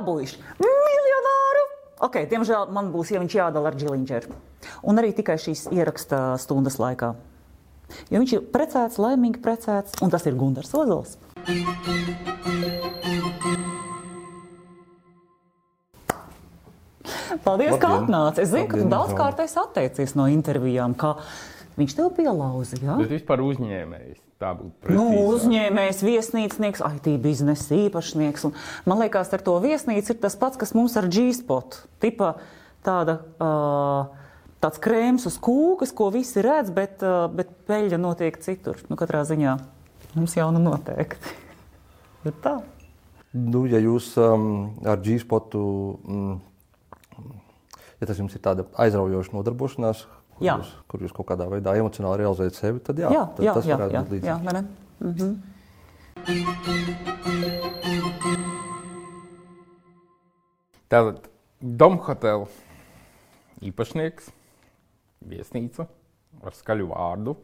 Dabūjuši miljonāru. Ok, diemžēl man būs, ja jādala ar Džiliņģeru. Un arī tikai šīs ieraksta stundas laikā. Jo viņš ir precēts, laimīgi precēts, un tas ir Gunārs Ozols. Paldies, ka Labdien. atnāci. Es zinu, ka tu Labdien, daudz kārt esi atteicies no intervijām, kā viņš tev pielauza. Ja? Bet vispār uzņēmējs. Tā būtu Nu, precīzāk. uzņēmējs, viesnīcnieks, IT biznesa īpašnieks. Un man liekas, ar to viesnīcu ir tas pats, kas mums ar G-spot. Tipa tāda, uh, tāds krēms uz kūkas, ko visi redz, bet, uh, bet peļņa notiek citur. Nu, katrā ziņā mums jau nu noteikti. Ir tā. Nu, ja jūs um, ar G-spotu, mm, ja tas jums ir tāda aizraujoša nodarbošanās, kur Jā. jūs, kur jūs kaut kādā veidā emocionāli realizējat sevi, tad jā, Jā, tad jā, tas jā, varētu jā, būt līdzīgi. jā, vai ne? Mhm. Tātad Domhotela īpašnieks, viesnīca ar skaļu vārdu.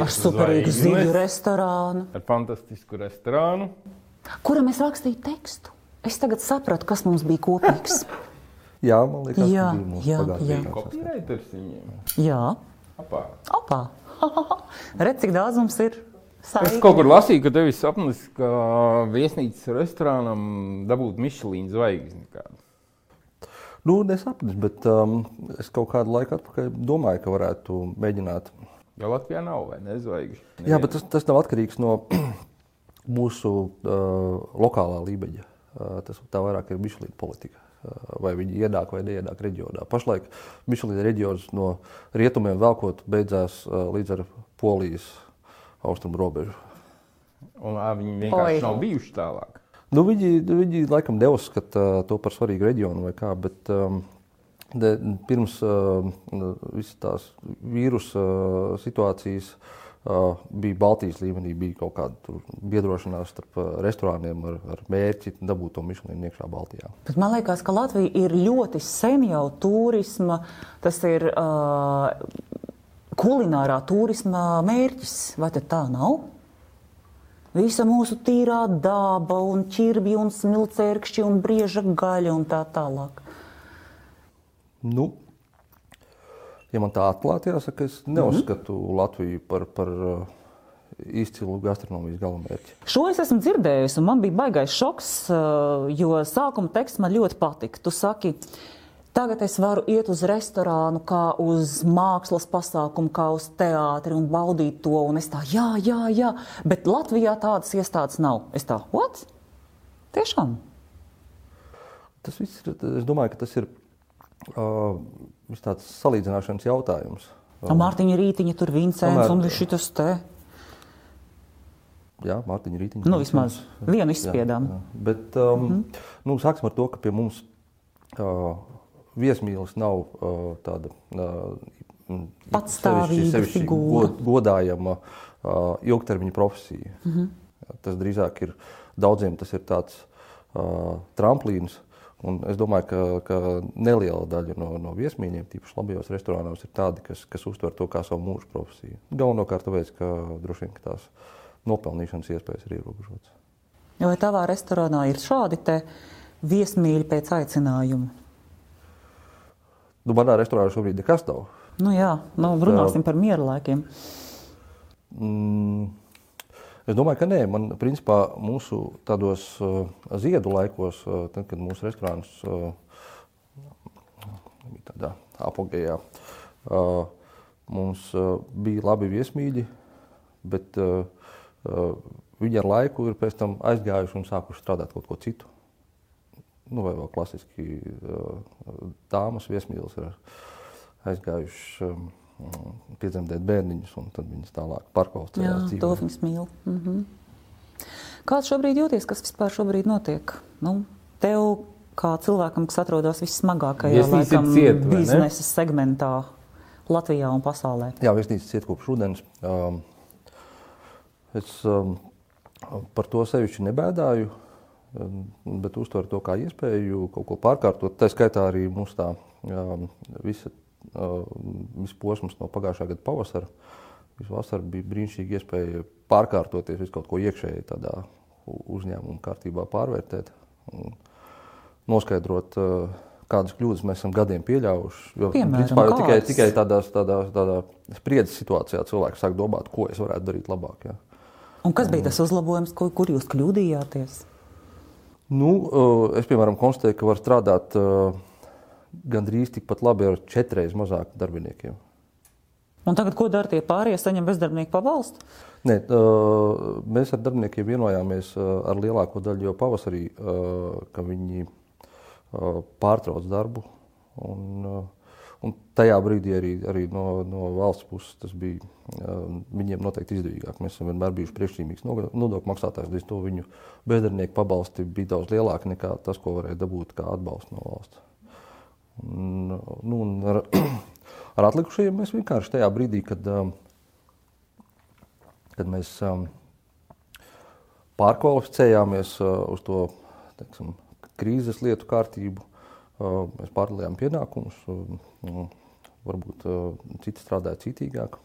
Ar superīgu ziļu restorānu, Ar fantastisku restorānu. kuram es rakstīju tekstu. Es tagad sapratu, kas mums bija kopīgs. Jā, man liekas, Jā, tas bija mūsu jā, pagātnē. jā. Kopīreiters viņiem. Jā, Apā. opā. Redz, cik daudz mums ir. Es saikņu. kaut kur lasīju, ka tev ir sapnis, ka viesnīcas restorānam dabūt Michelīna zvaigzni. kādu. Nu, nesapnis, bet um, es kaut kādu laiku atpakaļ domāju, ka varētu mēģināt. Jo Latvijā nav vai ne zvaigžņu. Jā, bet tas, tas nav atkarīgs no mūsu uh, lokālā līmeņa. Uh, tas tā vairāk ir Michelīna politika. Uh, vai viņi ienāk vai neienāk reģionā. Pašlaik Michelīna reģions no rietumiem velkot beidzās uh, līdz ar Polijas austrumu robežu. Un, ā, viņi vienkārši Oi. nav bijuši tālāk. Nu, viņi, viņi laikam neuzskata to par svarīgu reģionu vai kā, bet um, de, pirms uh, visas tās vīrusa uh, situācijas uh, bija Baltijas līmenī, bija kaut kāda biedrošanās starp uh, restorāniem ar, ar mērķi dabūt to Michelinu iekšā Baltijā. Bet man liekas, ka Latvija ir ļoti sen jau turisma, tas ir uh, kulinārā turisma mērķis. Vai tā nav? Visa mūsu tīrā daba, un ķirbji, un smilcērkšķi, un brieža gaļa un tā tālāk. Nu, ja man tā atklāti jāsaka, es neuzskatu Latviju par, par uh, izcilu gastronomijas galamērķi. Šo es esmu dzirdējusi, un man bija baisais šoks, uh, jo sākuma teksts man ļoti patika. Tu saki, tagad es varu iet uz restorānu, kā uz mākslas pasākumu, kā uz teātri un baudīt to. Un es tā, jā, jā, jā, bet Latvijā tādas iestādes nav. Es tā, what? Tiešām? Tas viss ir, es domāju, ka tas ir uh, viss tāds salīdzināšanas jautājums. Um, Mārtiņa Rītiņa, tur Vincents Tomēr- un šis te. Jā, Mārtiņa Rītiņa. Nu, vismaz vienu izspiedām. Jā, jā. Bet um, mm -hmm. nu, sāksim ar to, ka pie mums uh, viesmīlis nav uh, tāda uh, Patstāvīga sevišķi- god- godājama uh, ilgtermiņa profesija. Mm -hmm. Tas drīzāk ir daudziem tas ir tāds uh, tramplīns. Un es domāju, ka, ka neliela daļa no, no viesmīļiem, tīpaši labajos restorānos, ir tādi, kas, kas uztver to kā savu mūža profesiju. Galvenokārt tāpēc, ka droši vien ka tās nopelnīšanas iespējas ir ierobežotas. Vai tavā restorānā ir šādi viesmīļi pēc aicinājuma? Nu, manā restorānā šobrīd nekas nav. Nu jā, nu, runāsim par miera laikiem. Mm, es domāju, ka nē. Man, principā, mūsu tādos uh, ziedu laikos, uh, tad, kad mūsu restorāns bija tādā apgājā, mums bija labi viesmīļi, bet viņi ar laiku ir pēc tam aizgājuši un sākuši strādāt kaut ko citu. Nu, vai vēl klasiski dāmas viesmīlis ir aizgājuši piedzemdēt bērniņus, un tad viņas tālāk Jā, pārkvalificējās dzīvē. to viņas mīl. Mm -hmm. Kāds šobrīd jūties, kas vispār šobrīd notiek? Nu, tev, kā cilvēkam, kas atrodas vissmagākajā Viesnīca laikam, ne? biznesa segmentā Latvijā un pasaulē. Jā, viesnīcas ciet kopš rudens. Um, es um, par to sevišķi nebēdāju, um, bet uztveru to kā iespēju kaut ko pārkārtot. Tā skaitā arī mums tā um, visa, viss posms no pagājušā gada pavasara. Visu vasaru bija brīnišķīgi iespēja pārkārtoties, visu kaut ko iekšēji tādā uzņēmuma kārtībā pārvērtēt. Un, noskaidrot, kādas kļūdas mēs esam gadiem pieļāvuši. Jo, Piemēram, principā, jau tikai, tikai tādās, tādā, tādā spriedzes situācijā cilvēks sāk domāt, ko es varētu darīt labāk. Jā. Un kas bija tas uzlabojums, ko, kur jūs kļūdījāties? Nu, es, piemēram, konstatēju, ka var strādāt uh, gandrīz tikpat labi ar četreiz mazāk darbiniekiem. Un tagad, ko dara tie pārējie, saņem bezdarbnieku pabalstu? Nē, mēs ar darbiniekiem vienojāmies ar lielāko daļu jau pavasarī, ka viņi pārtrauc darbu. Un, un tajā brīdī arī, arī no, no valsts puses tas bija viņiem noteikti izdevīgāk. Mēs esam vienmēr bijuši priekšzīmīgs nodokļu maksātājs, līdz to viņu bezdarbnieku pabalsti bija daudz lielāki nekā tas, ko varēja dabūt kā atbalstu no valsts. Un, nu, un ar, ar atlikušajiem mēs vienkārši tajā brīdī, kad, um, kad mēs um, pārkvalificējāmies uh, uz to teiksim, krīzes lietu kārtību, uh, mēs pārdalījām pienākumus. Uh, varbūt uh, citi strādāja citīgāk.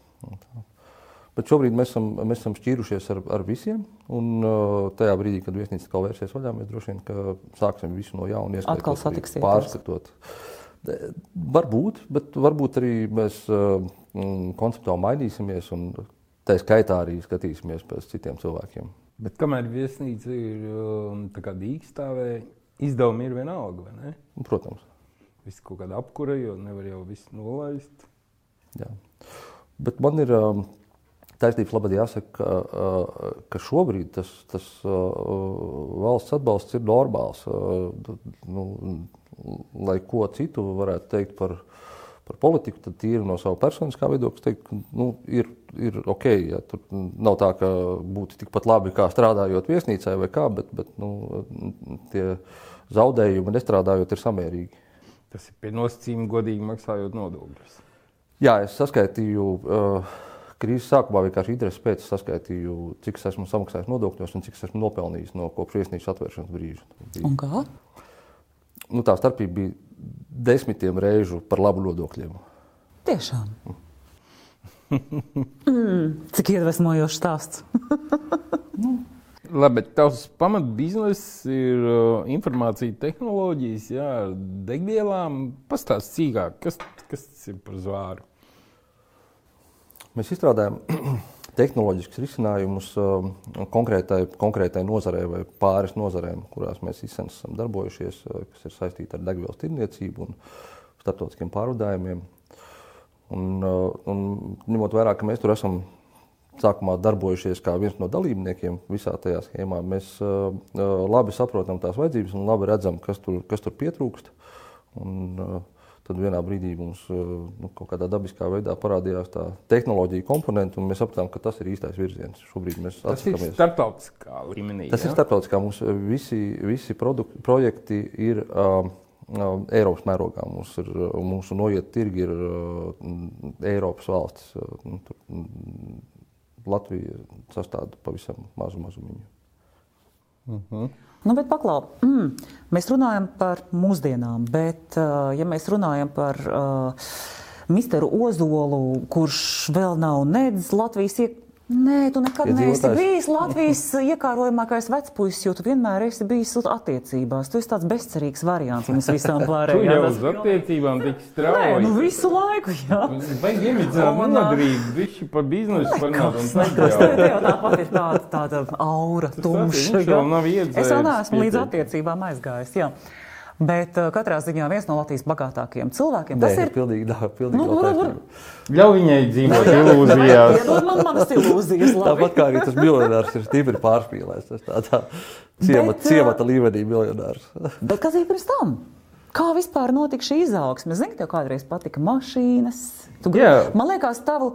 Bet šobrīd mēs esam, mēs esam šķīrušies ar, ar visiem. Un uh, tajā brīdī, kad viesnīca atkal vērsies vaļā, mēs droši vien sāksim visu no jauna, Atkal satiksieties. pārskatot. De- Varbūt, bet varbūt arī mēs uh, mm, konceptuāli mainīsimies un tā skaitā arī skatīsimies pēc citiem cilvēkiem. Bet kamēr viesnīca ir kā dīkstāvē, izdevumi ir vienalga, vai ne? Un, Protams, Viss kaut kāda apkura, jo nevar jau visu nolaist. jā. Bet man ir um, taisnības labāk jāsaka, ka, ka šobrīd tas, tas valsts atbalsts ir normāls. Nu, lai ko citu varētu teikt par, par politiku, tad tīri no sava personiskā viedokļa teikt, ka nu, ir, ir ok. Ja, tur nav tā, ka būtu tikpat labi kā strādājot viesnīcā vai kā, bet, bet nu, tie zaudējumi nestrādājot ir samērīgi. Tas ir pie nosacījuma, godīgi maksājot nodokļus. Jā, es saskaitīju. Uh, Krīzes sākumā vienkārši interesi pēc saskaitīju, cik es esmu samaksājis nodokļos un cik es esmu nopelnījis no kopš viesnīcas atvēršanas brīža. Un kā? Nu, tā starpība bija desmitiem reižu par labu nodokļiem. Tiešām. mm, cik iedvesmojošs stāsts. Labi, bet tavs pamatbizness ir uh, informācija tehnoloģijas, jā, ar degvielām. Pastāst cīkāk, kas, kas tas ir par zvāru? Mēs izstrādājam tehnoloģiskus risinājumus um, konkrētai, konkrētai nozarei vai pāris nozarēm, kurās mēs sen esam darbojušies, uh, kas ir saistīti ar degvielas tirniecību un starptautiskiem pārvadājumiem. Un, uh, un ņemot vērā, ka mēs tur esam sākumā darbojušies kā viens no dalībniekiem visā tajā schēmā, mēs uh, uh, labi saprotam tās vajadzības un labi redzam, kas tur, kas tur pietrūkst. Un, uh, Tad vienā brīdī mums uh, nu, kaut kādā dabiskā veidā parādījās tā tehnoloģija komponente, un mēs sapratām, ka tas ir īstais virziens. Šobrīd mēs Tas ir atsakāmies. starptautiskā līmenī. Tas jā? ir starptautiskā. Mums visi, visi produkti, projekti ir um, um, Eiropas mērogā. Mums ir, uh, mūsu noiet tirgi ir uh, Eiropas valstis. Uh, nu, tur, mm, Latvija sastāv pavisam mazu mazumiņu. Nu, bet paklau, mm, mēs runājam par mūsdienām, bet, uh, ja mēs runājam par uh, Misteru Ozolu, kurš vēl nav nedz Latvijas iek... Nē, tu nekad neesi bijis Latvijas iekārojamākais vecpuisis, jo tu vienmēr esi bijis attiecībās. Tu esi tāds bezcerīgs variants mums visām Tu pārējām. jau uz attiecībām tik Nē, strauji. nu visu laiku, jā. Vai iemidzināt Un, nodrīt, viši par biznesu parunāt un Tas tad tev jau. tāpat ir tāda, tāda aura, tumša. viņš vēl nav jā. iedzēris Es vēl neesmu līdz attiecībām aizgājis. Jā. Bet uh, katrā ziņā viens no Latvijas bagātākajiem cilvēkiem. Nē, Tas ir. pilnīgi, dā, pilnīgi Nu, var- taisnība. Ļauj viņai dzīvot ilūzijās. Iedod man manas ilūzijas. labi. Tāpat kā arī tas miljonārs ir stipri pārspīlējis. Tas tādā ciemata, Bet, ciemata līmenī miljonārs. Bet kas bija pirms tam? Kā vispār notika šī izaugsme? Zini, tev kādreiz patika mašīnas. Tu grib... Jā. Man liekas, tavu,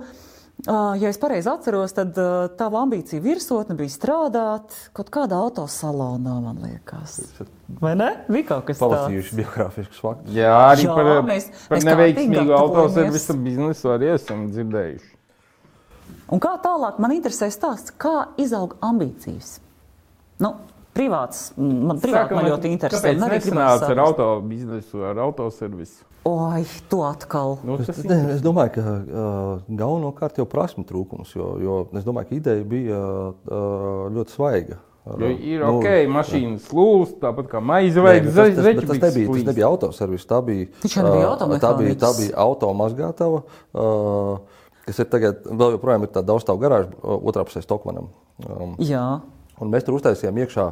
ja es pareizi atceros, tad tava ambīcija virsotne bija strādāt kaut kādā autosalonā, man liekas. Vai ne? Bija kaut kas tāds. Palasījuši biogrāfiskus faktus. Jā, arī Jā, par, mēs- par mēs neveiksmīgu autoservisa biznesu arī esam dzirdējuši. Un kā tālāk man interesē stāsts, kā izaug ambīcijas? Nu, privāts, man privāti man ļoti interesē. Kāpēc nesanāca ar auto biznesu, ar autoservisu? Oi, tu atkal. Nu, tas Es, ne, es domāju, ka uh, galvenokārt jau prasmu trūkums, jo, jo es domāju, ka ideja bija uh, ļoti svaiga. Jo ir Nu, ok, mašīnas lūst, tāpat kā maize vajag bet tas, tas, tas, zeķu nebija, tas nebija autoservis. Tā bija, ā, tā bija, tā bija automazgātava, ā, kas ir tagad, vēl joprojām ir tāda daudzstāvu garāža otrā pusē Stokmanam. Um, Jā. Un mēs tur uztaisījām iekšā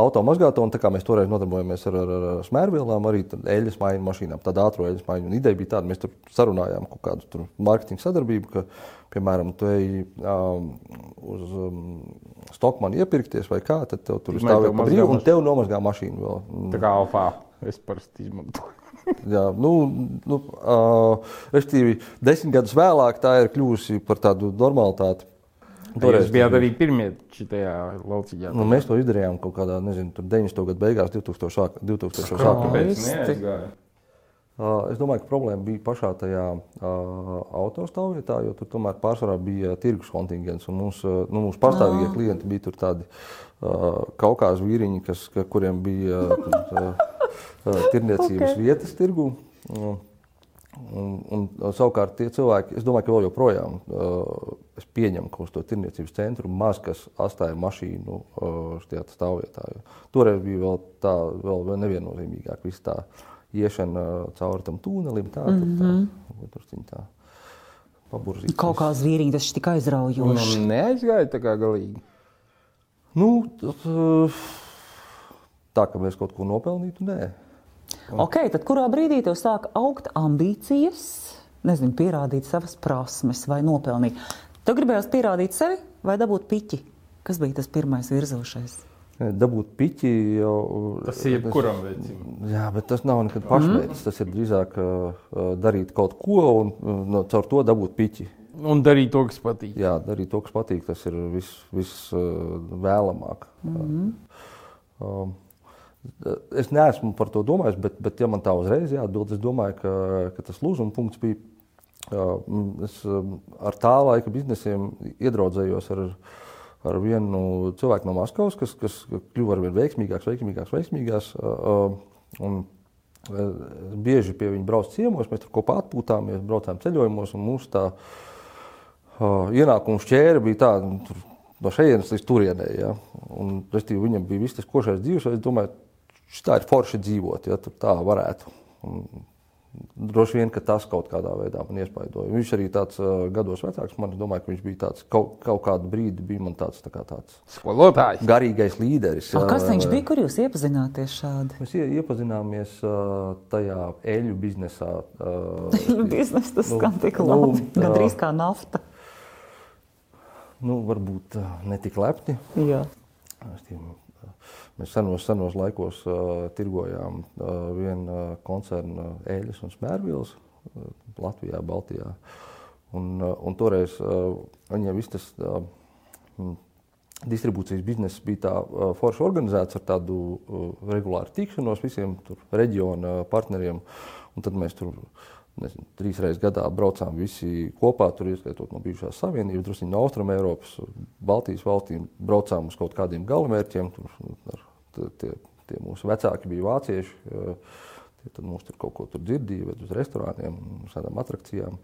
automazgātavu, un tā kā mēs toreiz nodarbojamies ar, ar, ar smērvielām, arī eļļas maiņu mašīnām, tāda ātrā eļļas maiņa. Un ideja bija tāda, mēs tur sarunājām kaut kādu mārketinga sadarbību, ka, piemēram, tu ej um, uz um, Stokmanu iepirkties vai kā, tad tev tur stāv mazgā brīvu, un tev nomazgā mašīnu vēl. Tā kā alfā es parasti izmantoju. Jā, nu, nu, uh, respektīvi, desmit gadus vēlāk tā ir kļuvusi par tādu normalitāti. Toreiz tas bijāt bija- arī pirmie šitajā lauciņā. Nu, mēs to izdarījām kaut kādā, nezinu, tur 90. gadu beigās, 2000. sāk- 2000. sākumā. Es domāju, ka problēma bija pašā tajā uh, autostāvvietā, jo tur tomēr pārsvarā bija tirgus kontingents. un Mums, uh, nu, mūsu pastāvīgie klienti bija tur tādi uh, kaukās vīriņi, kas, ka, kuriem bija uh, uh, tirniecības okay. vietas tirgu. Uh, Un, un, savukārt tie cilvēki, es domāju, ka vēl joprojām uh, es pieņemu, ka uz to tirniecības centru maz kas atstāja mašīnu uh, šajā stāvvietā. Toreiz bija vēl tā, vēl neviennozīmīgāk, viss tā iešana uh, cauri tam tūnelim, tā, mm -hmm. tā, tā, tā paburzīt. Kaut kā zvīriņi tas tik aizraujoši. un neaizgāja tā kā galīgi. Nu, tas, uh, tā, ka mēs kaut ko nopelnītu, nē. Ok, tad kurā brīdī tev sāk augt ambīcijas, nezinu, pierādīt savas prasmes vai nopelnīt? Tev gribējās pierādīt sevi vai dabūt piķi? Kas bija tas pirmais virzošais? Dabūt piķi jau. Tas ir jebkuram veicam. Jā, bet tas nav nekad pašmērķis. Tas ir drīzāk uh, darīt kaut ko un uh, no, caur to dabūt piķi. Un darīt to, kas patīk. Jā, darīt to, kas patīk, tas ir visvēlamāk. Vis, uh, mm -hmm. um, es neesmu par to domājis, bet, bet ja man tā uzreiz jāatbild, es domāju, ka, ka tas lūzuma punkts bija. Mm, es um, ar tā laika biznesiem iedraudzējos ar, ar vienu cilvēku no Maskavas, kas, kas kļuva ar vien veiksmīgāks, veiksmīgāks, veiksmīgāks. Un, bieži pie viņa braucu ciemos, mēs tur kopā atpūtāmies, braucām ceļojumos, un mūsu tā ienākuma šķēra bija tāda nu, no šejienes līdz turienei. Ja? Un, restīvi, viņam bija viss tas košais dzīves, es domāju, tā ir forši dzīvot, ja tur tā varētu. Un, Droši vien, ka tas kaut kādā veidā man iespaidoja. Viņš arī tāds uh, gados vecāks. Man domāju, ka viņš bija tāds kaut, kaut kādu brīdi, bija man tāds, tā kā tāds Skolotājs. garīgais līderis. A, jā, kas viņš bija, kur jūs iepazināties šādi? Mēs ie- iepazināmies uh, tajā eļļu biznesā. Uh, Biznesa tas Nu, skan tik nu, labi, jā. gandrīz kā nafta. nu, varbūt uh, ne tik lepni. Jā. Es tiem, uh, Mēs senos, senos laikos uh, tirgojām uh, vienu uh, koncernu eļļas un smērvielas uh, Latvijā, Baltijā. Un, uh, un toreiz uh, viņiem viss tas uh, distribūcijas bizness bija tā uh, forši organizēts ar tādu uh, regulāru tikšanos visiem tur reģiona partneriem. Un tad mēs tur nezinu, trīs reizes gadā braucām visi kopā, tur ieskaitot no bijušās savienības, drusku no Austrum Eiropas, Baltijas valstīm, braucām uz kaut kādiem galamērķiem. Tur, ar, t- tie, tie mūsu vecāki bija vācieši. uh, Tie tad mums tur kaut ko tur dzirdīja, vai uz restorāniem, uz tādām atrakcijām.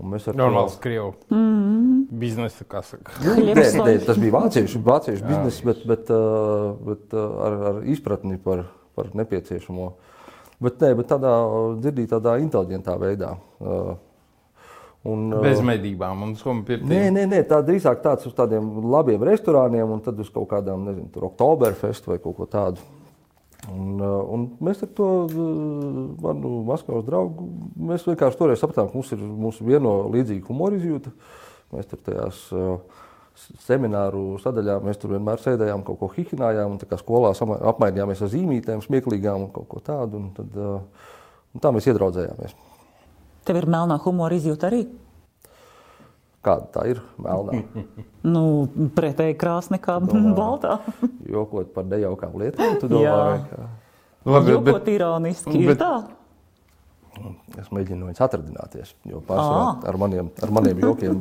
Un mēs ar to- Normāls krievu. Mm. Biznesa, kā saka. Nē, Hļebs nē, tas bija vāciešu, vāciešu Jā. bizness, bet, bet, uh, bet uh, ar, ar izpratni par, par nepieciešamo. Bet, nē, bet tādā dzirdīgi, tādā inteliģentā veidā. Uh, Un, Bez medībām un somu pirtī. Nē, nē, nē, tā drīzāk tāds uz tādiem labiem restorāniem, un tad uz kaut kādām, nezinu, tur Oktoberfest vai kaut ko tādu. Un, uh, un mēs ar to uh, manu Maskavas draugu, mēs vienkārši toreiz sapratām, ka mums ir mūsu vieno līdzīga humora izjūta. Mēs tur tajās semināru sadaļā, mēs tur vienmēr sēdējām, kaut ko hihinājām, un tā kā skolā apmainījāmies ar zīmītēm, smieklīgām un kaut ko tādu. Un tad, un tā mēs iedraudzējāmies. Tev ir melnā humora izjūta arī? Kāda tā ir? Melnā. Nu, pretēji krāsa nekā baltā. Jokot par nejaukām lietām, tu domā, ka Labi, Jokot bet, ironiski. Ir bet- tā. es mēģinu viņus atradināties. Jo pārsvarā ar maniem, ar maniem jokiem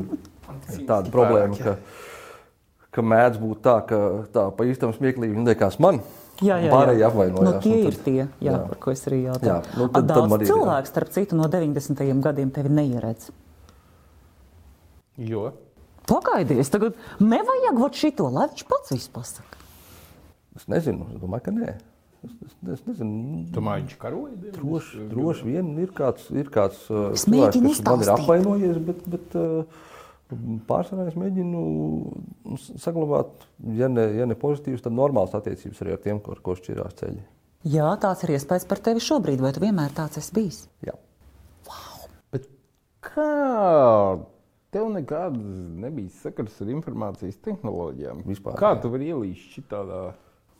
ir tāda problēma, ka, ka mēdz būt tā, ka tā pa īstam smieklīgi viņi liekas man. Jā, jā, Pārējie jā. apvainojās. Nu, tie ir tad- tie, jā, jā. par ko es arī jautāju. Jā, nu, tad- tad Daudz ir, jā. cilvēku, starp citu, no 90. gadiem tevi neieredz. jo. Pagaidies, tagad nevajag vot šito, lai viņš pats visu pasaka. Es nezinu, es domāju, ka nē. Es, es, es nezinu, Tomēr viņš karoja. droši, droši vien ir kāds, ir kāds uh, cilvēks, kas man ir apvainojies, bet, bet uh, pārsvarā es mēģinu saglabāt, ja ne, ja ne pozitīvas, tad normālas attiecības arī ar tiem, ar ko šķirās ceļi. Jā, tāds ir iespējas par tevi šobrīd, vai tu vienmēr tāds esi bijis? Jā. Bet kā tev nekad nebija sakars ar informācijas tehnoloģijām? Vispār Kā nē. tu vari ielīst šitādā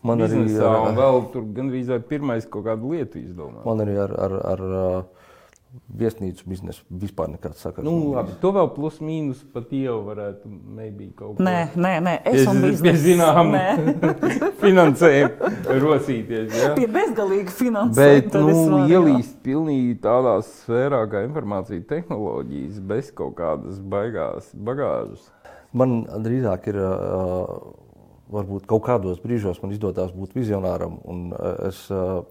Man arī, jā. un vēl tur gandrīz vai pirmais kaut kādu lietu izdomāt? Man arī ar, ar, ar uh, viesnīcu biznesu vispār nekāds sakars. Nu, labi, to vēl plus mīnus pat jau varētu maybe kaut ko Nē, nē, nē, es un Pie- biznesa. pie zinām. Nē, finansējumu rosīties. Ja? pie bezgalīga finansējuma. Bet tad es nu, varu, jā. ielīst pilnīgi tādā sfērā, kā informācija tehnoloģijas, bez kaut kādas baigās bagāžas. Man drīzāk ir, uh, varbūt kaut kādos brīžos man izdodas būt vizionāram, un uh, es uh,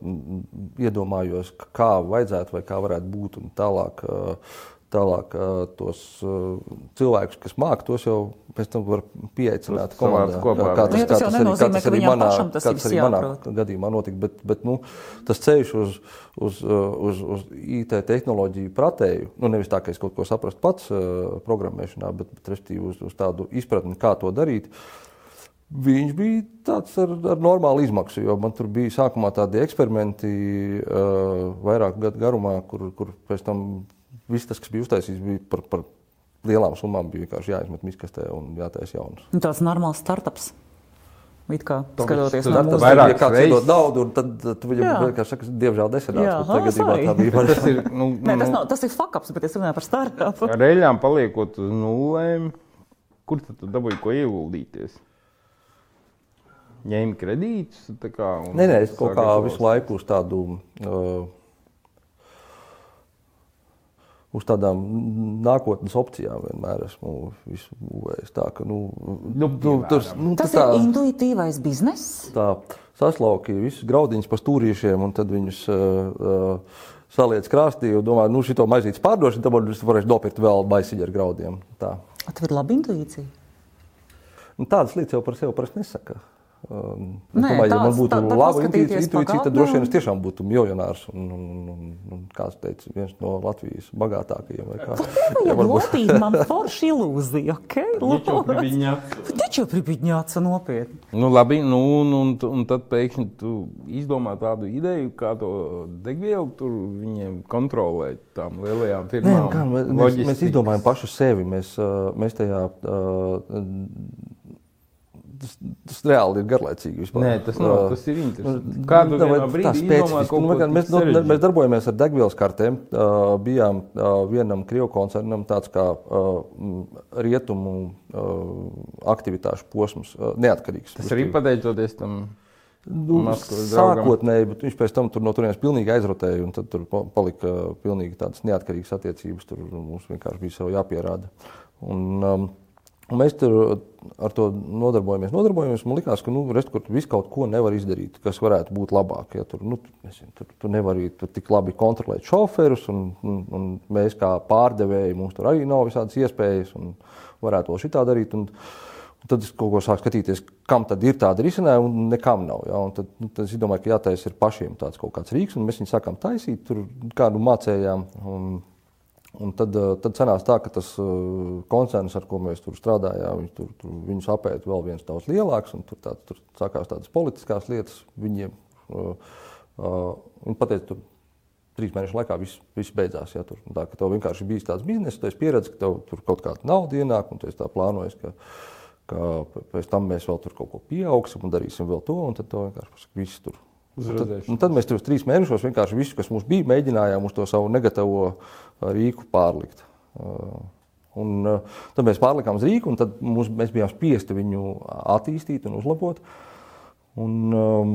iedomājos, kā vajadzētu vai kā varētu būt, un tālāk, uh, tālāk uh, tos uh, cilvēkus, kas māk, tos jau pēc tam var pieaicināt komandā. kopā. Kā Nu, ja tas jau arī- nenozīmē, ka arī viņam manā, pašam tas kā ir arī manā gadījumā notika, bet, bet nu, tas ceļš uz, uz, uh, uz, uz IT tehnoloģiju pratēju, nu, nevis tā, ka es kaut ko saprastu pats uh, programmēšanā, bet, bet respektīvi uz, uz tādu izpratni, kā to darīt. Viņš bija tāds ar, ar normālu izmaksu, jo man tur bija sākumā tādi eksperimenti, uh, vairāk gadu garumā, kur, kur pēc tam viss tas, kas bija uztaisīts, bija par, par lielām summām, bija vienkārši jāizmet miskastē un jātaisa jaunas. Nu, tāds normāls startups. It kā skatoties Tas tas mūsu vairāk ir naudu, un tad, tu viņam Jā. vienkārši saka, diemžēl Jā, Bet tagad sorry. tā bija. Tas ir nu, Nē, tas, nu, nav, tas ir fakaps, bet es runāju par startupu. ar eļļām paliekot uz nulēm. Kur tad tu dabūji ko ieguldīties? Ņēmi kredītus. tā Kā, un Nē, nē, es kaut kā visu laiku uz tādu. Uh, Uz tādām nākotnes opcijām vienmēr esmu visu būvējis. Tā, ka, nu, Nu, tas, piemēram. nu, Tas tā, ir intuitīvais bizness. tā saslauki visus graudiņus pa stūrīšiem un tad viņus uh, uh, saliec krāstī un domā, nu, šito maizītes pārdošanu, tad es varēšu nopirkt vēl maisiņu ar graudiem. Tā. A, Tev ir laba intuīcija. Nu, tādas lietas jau par sevi parasti nesaka. Es Nē, domāju, ja man tāds- būtu tā- laba intuīcija, tad droši vien es tiešām būtu miljonārs un, un, un, un, un kāds teica, viens no Latvijas bagātākajiem. vai kā. Jā, varbūt. Lopīt man forši ilūzija. Taču pribidņāts nopietni. Nu, labi, nu, un, un, un tad pēkšņi tu izdomā tādu ideju, kā to degvielu tur viņiem kontrolēt, tām lielajām Nē, firmām. nu kā, mēs, mēs, mēs izdomājam pašu sevi. Mēs, mēs tajā. Uh, Tas, tas reāli ir garlaicīgi. Vispār. Nē, tas nav, Uh, tas ir interesanti. nu, Kādu izdomā kaut Nu, mēs, nu, mēs darbojamies ar degvielas kartēm. Uh, bijām uh, vienam krievu koncernam tāds kā uh, rietumu uh, aktivitāšu posms, uh, neatkarīgs. Tas arī pateicoties tam. Nu, sākotnēji, bet viņš pēc tam tur no turienes pilnīgi aizrotēja, un tad tur pa- palika pilnīgi tādas neatkarīgas attiecības. Tur mums vienkārši bija jāpierāda. Un, um, mēs tur ar to nodarbojamies. nodarbojamies man liekas, ka nu, rest, kur visu kaut ko nevar izdarīt, kas varētu būt labāk. Ja, tur, nu, nezinu, tur, tur nevar tur tik labi kontrolēt šoferus, un, un, un mēs kā pārdevēji mums tur arī nav visādas iespējas, un varētu vēl šitā darīt. Un, Un tad es kaut ko sāku skatīties, kam tad ir tāda risinājuma, un nekam nav. Ja? Un tad, nu, tad es domāju, ka jātaisa ir pašiem tāds kaut kāds rīks, un mēs viņu sākām taisīt, tur kādu mācējām. Un, un tad, eh, tad sanāca tā, ka tas eh, koncerns, ar ko mēs tur strādājām, tur, tur, viņus apēta vēl viens daudz lielāks, un tur, tā, tur sākās tādas politiskās lietas viņiem. Uh, viņi pateica, tur trīs mēnešu laikā viss, viss beidzās. Ja, tur, tā, tev vienkārši bija tāds biznesa, tu esi pieredzējis, ka tev tur kaut kāda nauda ienāk, un tu tā plānojis, ka, ka pēc tam mēs vēl tur kaut ko pieaugsim un darīsim vēl to, un tad tev vienkārši viss tur. Un tad, un tad mēs uz trīs mēnešos vienkārši visu, kas mums bija, mēģinājām uz to savu negatavo uh, rīku pārlikt. Uh, Un, uh, tad mēs pārlikām uz rīku, un tad mums, mēs bijām spiesti viņu attīstīt un uzlabot. Un, um,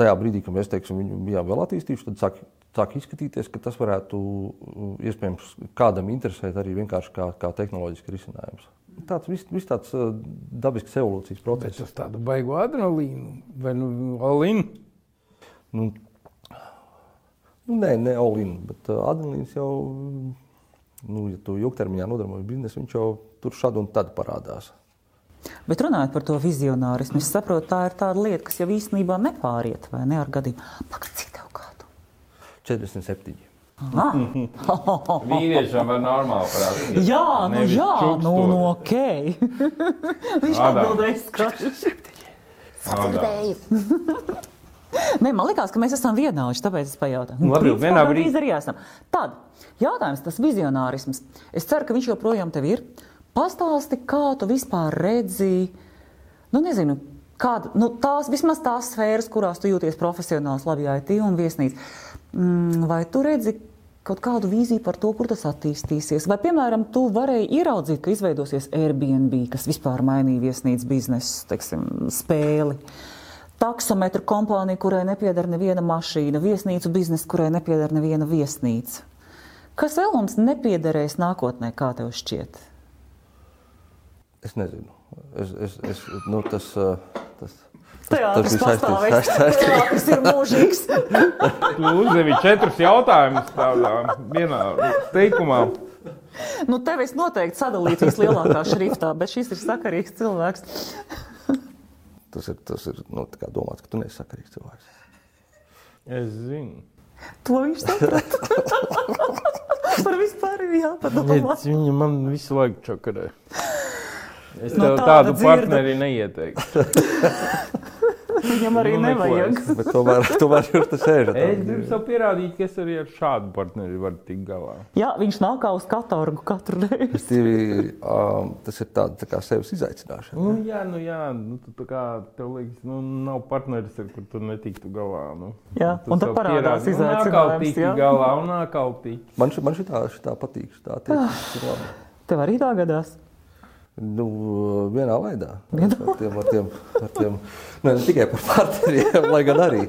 tajā brīdī, kad mēs teiksim, viņu bijām vēl attīstījuši, tad sāk, sāk izskatīties, ka tas varētu iespējams kādam interesēt arī vienkārši kā, kā tehnoloģiski risinājums. Tāds viss vis tāds uh, dabisks evolūcijas Bet process. tas tādu baigu adrenalīnu vai nu alinu. Nu, nu, nē, ne Olin, bet uh, adrenalīns jau, nu, ja tu ilgtermiņā nodarbojies biznesu, viņš jau tur šad un tad parādās. Bet runājot par to vizionārismu, es saprotu, tā ir tāda lieta, kas jau īstenībā nepāriet, vai ne ar gadījumu. Pagaid, cik tev gadu? 47. Vīriešiem var normāli prasīt. Jā, nu Nevis jā, nu, čukstot. nu ok. Viņš Ādām. atbildēja skaļi. Ādām. Nē, man liekas, ka mēs esam vienādi, tāpēc es pajautāju. Nu, gandrīz brīdī- arī esam. Tad, jautājums, tas vizionārisms. Es ceru, ka viņš joprojām tev ir. Pastāsti, kā tu vispār redzi, nu nezinu, kāda, nu tās, vismaz tās sfēras, kurās tu jūties profesionāls, labi, IT un viesnīca. Mm, vai tu redzi kaut kādu vīziju par to, kur tas attīstīsies? Vai, piemēram, tu varēji ieraudzīt, ka izveidosies Airbnb, kas vispār mainīja viesnīcas biznesu, teiksim, spēli? taksometru kompānija, kurai nepieder neviena mašīna, viesnīcu biznesa, kurai nepieder neviena viesnīca. Kas vēl mums nepiederēs nākotnē, kā tev šķiet? Es nezinu. Es, es, es, nu, tas, uh, Teātris bija saistīts- pastāvēs. Teātris ir mūžīgs. Tu uzdevi četrus jautājumus tādā vienā teikumā. Nu, tev es noteikti sadalītu vislielākā šriftā, bet šis ir sakarīgs cilvēks. tas ir, tas ir nu, tā kā domāts, ka tu neesi sakarīgs cilvēks. Es zinu. To viņš saprata. Par vispār ir jāpadomā. Viņa man visu laiku čakarē. Es No tev tāda tādu dzirdu. partneri neieteiktu. Viņam arī Nu, nevajag. es- Bet tomēr, tomēr jūs te sēžat. Es gribu sev pierādīt, ka es arī ar šādu partneri varu tikt galā. Jā, viņš nāk kā uz katorgu katru reizi. Respektīvi, um, tas ir tāds tā kā sevis izaicināšana. Nu, jā, nu, jā, nu, tu, tā kā tev liekas, nu, nav partneris, ar kur tu netiktu galā. Nu. Jā, Tu un tad parādās nu, izaicinājums, jā. galā un nākal tiki. Man, ši- man šitā, šitā patīk. Šitā tiek, tas ir labi. Tev arī tā gadās. Nu, vienā veidā. Ar tiem, ar tiem, ar tiem, ne, ne tikai par partneriem, lai gan arī.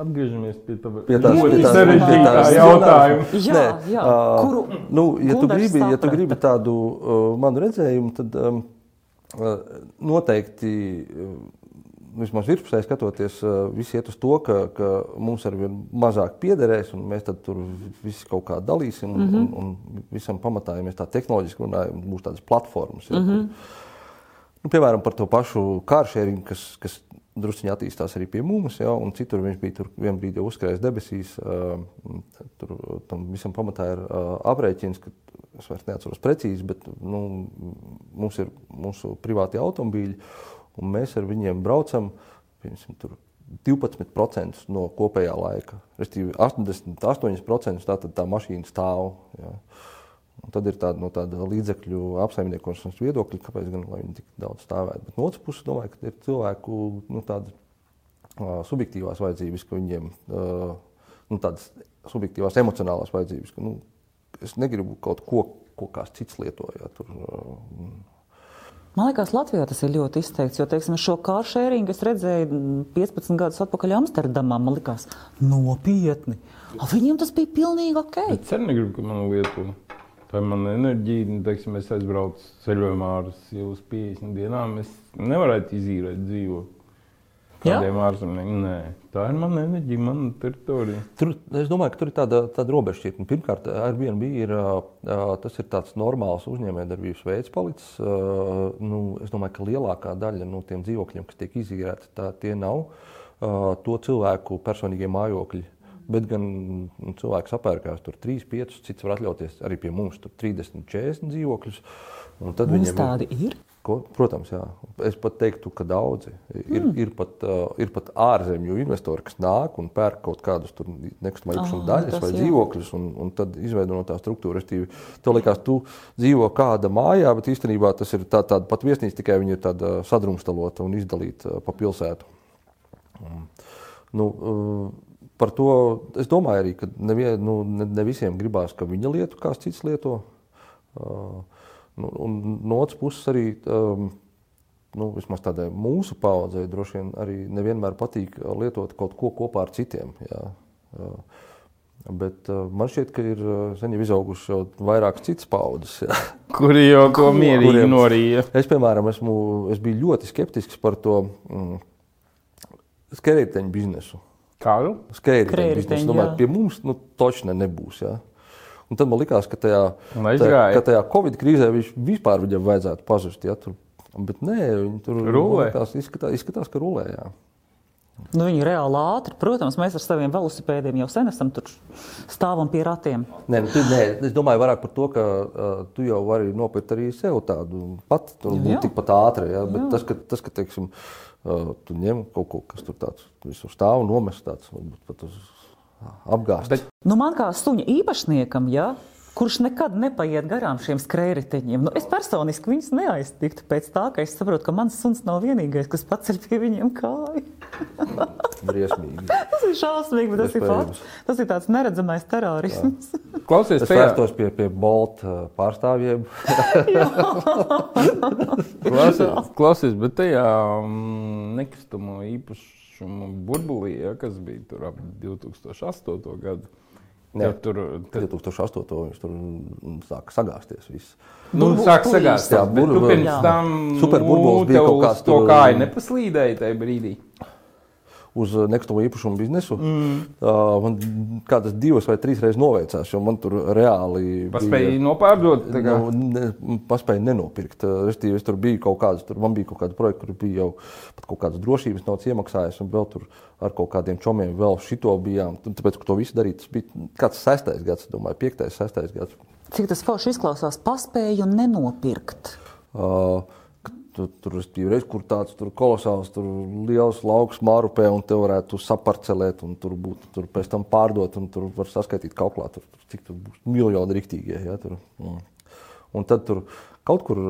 Atgriežamies pie tā Pie tās- ļoti pie tās- sarežģītā pie tās- jautājuma. Jā, Nē, jā. Kuru nu, ja, tu gribi, ja tu saprata? gribi tādu uh, manu redzējumu, tad um, uh, noteikti, uh, vismaz virspusē skatoties, uh, visi iet uz to, ka, ka mums ar vien mazāk piederēs, un mēs tur visi kaut kā dalīsim, un, mm -hmm. un, un visam pamatā, ja mēs tā tehnoloģiski runājam, būs tādas platformas. Ja, mm -hmm. Nu, piemēram, par to pašu kāršēringu, kas, kas druskuļi attīstās arī pie mums, ja, un citur viņš bija tur vienā brīdī uzkrājis debesīs. Uh, tur tam visam pamatā ir uh, aprēķins, ka es vairs neatceros precīzi, bet nu, mums ir mūsu privāti automobīļi, un mēs ar viņiem braucam. Piemēram, tur 12% no kopējā laika. Respektīvi, 88% tā, tā mašīna stāv. Ja. Un tad ir tāda, no tāda līdzekļu apsaimniekošanas viedokļa, kāpēc gan viņi tik daudz stāvētu. Bet no otras puses, domāju, ka ir cilvēku nu, tādas uh, subjektīvās vajadzības, ka viņiem uh, nu, tādas subjektīvās emocionālās vajadzības, ka nu, es negribu kaut ko, ko kāds cits lieto. Ja, tur, uh, Man liekas, Latvijā tas ir ļoti izteikts. Jo, teiksim, šo kāršēringu es redzēju mm, 15 gadus atpakaļ Amsterdamā. Man liekas, nopietni. A, viņiem tas bija pilnīgi ok. Es arī negribu, ka man lieto. Tā ir mana enerģija. Nu, teiksim, es aizbraucu ceļojumā ar uz 50 dienām. Es nevaru izīrēt dzīvo. Kādiem ārzemniekiem? Nē, tā ir mana enerģija, mana teritorija. Tur, es domāju, ka tur ir tāda, tāda robežšķirtne. Pirmkārt, Airbnb ir, tas ir tāds normāls uzņēmējdarbības veids palicis. Nu, es domāju, ka lielākā daļa no tiem dzīvokļiem, kas tiek izīrēti, tā, tie nav to cilvēku personīgie mājokļi. Bet gan nu, cilvēks apērkās tur 3, 5, cits var atļauties arī pie mums tur 30, 40 dzīvokļus. Un tad Mums viņiem ir- tādi ir. Ko? Protams, jā. Es pat teiktu, ka daudzi. Ir, mm. ir, pat, uh, ir pat ārzemju investori, kas nāk un pērk kaut kādus nekustamā īpašuma Ah, daļas tas vai jā. dzīvokļus, un, un tad izveido no tā struktūra. Restīvi, tev liekas, tu dzīvo kāda mājā, bet īstenībā tas ir tā, tāda pat viesnīca, tikai viņa ir tāda sadrumstalota un izdalīta uh, pa pilsētu. Um, nu, uh, par to es domāju arī, ka nevie, nu, ne, ne visiem gribās, ka viņa lietu kāds cits lieto. Uh, nu, un no otras puses arī um, nu, vismaz tādai mūsu paudzei droši vien arī nevienmēr patīk uh, lietot kaut ko kopā ar citiem. Jā. Uh, Bet uh, man šķiet, ka ir uh, sen jau izaugušas jau vairākas citas paudzes. jā. Kuri jau to mierīgi norīja. Es, piemēram, esmu, es biju ļoti skeptisks par to mm, skrejteņu biznesu. Kādu? Skrejteņu Skrējriteņi, biznesu. Domāju, pie mums nu, točne nebūs. Jā. Un tad man likās, ka tajā, tajā, ka tajā Covid krīzē viņš vispār viņam vajadzētu pazust. Ja? Tur Bet nē, viņi tur Rulē? likās, izskatās, izskatās, ka rulē. Jā. Nu, viņi ir reāli ātri. Protams, mēs ar saviem velosipēdiem jau sen esam tur stāvam pie ratiem. Nē, nu, tu, nē, es domāju vairāk par to, ka uh, tu jau vari nopirkt arī sev tādu pati, tur Jā. būt tikpat ātri. Ja? Bet tas, ka, tas, ka teiksim, uh, tu ņem kaut ko, kas tur tāds visur stāv un nomest tāds, varbūt pat uz apgāzt. Bet- Nu, man kā suņa īpašniekam, ja, kurš nekad nepaiet garām šiem skrējējiņiem, nu, es personiski viņus neaiztiktu pēc tā, ka es saprotu, ka mans suns nav vienīgais, kas paceļ pie viņiem kāju. Briesmīgi. Tas ir šausmīgi, bet tas ir fakts. Tas ir tāds neredzamais terorisms. Klausies, Es vērstos pie, pie Bolt uh, pārstāvjiem. klausies, klausies, bet tajā mm, nekustamo īpašumu burbulī, ja, kas bija tur ap 2008. gadu. Jā. Jau tur, tur 2008. viņš tur mm, sāka sagāzties. Viss. nu, Burbulis sāk plīst. sagāzt. Jā, Bet tu bur- pirms tam Superburbulis bija kaut kāds To kāju nepaslīdēja tajā brīdī. Uz nekustamo īpašumu biznesu. Mm. Uh, man kādas divas vai trīs reizes noveicās, jo man tur reāli. Paspēja kā- Nu, ne, paspēju nenopirkt. Restīvi, es tur biju kaut kāds, tur man bija kaut kāda projekta, kur bija jau pat kaut kādas drošības naudas iemaksājis, un vēl tur ar kaut kādiem čomiem vēl šito bijām. Tāpēc, ka to visu darīt, tas bija kāds sestais gads, domāju, piektais, sestais gads. Cik tas forši izklausās, paspēju nenopirkt. Uh, tu, tur ir reizes, kur tāds tur kolosāls, tur liels lauks mārupē, un te varētu saparcelēt, un tur būtu tur pēc tam pārdot, un tur var saskaitīt kauklā, tur, tur, cik tur būs miljoni riktīgie. Ja, tur. Mm. Un tad tur kaut kur,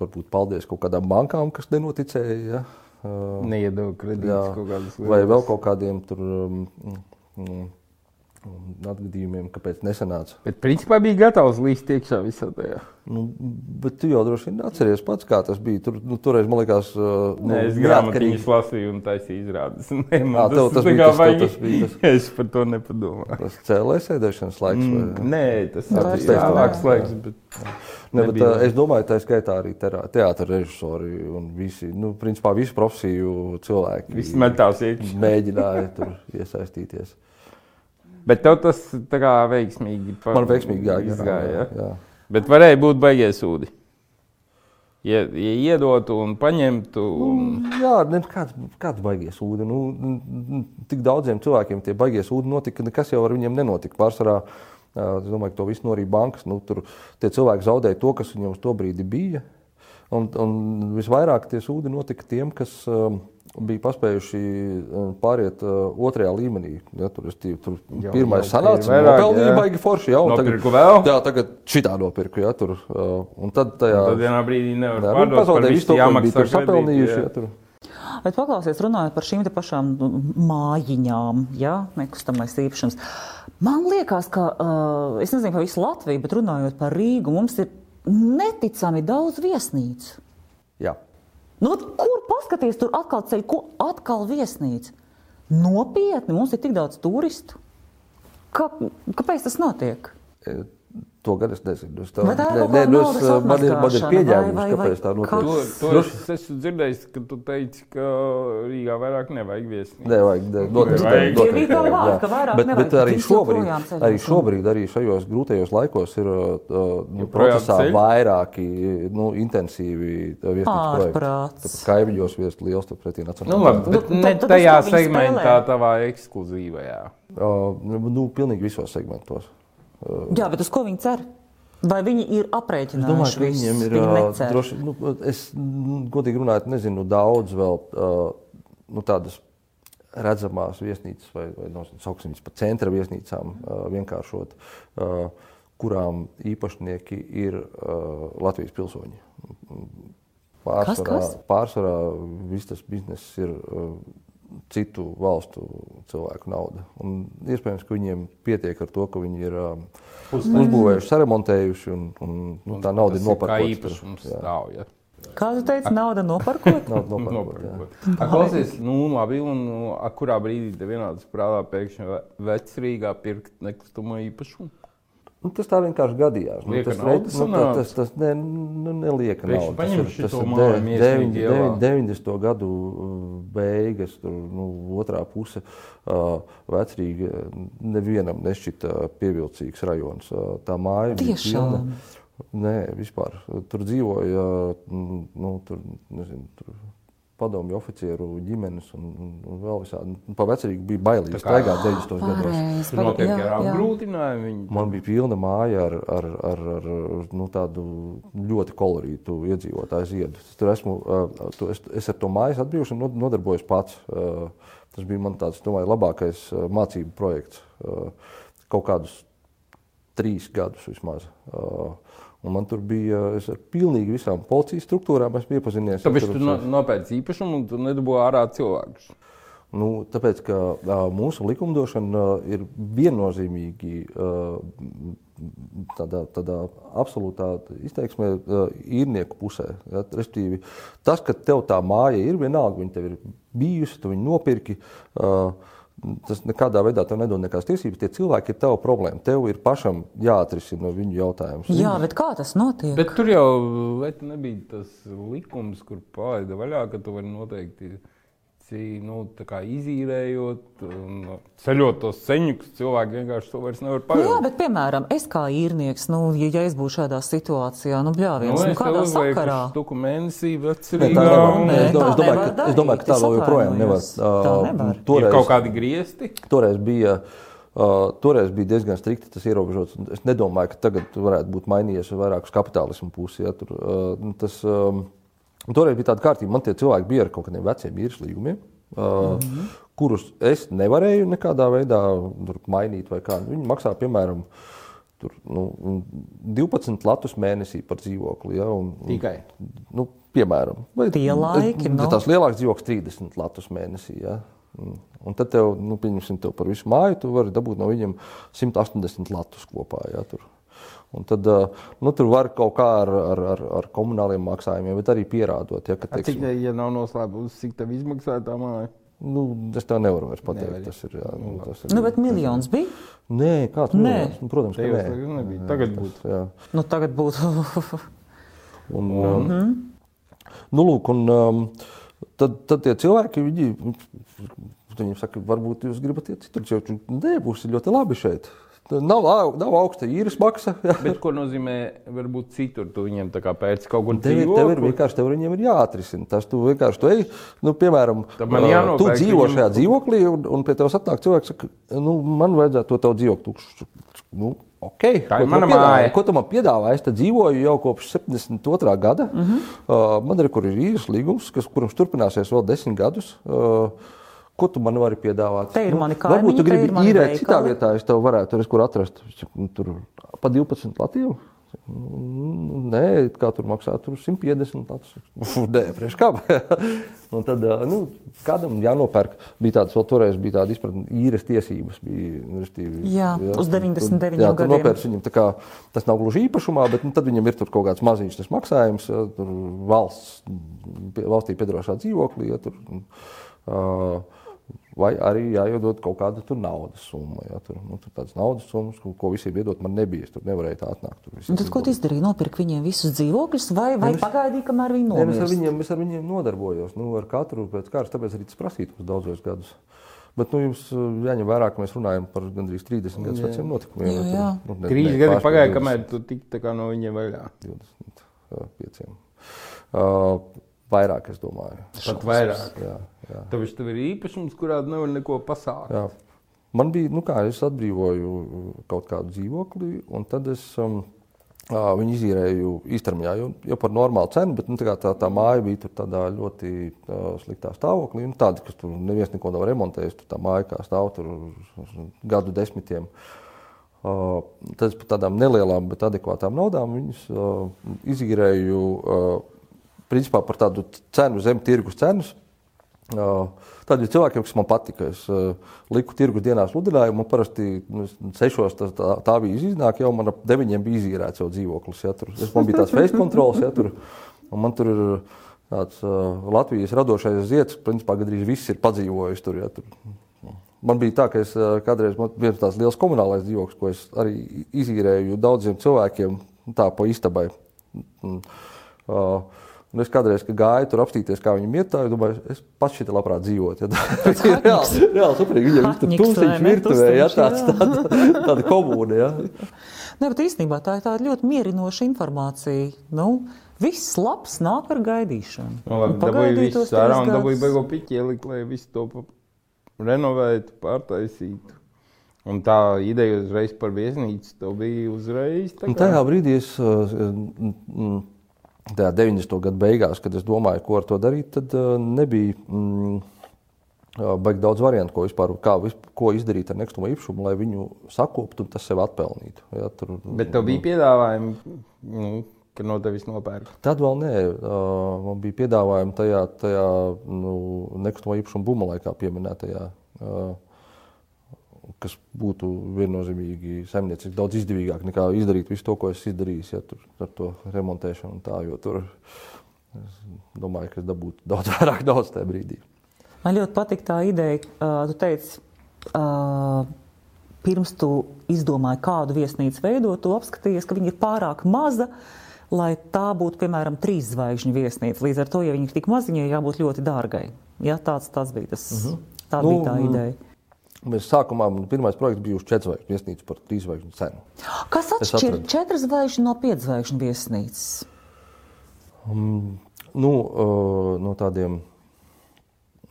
varbūt paldies kaut kādām bankām, kas nenoticēja. Ja, Neiedod kredītus kaut kādas vai vēl kaut kādiem tur. Um, mm, Atgadījumiem, kāpēc nesanāca. Bet principā bija gatavs līst iekšā visā tajā. Nu, bet tu jau droši vien atceries pats, kā tas bija. Tur, nu, toreiz, man liekas, uh, Nē, es grāmatiņas lasīju un taisīju izrādes. Nē, man Ā, tev tas tā bija tas- vajag- tas bija tas. Es par to nepadomāju. Tas cēlēs sēdēšanas laiks. Mm, vai- Nē, tas ir tas tālāks tā. laiks. Bet... Ne, bet, uh, es domāju, tā skaitā arī teātris režisori un visi, nu, principā, visu profesiju cilvēki. Viss metās iekšā. Mēģināja tur iesaistīties. Bet tev tas tā kā veiksmīgi pa- Man veiksmīgi gāja. izgāja. Ja? jā. Bet varēja būt baigies sūdi. Ja, ja iedotu un paņemtu, un... Jā, ne, kāds, kāds baigies ūdeni. Nu, tik daudziem cilvēkiem tie baigies ūdeni notika, ka nekas jau ar viņiem nenotika. Pārsvarā, es domāju, ka to visu norīja bankas. Nu, tur tie cilvēki zaudēja to, kas viņiem uz to brīdi bija. Un, un visvairāk tie sūdi notika tiem, kas um, bija paspējuši um, pāriet uh, otrajā līmenī. Ja, tur, restīvi, tur Jau- pirmais jau sanāca, ir vairāk, nopelnīja jā. baigi forši. Jā, un Nopirku vēl? Jā, tagad šitā nopirku. Jā, tur, uh, un tad tajā, tad vienā brīdī nevar jā, viņi pārdot. par pazaudēja visu to, ko viņi tur sapelnījuši. jā. Jā, tur. Bet paklausies, runājot par šīm te pašām nu, mājiņām, ja, nekustamais īpašums. Man liekas, ka, uh, es nezinu par visu Latviju, bet runājot par Rīgu, mums ir neticami daudz viesnīcu. Jā. Nu, kur paskaties, tur atkal ceļ, ko atkal viesnīca? Nopietni, mums ir tik daudz turistu. Kā, kāpēc tas notiek? To gan es nezinu. Es nu, naudas es, man ir, man ir pieņēmums, vai- vai- kāpēc tā notiek. kas? To, to Droši- es esmu dzirdējis, ka tu teici, ka Rīgā vairāk nevajag viesnīcu. Nevajag, ne, noteikti, Vajag. noteikti, vārdi, jā. ka vairāk bet, nevajag, bet arī šobrīd, arī šobrīd, arī šajos grūtajos laikos ir uh, nu, Joprojām procesā ceļ? vairāki nu, intensīvi uh, viesnīcu projekti. Kaimiņos viest liels tur pretī Nu, nacionālajiem. labi, bet Nu, ne tad- tad tajā segmentā, tavā ekskluzīvajā. Nu, pilnīgi visos segmentos. Jā, bet uz ko viņi cer? Vai viņi ir Es aprēķinājuši domāju, ka viņiem ir Viņi droši, nu, es godīgi runājot, nezinu daudz vēl nu, tādas redzamās viesnīcas, vai, vai no, sauksim viņas par centra viesnīcām, vienkāršot, kurām īpašnieki ir Latvijas pilsoņi. Pārsvarā, kas? pārsvarā viss tas bizness ir citu valstu cilvēku nauda. Un iespējams, ka viņiem pietiek ar to, ka viņi ir ā, uzbūvējuši, saremontējuši, un, un nu, tā nauda ir Tas Kā īpašums stāv. Ja? Kā tu teici, nauda nopirkot? Nav nopirkta. jā. Nopirkot. A, Klausies, nu, labi, un nu, kurā brīdī tev vienādas prātā pēkšņi ve- vecrīgā pirkt nekustamo īpašumu? Nu, tas tā vienkārši gadījās. Nu, tas, nauda re- nu, sanāca? tas, tas ne, nu, nelieka paņem Tas ir- tas ir de- deviņ- deviņ- 90. gadu uh, beigas, tur, nu, otrā puse. Uh, Vecrīga nevienam nešķita pievilcīgs rajons. Uh, tā māja bija Tiešām. pilna. Nē, vispār. Tur dzīvoja mm, nu, tur, nezinu, tur padomju oficieru ģimenes un, un, un vēl visādi. Nu, pa vecrīgi bija bailīgi staigāt 90. gados. Tur notiek jā, jā. apgrūtinājumu. Viņi... Man bija pilna māja ar, ar, ar, ar nu, tādu ļoti kolorītu iedzīvotāju ziedu. Es, tur esmu, tu- es, es ar to mājas atbrīvošanu nod- nodarbojos pats. Tas bija man tāds, domāju, labākais mācību projekts. Kaut kādus trīs gadus vismaz. Uh, Un man tur bija, es ar pilnīgi visām policijas struktūrām iepazinies. Tāpēc tu no, nopērci īpašumu un tu nedabūji ārā cilvēkus. Nu, tāpēc, ka uh, mūsu likumdošana ir viennozīmīgi tādā, tādā absolūtā izteiksmē, īrnieku pusē. Ja? Respektīvi, tas, ka tev tā māja ir vienalga, viņa tev ir bijusi, tu viņu nopirki. Uh, Tas nekādā veidā tev nedod nekādas tiesības. Tie cilvēki ir tava problēma. Tev ir pašam jāatrisina viņu jautājums. Jā, bet kā tas notiek? Bet tur jau nebija tas likums, kur palaida vaļā, ka tu vari noteikti cī- nu, izīrējot, un ceļot tos ceļus. Cilvēki vienkārši to vairs nevar Nu, jā, bet, piemēram, es kā īrnieks, nu, ja, ja es būtu šādā situācijā, nu, bļāviens, nu, es tev kādā sakarā? štuku mēnesī nevar. un- Es do- es domāju, ka- es domāju, ka tā vēl joprojām nevar. Tā Uh, nevar. Ir Toreiz, kaut kādi griezti. toreiz, bija, uh, toreiz bija diezgan strikti tas ierobežots. un Es nedomāju, ka tagad varētu būt mainījies vairāk uz kapitālismu pusi. Ja, tur, uh, nu, tas, um, un toreiz bija tāda kārtība, man tie cilvēki bija ar kaut kādiem veciem īres līgumiem. Uh, mm -hmm. Kurus es nevarēju nekādā veidā tur mainīt, vai kā. Viņi maksā, piemēram, tur, nu, 12 latus mēnesī par dzīvokli. Ja, un, Tikai. Nu, piemēram, vai Tie laiki, ja nu. tās lielākas dzīvoklis 30 latus mēnesī. Ja? Un- Un tad, tev, nu, pieņemsim, tev par visu māju, tu vari dabūt no viņiem 180 latus kopā. Ja, tur. Un tad uh, nu, tur var kaut kā ar, ar, ar, ar komunāliem maksājumiem, bet arī pierādot, ja, ka A, Cik, teiksim, ja nav noslēpums, cik tev izmaksā tā māja? nu, es tev nevaru vairs pateikt. Nevari. Tas ir, jā, nu, tas ir, Nu, bet miljons bija. Nē, kāds Nē. miljons? Nu, protams, ka nē. nebija. Tagad būtu. Jā. Nu, tagad būtu. Un, um, nu, lūk, un, um, tad, tad tie cilvēki, viņi, viņiem saka, varbūt jūs gribat iet citur, nē, būs ļoti labi šeit. Nav, au- nav augsta īres maksa. jā. Bet ko nozīmē, varbūt citur tu viņiem tā kā pēc kaut kur ir- tev ir vienkārši tev viņiem ir jāatrisina. Tas tu vienkārši tu ej, nu, piemēram, jānopērk tu dzīvo viņam- šajā dzīvoklī, un, un pie tevis atnāk cilvēks, saka, nu, man vajadzētu to tavu dzīvokli. Tu- Nu, okay. Tā ir mana māja. Ko tu man piedāvā? Es te dzīvoju jau kopš 72. gada. Uh -huh. uh, man ir kur ir īres līgums, kas, kurš turpināsies vēl desmit gadus. Uh, Ko tu man vari piedāvāt? Te ir mani Varbūt tu kaimiņi, gribi īrēt citā vietā, es tev varētu tur, kur atrast. Nu, Tur pa 12 Latviju. Nu, Nē, kā tur maksā, tur 150 latus. Nē, priekš kā. Un tad, nu, kādam jānopērk, bija tāds, vēl toreiz bija tāda izpratne, īres tiesības. Bija, restīvi, Jā, uz 99 jā, gadiem. nopērci viņam, tā kā, tas nav gluži īpašumā, bet nu, tad viņam ir tur kaut kāds maziņš tas maksājums, ja, tur valsts, valstī piedarošā dzīvoklī. Ja, tur, uh, Vai arī jāiedod kaut kāda tur naudas summa. Ja, tur, nu, tur tādas naudas summas, ko, ko visiem iedot, man nebija. Es tur nevarēju tā atnākt. Tur tad, ko tu izdarīji? Nopirki viņiem visus dzīvokļus, vai, vai pagaidīji, kamēr viņi Nē, nu, es, ar nomirst? viņiem, es ar viņiem nodarbojos. Nu, ar katru pēc kārtas, tāpēc arī tas prasīja mums daudzos gadus. Bet nu, jums uh, jāņem vērā, ka mēs runājam par gandrīz 30 gadus veciem notikumiem. Jā, Tur, jā. nu, ne- Trīs ne, gadi pagāja, 20. kamēr tu kā no viņiem vaļā. 25. Uh, vairāk, es domāju. Pat vairāk. Jā, jā, Tāpēc tev ir īpašums, kurā nevar neko pasākt. jā. Man bija, nu kā, es atbrīvoju kaut kādu dzīvokli, un tad es um, viņu izīrēju īstermiņā, jau, jau par normālu cenu, bet nu, tā, tā, tā māja bija tur tādā ļoti uh, sliktā stāvoklī. Nu, tāda, kas tur neviens neko nav remontējis, tur tā māja kā stāv tur gadu desmitiem. Uh, tad es par tādām nelielām, bet adekvātām naudām viņus uh, izīrēju uh, principā par tādu cenu zem tirgus cenas. Uh, Tādiem cilvēkiem, kas man patika, es uh, liku tirgus dienā sludinājumu. Man parasti nu, sešos tas, tā, tā bija iznāk, jau man ap deviņiem bija izīrēts jau dzīvoklis. Ja, tur, es, man bija tāds face kontrols, ja, tur, un man tur ir tāds uh, Latvijas radošais zieds, principā gandrīz viss ir padzīvojis tur. Ja, tur. Man bija tā, ka es kādreiz bija tāds liels komunālais dzīvoklis, ko es arī izīrēju daudziem cilvēkiem, tā pa istabai. Un, ā, Un es kādreiz gāju tur apstīties, kā viņam iet, tā, es domāju, es pats šeit labprāt dzīvotu. Ja, tas ir reāli, reāli superīgi. Viņam ir tūkstoši virtuvē, ja, tāds, tāda, tāda komūna. Ja. Nē, bet īstenībā tā ir tāda ļoti mierinoša informācija. Nu, viss labs nāk ar gaidīšanu. Nu, labi, Un dabūju visu sārā un dabūju beigo piķi ielikt, lai visu to renovētu, pārtaisītu. Un tā ideja uzreiz par viesnīcu, to bija uzreiz. tā Un kā- tajā brīdī, es, uh, mm, tajā 90. gada beigās, kad es domāju, ko ar to darīt, tad uh, nebija mm, uh, baigi daudz variantu, ko, vispār, kā, ko izdarīt ar nekustamo īpašumu, lai viņu sakoptu un tas sev atpelnītu. Ja, tur, Bet tev bija piedāvājumi, nu, ka no tevis nopērk. Tad vēl nē, uh, man bija piedāvājumi tajā, tajā nu, nekustamo īpašumu bumelē, kā pieminētajā, uh, kas būtu viennozīmīgi saimnieciski daudz izdevīgāk nekā izdarīt visu to, ko es izdarīju, ja tur ar to remontēšanu un tā, jo tur es domāju, ka es dabūtu daudz vairāk daudz tajā brīdī. Man ļoti patīk tā ideja, uh, tu teici, uh, pirms tu izdomāji, kādu viesnīcu veidot, tu apskatījies, ka viņa ir pārāk maza, lai tā būtu, piemēram, trīs zvaigžņu viesnīca. Līdz ar to, ja viņa ir tik maziņa, jābūt ļoti dārgai. Ja, tāds, tāds bija tas, uh -huh. tā Nu, bija tā ideja. Mēs sākumā, pirmais projekts bija uz četru zvaigžņu viesnīcu par trīs zvaigžņu cenu. Kas Es atšķir atradu. četras zvaigžņu no piecas zvaigžņu viesnīcas? Nu, uh, no tādiem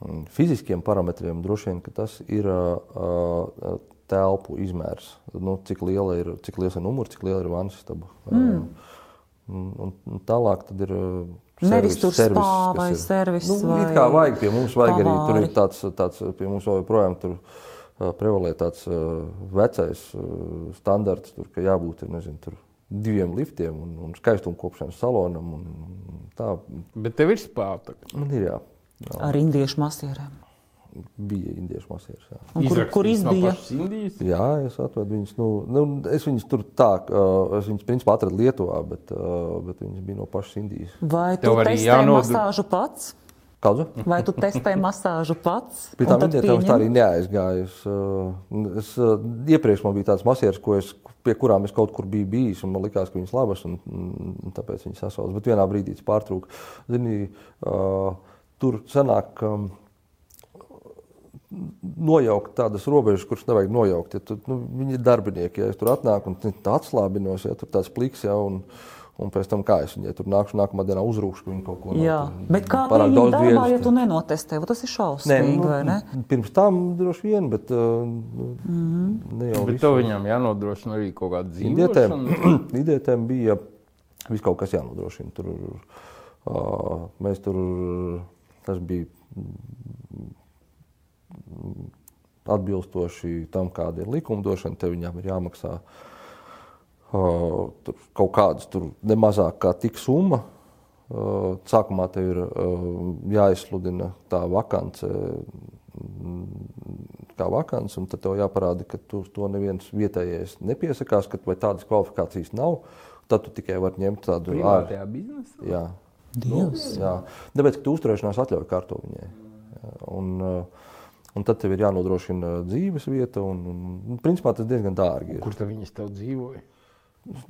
mm, fiziskiem parametriem droši vien tas ir uh, telpu izmērs. Nu, cik liela ir, cik liels ir numurs, cik liela ir vannas istaba. Mm. Un, un tālāk tad ir. uh, Nevis servis- tur servis, kas vai ir- servis Nu, vai kā vajag pie mums, vajag arī tur ir tāds, tāds pie mums vēl joprojām tur uh, prevalē tāds vecais standarts, tur, ka jābūt nezinu, tur diviem liftiem un, un skaistumkopšanas salonam. Un, un tā Bet tev ir spāta. man ir jā. jā. Ar indiešu masierēm. Bija indiešu masīvs. Kur, kur izbija? Indijas? jā, es atradu viņus. Nu, nu, es viņus tur tā, es viņus principā atradu Lietuvā, bet, bet viņas bija no pašas Indijas. Vai tu Tev arī testē jānod- masāžu pats? Kādu? Vai tu testē masāžu pats? Pie tām tad indietēm es tā arī neaizgāju. Es, uh, es, uh, iepriekš man bija tāds masieris, ko es, pie kurām es kaut kur biju bijis, un man likās, ka viņas labas, un, un tāpēc viņas sasaucas. Bet vienā brīdī tas pārtrūka. Zini, uh, tur sanāk, um, nojaukt tādas robežas, kuras nevajag nojaukt. Ja tu, nu, viņi ir darbinieki, ja es tur atnāku un tā atslābinos, ja tur tāds pliks, ja, un, un pēc tam kā es viņai tur nākšu nākamā dienā uzrūkšu, ka viņi kaut ko Jā, tur bet kā pārāk daudz darbā, vietas ja tu nenotestē? Tas ir Nē, šausmīgi, nu, vai ne? Pirms tam droši vien, bet uh, nu, Mhm. ne jau Bet visu. tev viņam jānodrošina arī kaut kāda dzīvošana. indietēm bija viss kaut kas jānodrošina. Tur, uh, mēs tur, tas bija mm, atbilstoši tam, kāda ir likumdošana, te viņām ir jāmaksā uh, tur kaut kādas tur nemazāk kā tik summa. Sākumā tev ir jāizsludina tā vakance, kā vakants, un tad tev jāparāda, ka tu to neviens vietējais nepiesakās, ka vai tādas kvalifikācijas nav. Tad tu tikai vari ņemt tādu Privātajā biznesā. Jā, Dievs. jā. Tāpēc, ka tu uzturēšanās atļauj kārto viņai. Un, un tad tev ir jānodrošina dzīves vieta, un, un, un principā tas diezgan dārgi. Ir. Kur tad viņas tev dzīvoja?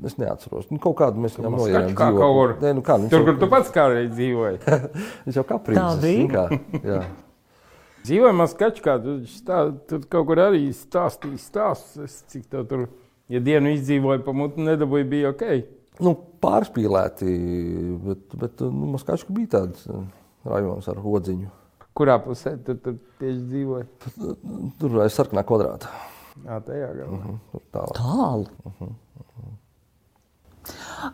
Es neatceros. Nu, kaut kādu mēs viņam nojām kā kaut kur. Nē, nu kā, viņš Tur, jau- kur tu pats kādreiz dzīvoji. Viņš jau kā princis. bija? Kā, jā. Dzīvojamā skaču, kā tu stā, tur kaut kur arī stāstīji stāstus, cik tev tur, ja dienu izdzīvoja pa mutu, nedabūja, bija ok. Nu, pārspīlēti, bet, bet nu, Maskačka bija tāds uh, rajons ar odziņu. Kurā pusē tu tur tieši dzīvoja? Tur aiz sarkanā kvadrāta. Jā, tajā galā. Mhm, Tur tālāk. Tālu.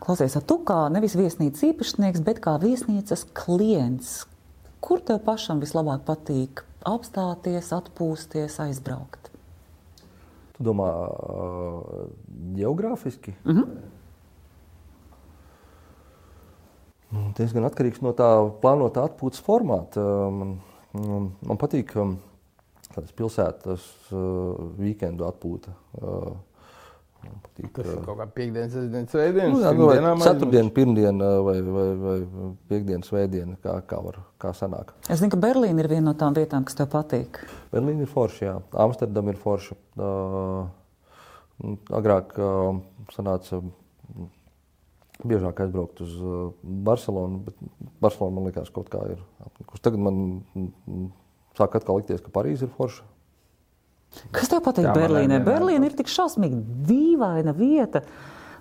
Klausies, tu kā nevis viesnīcas īpašnieks, bet kā viesnīcas klients, kur tev pašam vislabāk patīk apstāties, atpūsties, aizbraukt? Tu domā, uh, geogrāfiski? Mm -hmm. Nu, diezgan atkarīgs no tā plānotā atpūtas formāta. Man, patīk tādas pilsētas uh, weekendu atpūta. Uh, patīk, Tas ir uh, kaut kā piekdienas, sestdienas, svētdienas. Nu, jā, nu, vai ceturtdiena, pirmdiena vai, vai, vai piekdiena, svētdiena, kā, kā, var, kā sanāk. Es zinu, ka Berlīna ir viena no tām vietām, kas tev patīk. Berlīna ir forša, jā. Amsterdama ir forša. Uh, agrāk uh, sanāca mm, biežāk aizbraukt uz Barcelonu, bet Barcelona man liekas, kaut kā ir apnikusi. Tagad man mm, sāk atkal likties, ka Parīze ir forša. Kas tev patīk Berlīnē? Berlīna ir tik šausmīgi dīvaina vieta.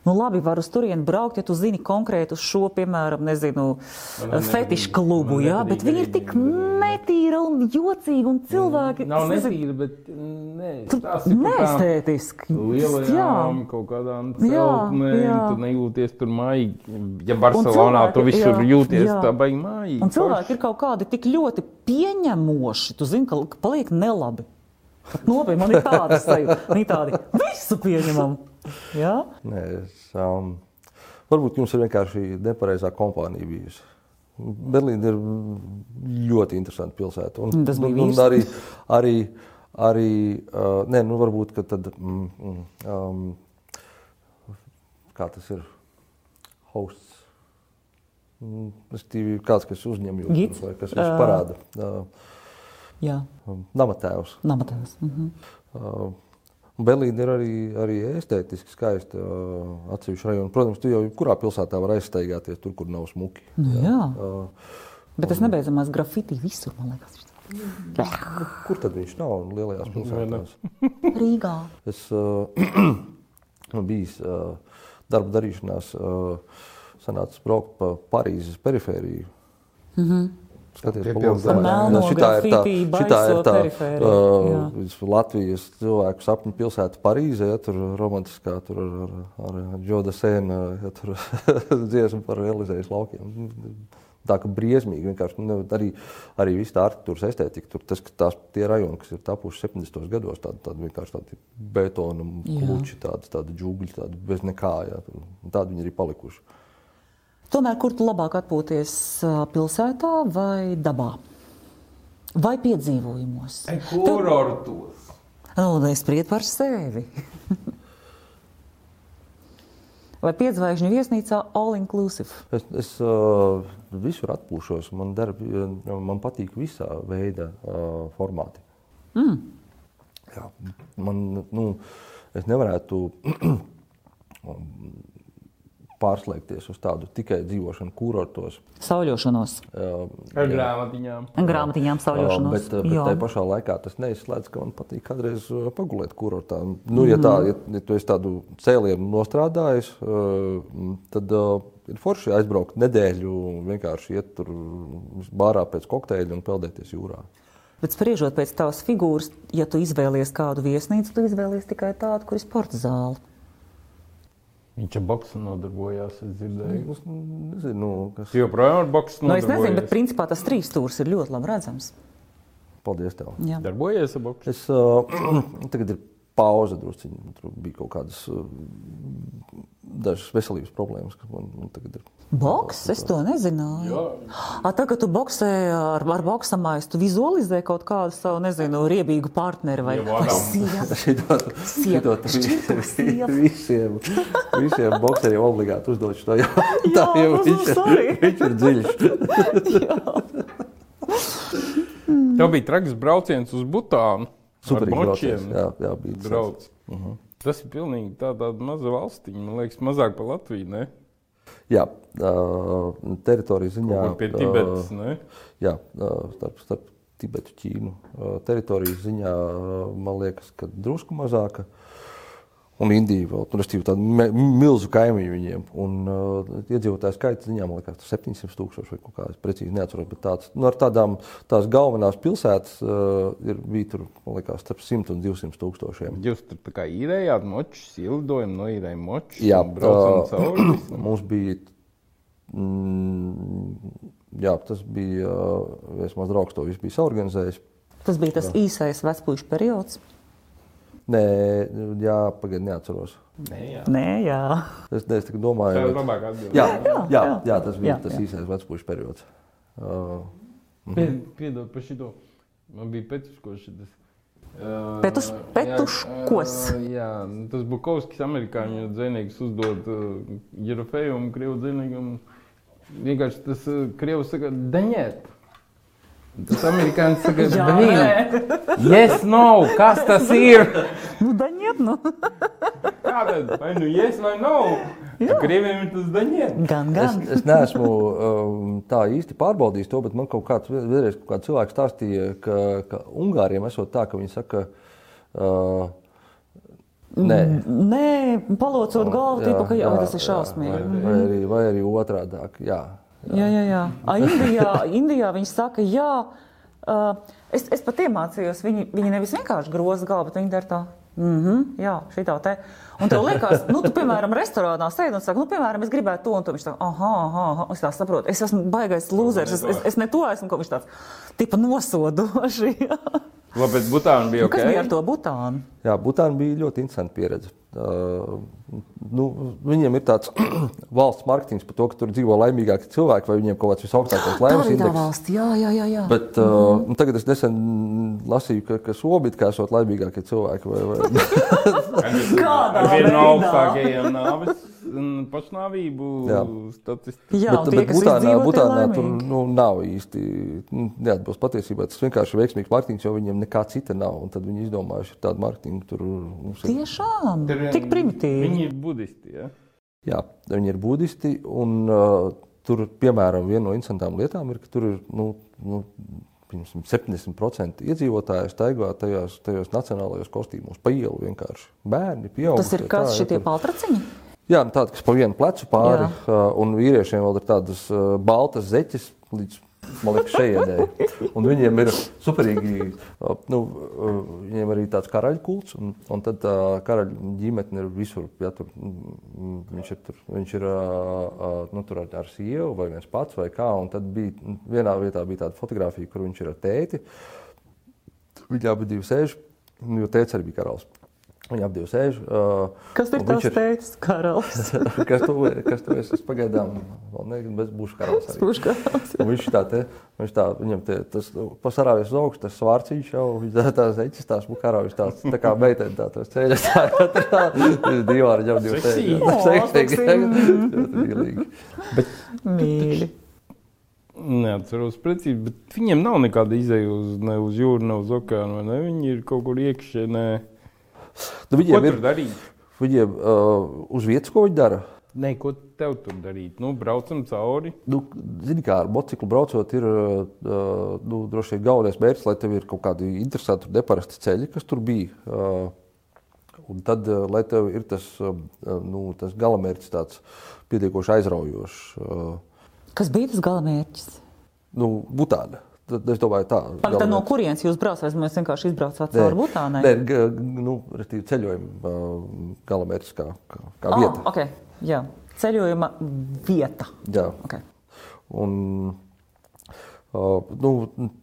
Nu, labi, var uz turieni braukt, ja tu zini konkrēti uz šo, piemēram, nezinu, fetišu klubu, jā, bet viņi ir tik netīra un jocīga un cilvēki. Nav es nezinu, netīra, bet Neestētiski. lielajām kaut kādām celtnēm. Tu nejūties tur maigi. Ja Barcelonā tu visur jūties tā baigi maigi. Un cilvēki ir kaut kādi tik ļoti pieņemoši. Tu zini, ka paliek nelabi. Nopietni, man ir tāda sajūta. Viņi tādi visu pieņemam. Jā? Nē, es, um, varbūt jums ir vienkārši nepareizā kompānija bijusi. Berlīna ir ļoti interesanta pilsēta. Un, Tas bija un, un arī, arī, arī uh, nē, nu, varbūt ka tad, mm, mm, um, kā tas ir, hosts. Mm, kāds, kas uzņem jūs, Gids? vai kas jums Ā. parāda. Uh, Jā, Namatēvs. namatēvs. Mhm. Uh, Berlīna ir arī, arī estētiski skaista uh, atsevišķa rajona. Protams, tu jau kurā pilsētā var aizstaigāties tur, kur nav smuki. Nu, jā, Uh, bet tas nebeidzamās grafiti visur, man liekas. kur tad viņš nav? Lielajās pilsētās. Rīgā. Es uh, biju uh, darba darīšanās, uh, sanācis braukt pa Parīzes perifēriju. Mhm. Mm -hmm. Skaties. Melno šitā ir tā, šitā ir tā uh, Latvijas cilvēku sapņu pilsēta Parīzē, ja, tur romantiskā, tur ar, ar, ar Džoda Sēna, ja, tur dziesmu par Elizējas laukiem. Tā kā briesmīgi vienkārši, nu, arī, arī viss tā arhitektūras estētika, tur tas, ka tās tie rajoni, kas ir tapuši 70. gados, tādi, tādi vienkārši tādi betona kluči, tādi, tādi džungļi, tādi bez nekā, jā, tur- tādi viņi ir arī palikuši. Tomēr, kur tu labāk atpūties pilsētā vai dabā? Vai piedzīvojumos? Kurortos. Nu, es spriedu par sevi. vai piedzvaigžņu viesnīcā all inclusive? Es, es uh, visur atpūšos. Man, der, man patīk visā veida uh, formāti. Mm. Jā, man, nu, es nevarētu pārslēgties uz tādu tikai dzīvošanu kurortos. Sauļošanos, Uh, grāmatiņām. grāmatiņām sauļošanos. Bet, uh, bet Jā. tajā pašā laikā tas neizslēdz, ka man patīk kādreiz pagulēt kurortā. Nu, ja, tā, ja, ja tu esi tādu cēlienu nostrādājis, uh, tad uh, ir forši aizbraukt nedēļu un vienkārši iet tur bārā pēc kokteļa un peldēties jūrā. Bet spriežot pēc tavas figūras, ja tu izvēlies kādu viesnīcu, tu izvēlies tikai tādu, kur ir sporta zāle. Viņš ar boksu nodarbojās, es dzirdēju. Es nezinu, kas Tu joprojām ar boksu Nu, es nezinu, bet principā tas trīs stūris ir ļoti labi redzams. Paldies tev. Jā. Darbojies ar boksu. Es, uh, tagad ir pauze, drusciņi. Tur bija kaut kādas uh, dažas veselības problēmas, kas man, man tagad ir. Boks, es to nezināju. A, tā, kad tu boxē ar, ar boksamājas, tu vizualizē kaut kādu savu, nezinu, riebīgu partneri vai, Jau sievu. Sieva. visiem, visiem bokseriem obligāti uzdot šo jautājumu. Jā, jo nu, viņš, viņš ir dziļš. Tev bija traks brauciens uz Butānu. Superīgs brauciens. Jā, jā, bija tas. Brauc. Tas ir pilnīgi tā, tāda maza valstiņa. Man liekas, mazāk par Latviju. Ne? Jā, uh, teritorija ziņā. Kaut pie Tibetas. Ne? Jā, uh, starp, starp Tibetu, Ķīnu. Uh, teritorijas ziņā uh, man liekas, ka drusku mazāka. Un Indija vēl, tur ir tāda me- milzu kaimiņu viņiem. Un uh, iedzīvotāju skaita ziņā, man liekas, tas ir 700 tūkstoši vai kaut kā, es precīzi neatceros. Bet tāds, nu, ar tādām, tās galvenās pilsētas uh, ir, bija tur, man liekas, starp 100 un 200 tūkstošiem. Jūs tur tā kā īrējāt močus, ielidojām, noīrējām močus. Jā, un braucām tā- cauri. Mums bija. Mm, jā, tas bija. Uh, viens mans draugs to visu bija saorganizējis. Tas bija tas īsais vecpuļu periods. Nē, jā, pagaidi, neatceros. Nē, jā. Nē, jā. Es, ne, es domāju, ka labāk atbildēt. jā, jā, jā, jā. jā, tas bija Jā, tas jā. īsais vecpuļu periods. Uh, Piedod par šito. Man bija Petuškošs. Petuš- Petuškos. Jā, nu, tas Bukovskis, amerikāņu dzinējs, uzdod uh, Jerofejumu, krievu dzinējam. Vienkārši tas uh, krievs saka, daņēt. Tas amerikānis saka, blīn. Yes, no, kas tas ir? Nu, daņiet, nu. Kāda? Vai nu yes vai? No? Krieviem ir tas daņiem. Gan, Es, gan. es neesmu um, tā īsti pārbaudījis to, bet man kaut kāds vienreiz kaut kāds cilvēks stāstīja, ka, ka Ungāriem esot tā, ka viņi saka, uh, nē. Nē, palocot galvu, Jā, tipa, ka jā, jā, tas ir šausmīgi. Vai arī, vai arī otrādāk. Jā. Jā, jā, jā. A, Indijā, Indijā viņi saka, jā. Uh, es, es pat iemācījos, viņi, viņi nevis vienkārši groza galvu, bet viņi dara tā. Mm -hmm, jā, šī tā te. Un tev liekas, nu, tu, piemēram, restorānā sēdi un saki, nu, piemēram, es gribētu to un to. Viņš tā, ah, ah, es tā saprotu, es esmu baigais lūzers, es, es, es ne to esmu, ko viņš tāds, tipa nosodoši. Labi, bet Butāna bija Nu, ok. Kas bija ar to butānu? Jā, Butāna bija ļoti interesanta pieredze. Uh, nu, viņiem ir tāds valsts mārketings par to, ka tur dzīvo laimīgāki cilvēki, vai viņiem kaut kāds visaugstākais Tā laimes arī tā indeks. valsts, jā, jā, jā. jā. Bet, uh, mm. Tagad es nesen lasīju, ka, ka Somija kā esot laimīgākie cilvēki. Vai, vai. Kādā Viena no augstākajiem nāves un pašnāvību Jā. statistikā. Jā, un bet, tie, bet Butānā, Butānā tur nu, nav īsti nu, neatbilst patiesībā. Tas vienkārši ir veiksmīgs mārketings, jo viņiem nekā cita nav. Un tad viņi izdomājuši tādu mārketingu. Tur ir Tiešām, Tur, tik primitīvi. Viņi ir budisti. Ja? Jā, viņi ir budisti. Un, uh, tur, piemēram, viena no interesantām lietām ir, ka tur ir nu, nu, piemēram, 70% iedzīvotāji staigā tajos, tajos nacionālajos kostīmos pa ielu vienkārši. Bērni, pieaugušie. Tas ir kas tā, šitie tur- paltraciņi? Jā, nu, tādi, kas pa vienu plecu pāri, Jā. uh, un vīriešiem vēl ir tādas uh, baltas zeķes līdz. Man liekas, šeit Un viņiem ir superīgi. uh, Nu, viņiem arī tāds karaļa kults, un, un tad tā karaļa ģimene ir visur. Ja, tur, mm, viņš ir, tur, viņš ir nu, tur ar, ar sievu vai viens pats vai kā. Un tad bija vienā vietā bija tāda fotografija, kur viņš ir ar tēti. Viņi abi divi sēž, nu, jo tēvs arī bija karalis. Viņi abi divi sēž. Uh, Kas ir tavs viņš teicis, karalis? kas tu, kas tu esi? Es pagaidām vēl nezinu, bet būšu karalis. arī. Būšu karalis. Viņš tā, te, viņš tā, viņam te, tas pasarāvies uz augšu, tas svārciņš jau, viņš tā, tā zeķis, tās viņš tāds, tā kā meitene tā, tas ceļas tā, tā, tā, jau divi Seksīgi. O, Seksīgi. seksīgi. Ļoti mīlīgi. Mīļi. Neatceros precīzi, bet viņiem nav nekāda izēja uz, ne uz jūru, ne uz okeānu. vai Ne? Viņi ir kaut kur iekšienē. Nu, Ko viņiem tur ir, darīt? viņiem uh, uz vietas, ko viņi dara. Nē, ko tev tur darīt? Nu, braucam cauri. Nu, Zini, kā ar motociklu braucot, ir uh, nu, droši vien galvenais mērķis, lai tev ir kaut kādi interesanti, neparasti ceļi, kas tur bija. Uh, un tad, uh, lai tev ir tas, uh, nu, tas galamērķis tāds pietiekoši aizraujošs, uh, Kas bija tas galamērķis? nu, butāna. Tad es domāju, tā Pagaid, tad no kurienes jūs braucat? Mēs vienkārši izbraucāt cauri Butānai? Nē, nu, ceļojuma galamērķis kā, kā, Ah, vieta. okay. Jā, ceļojuma vieta. Jā. Okay. Un, uh, nu,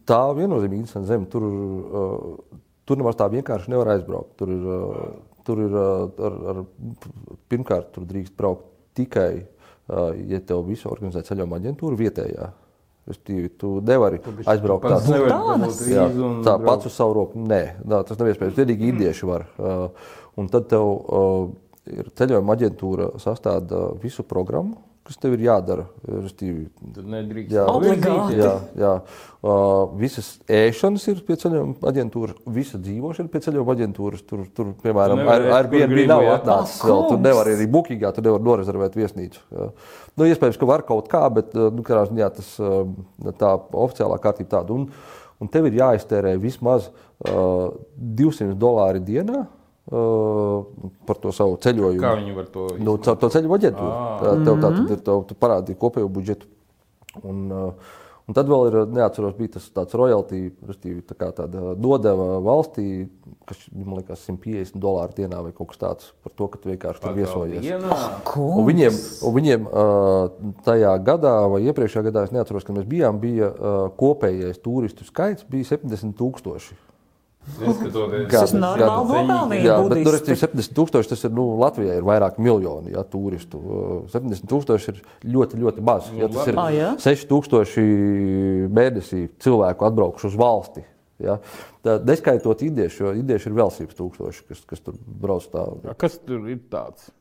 tā viennozīmīgi interesanta zeme. Tur, uh, tur nemaz tā vienkārši nevar aizbraukt. Tur ir, uh, tur ir uh, ar, ar, pirmkārt, tur drīkst braukt tikai, uh, ja tev visu organizē ceļojuma aģentūra vietējā. Respektīvi, tu nevari aizbraukt vīzu un tā pats uz savu roku. Nē, nā, tas nav iespējams. Vienīgi indieši var. Uh, un tad tev uh, ir ceļojuma aģentūra sastāda visu programmu, kas tev ir jādara. Respektīvi, Tad nedrīkst. Jā. Obligāti. Jā, jā. Uh, visas ēšanas ir pie ceļojuma aģentūras, visa dzīvošana ir pie ceļojuma aģentūras. Tur, tur piemēram, ar, vienu gribi, nav atnācis. Ak, vēl. Tur nevar arī bookingā, tur nevar norezervēt viesnīcu. Jā. Nu, iespējams, ka var kaut kā, bet uh, nu, ziņā tas uh, tā oficiālā kārtība tāda. Un, un tev ir jāiztērē vismaz uh, 200 dolāri dienā. Par to savu ceļojumu. Kā viņi var to Nu, caur to ceļu. Ā. Tā, tev tā tad ir, tev, tu parādi kopējo budžetu. Un, un tad vēl ir, neatceros, bija tas tāds royalty, respektīvi tā kā tāda nodeva valstī, kas, man liekas, 150 dolāru dienā vai kaut kas tāds par to, ka tu vienkārši tur viesojies. Un viņiem, un viņiem tajā gadā vai iepriekšējā gadā, es neatceros, kad mēs bijām, bija kopējais turistu skaits bija 70 tūkstoši. Neskatoties. Tas ir normāli nopelnīt Jā, bet nu, budisti. respektīvi, 70 tūkstoši tas ir nu, Latvijā ir vairāk miljoni ja, turistu. Uh, 70 tūkstoši ir ļoti, ļoti maz. Ja, tas ir Ah, jā? 6 tūkstoši mēnesī cilvēku atbraukuši uz valsti. Ja. Tā, neskaitot indiešu, jo indieši ir vēl 100 tūkstoši, kas, kas tur brauc tā. A, Kas tur ir tāds?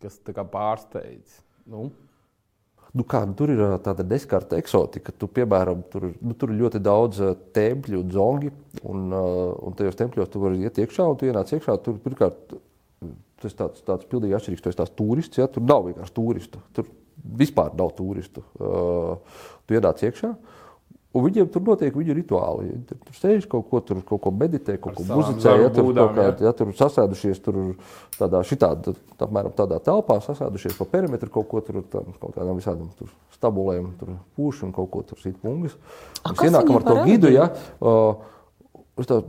Kas tā kā pārsteidz? Nu, Nu kā, nu, tur ir tāda neskarta eksotika. Tu, piemēram, tur, nu, tur ir ļoti daudz tempļu un zongi. Un, un tajos tempļos tu vari iet iekšā, un tu ienāc iekšā. Tur pirmkārt tas tāds, tāds pilnīgi atšķirīgs. Tu esi tāds turists, ja tur nav vienkārši turistu. Tur vispār nav turistu. Uh, tu ienāc iekšā. Un viņiem tur notiek viņu rituāli. Viņi Tur, tur sēž kaut ko, tur kaut ko meditē, kaut ko muzicē. Ja, tur, būdām, kaut kā, ja. tur sasēdušies tur tādā, šitād, apmēram tādā telpā, sasēdušies pa perimetru kaut ko tur, tā, kaut kādām visādām tur stabulēm, tur pūši un kaut ko tur sit pungas. Mēs ienākam ar to gidu, ja, uh, Es tā,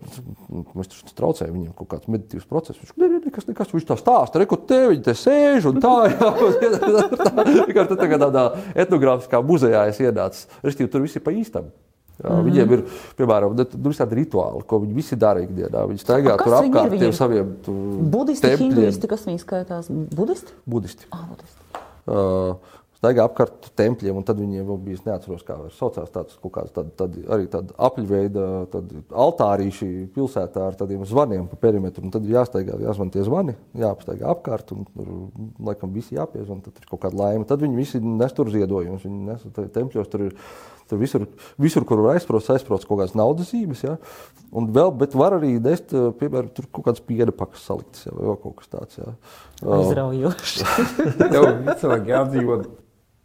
mēs tur traucējam viņam kaut kāds meditīvs process. Viņš ne, ne, nekas, nekas, viņš tā stāsta, re, ko te viņi te sēž un tā. Jā, tā, tā, tā tādā etnogrāfiskā muzejā es ienācu. Restīvi, tur viss ir pa īstam. Jā, mm -hmm. Viņiem ir, piemēram, tur visādi rituāli, ko viņi visi dara ikdienā. Viņi staigā tur apkārt tiem saviem Budisti, tempļiem. hinduisti, kas viņi skaitās? Budisti? Budisti. Ah, budisti. Uh, staigā apkārt tempļiem, un tad viņiem vēl bija, neatceros, kā viņš saucās, tāds kaut kāds tād, tād, arī tāda apļveida tād altārīši pilsētā ar tādiem zvaniem pa perimetru, un tad ir jāstaigā, jāzvan tie zvani, jāapstaigā apkārt, un tur, laikam, visi jāpiezvan, tad ir kaut kāda laime. Tad viņi visi nes tur ziedojumus, viņi nes te- tempļos, tur ir Tur visur, visur, kur var aizsprost, aizsprost kaut kādas naudas zīmes. Ja? Un vēl, bet var arī nest, eh, piemēram, tur kaut kādas piena pakas saliktas, ja? vai kaut kas tāds. Ja? Aizraujoši. Tev cilvēki jādzīvot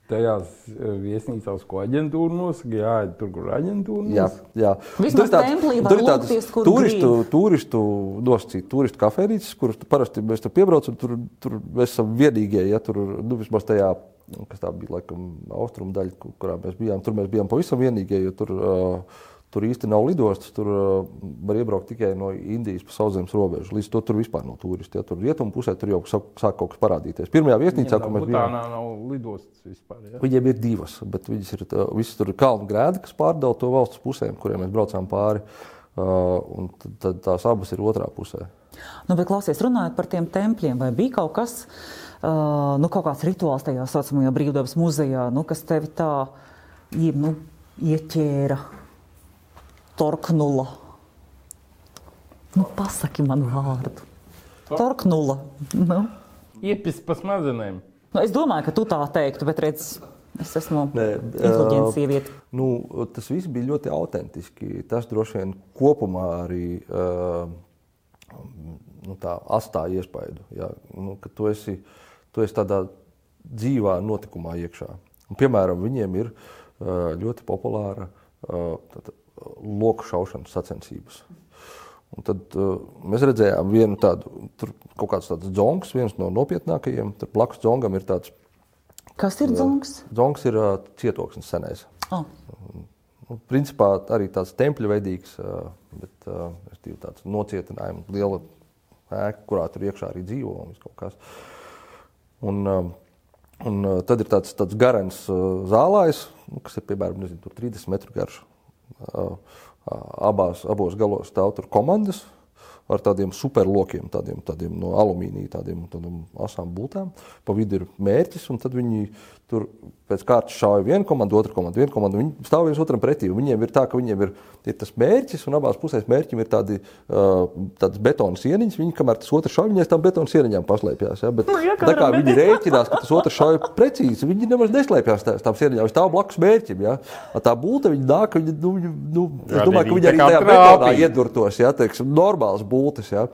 tajās eh, viesnīcās, ko aģentūra nosaka. Jā, tur, kur aģentūra Jā, nosaka. jā. Vismaz Tur ir tāds- tur ir kur turistu, turistu nosacīt, turistu kafejnīcas, kur tu parasti mēs tur piebraucam, tur, tur mēs esam vienīgie, ja tur, nu, vismaz tajā, kas tā bija, laikam, austrumu daļa, ku- kurā mēs bijām, tur mēs bijām pavisam vienīgie, jo tur, uh, tur īsti nav lidostas, tur uh, var iebraukt tikai no Indijas pa sauszemes robežu. Līdz to tur vispār nav turisti, ja tur rietumu pusē tur jau sāk, sāk kaut kas parādīties. Pirmajā viesnīcā, kur mēs bijām. Tā nav lidostas vispār. Jā. Viņiem ir divas, bet viņas ir tā- visas tur kalnu grēdi, kas pārdala to valsts pusēm, kuriem mēs braucām pāri. Uh, un tad, tad tās abas ir otrā pusē. Nu, bet, klausies, runājot par tiem tempļiem, vai bija kaut kas, uh, nu, kaut kāds rituāls tajā saucamajā brīvdabas muzejā, nu, kas tevi tā ie- nu, ieķēra, torknula? Nu, pasaki man vārdu. Torknula. Nu. Iepis pa smadzenēm. Nu, es domāju, ka tu tā teiktu, bet redz, es esmu ā, sieviete. Nu, tas viss bija ļoti autentiski. Tas droši vien kopumā arī uh, nu, tā atstāja iespaidu. Ja? Nu, ka tu esi, tu esi tādā dzīvā notikumā iekšā. Un, piemēram, viņiem ir uh, ļoti populāra uh, tātad, loku šaušanas sacensības. Un tad uh, mēs redzējām vienu tādu, tur kaut kāds tāds dzongs, viens no nopietnākajiem. Tur blakus dzongam ir tāds, Kas ir dzongs? dzongs ir uh, cietoksnis senais. Oh. Nu, principā arī tāds tempļa veidīgs, ā, bet respektīvi tāds nocietinājums, liela ēka, kurā tur iekšā arī dzīvo un viss kaut kas. Un, ā, un ā, tad ir tāds, tāds garens ā, zālājs, nu, kas ir piemēram nezinu, tur 30 metru garš. Abās, abos galos stāv tur komandas ar tādiem superlokiem, tādiem, tādiem no alumīnija, tādiem, tādiem asām būtām. Pa vidu ir mērķis, un tad viņi tur pēc kārtas šauja vienu komandu, otru komandu, vienu komandu. Viņi stāv viens otram pretī. Viņiem ir tā, ka viņiem ir, ir tas mērķis, un abās pusēs mērķim ir tādi, uh, tādas betona sieniņas. Viņi, kamēr tas otrs šauj, viņi aiz tām betona sieniņām paslēpjas. Ja? Bet, Nu, ja tā kā viņi rēķinās, ka tas otrs šauj precīzi, viņi nemaz neslēpjas tā- tām sieniņām. Viņi stāv blakus mērķim. Ja? Tā būta viņa nāk, viņa, nu, nu, es domāju, ka viņi viņi tā arī tajā betonā iedurtos, ja, teiksim, normāls būtis. Ja.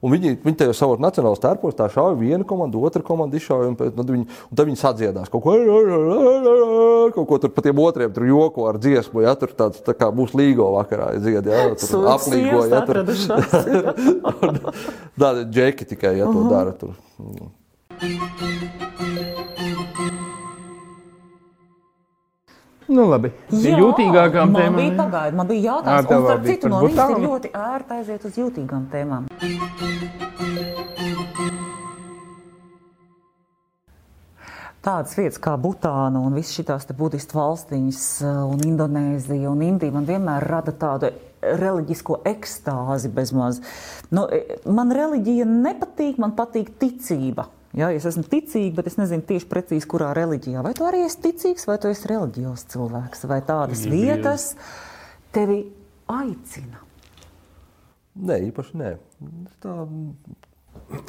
Un viņi, viņi tajos savos nacionālajos tērpos tā šauja vienu komandu, otru komandu izšauja, un, pēc, tad viņi, un tad viņi sadziedās kaut ko, kaut ko tur pa tiem otriem tur joko ar dziesmu, ja tur tāds tā kā mūsu līgo vakarā dzied, ja, tur aplīgo, ja tur. Tāda džeki tikai, ja to dara tur. Nu, labi. Jā, jūtīgākām man tēmām. Bija, pagaid, man bija jautājums, tev un starp citu, no viņas ir ļoti ērti aiziet uz jūtīgām tēmām. Tādas vietas kā Butāna un visas šīs budistu valstiņas, un Indonēzija un Indija man vienmēr rada tādu reliģisko ekstāzi bezmaz. Nu, e, man reliģija nepatīk, man patīk ticība. Jā, es esmu ticīga, bet es nezinu tieši precīzi, kurā reliģijā. Vai tu arī esi ticīgs, vai tu esi reliģijos cilvēks, vai tādas Dievs. vietas tevi aicina? Nē, īpaši nē. Tā,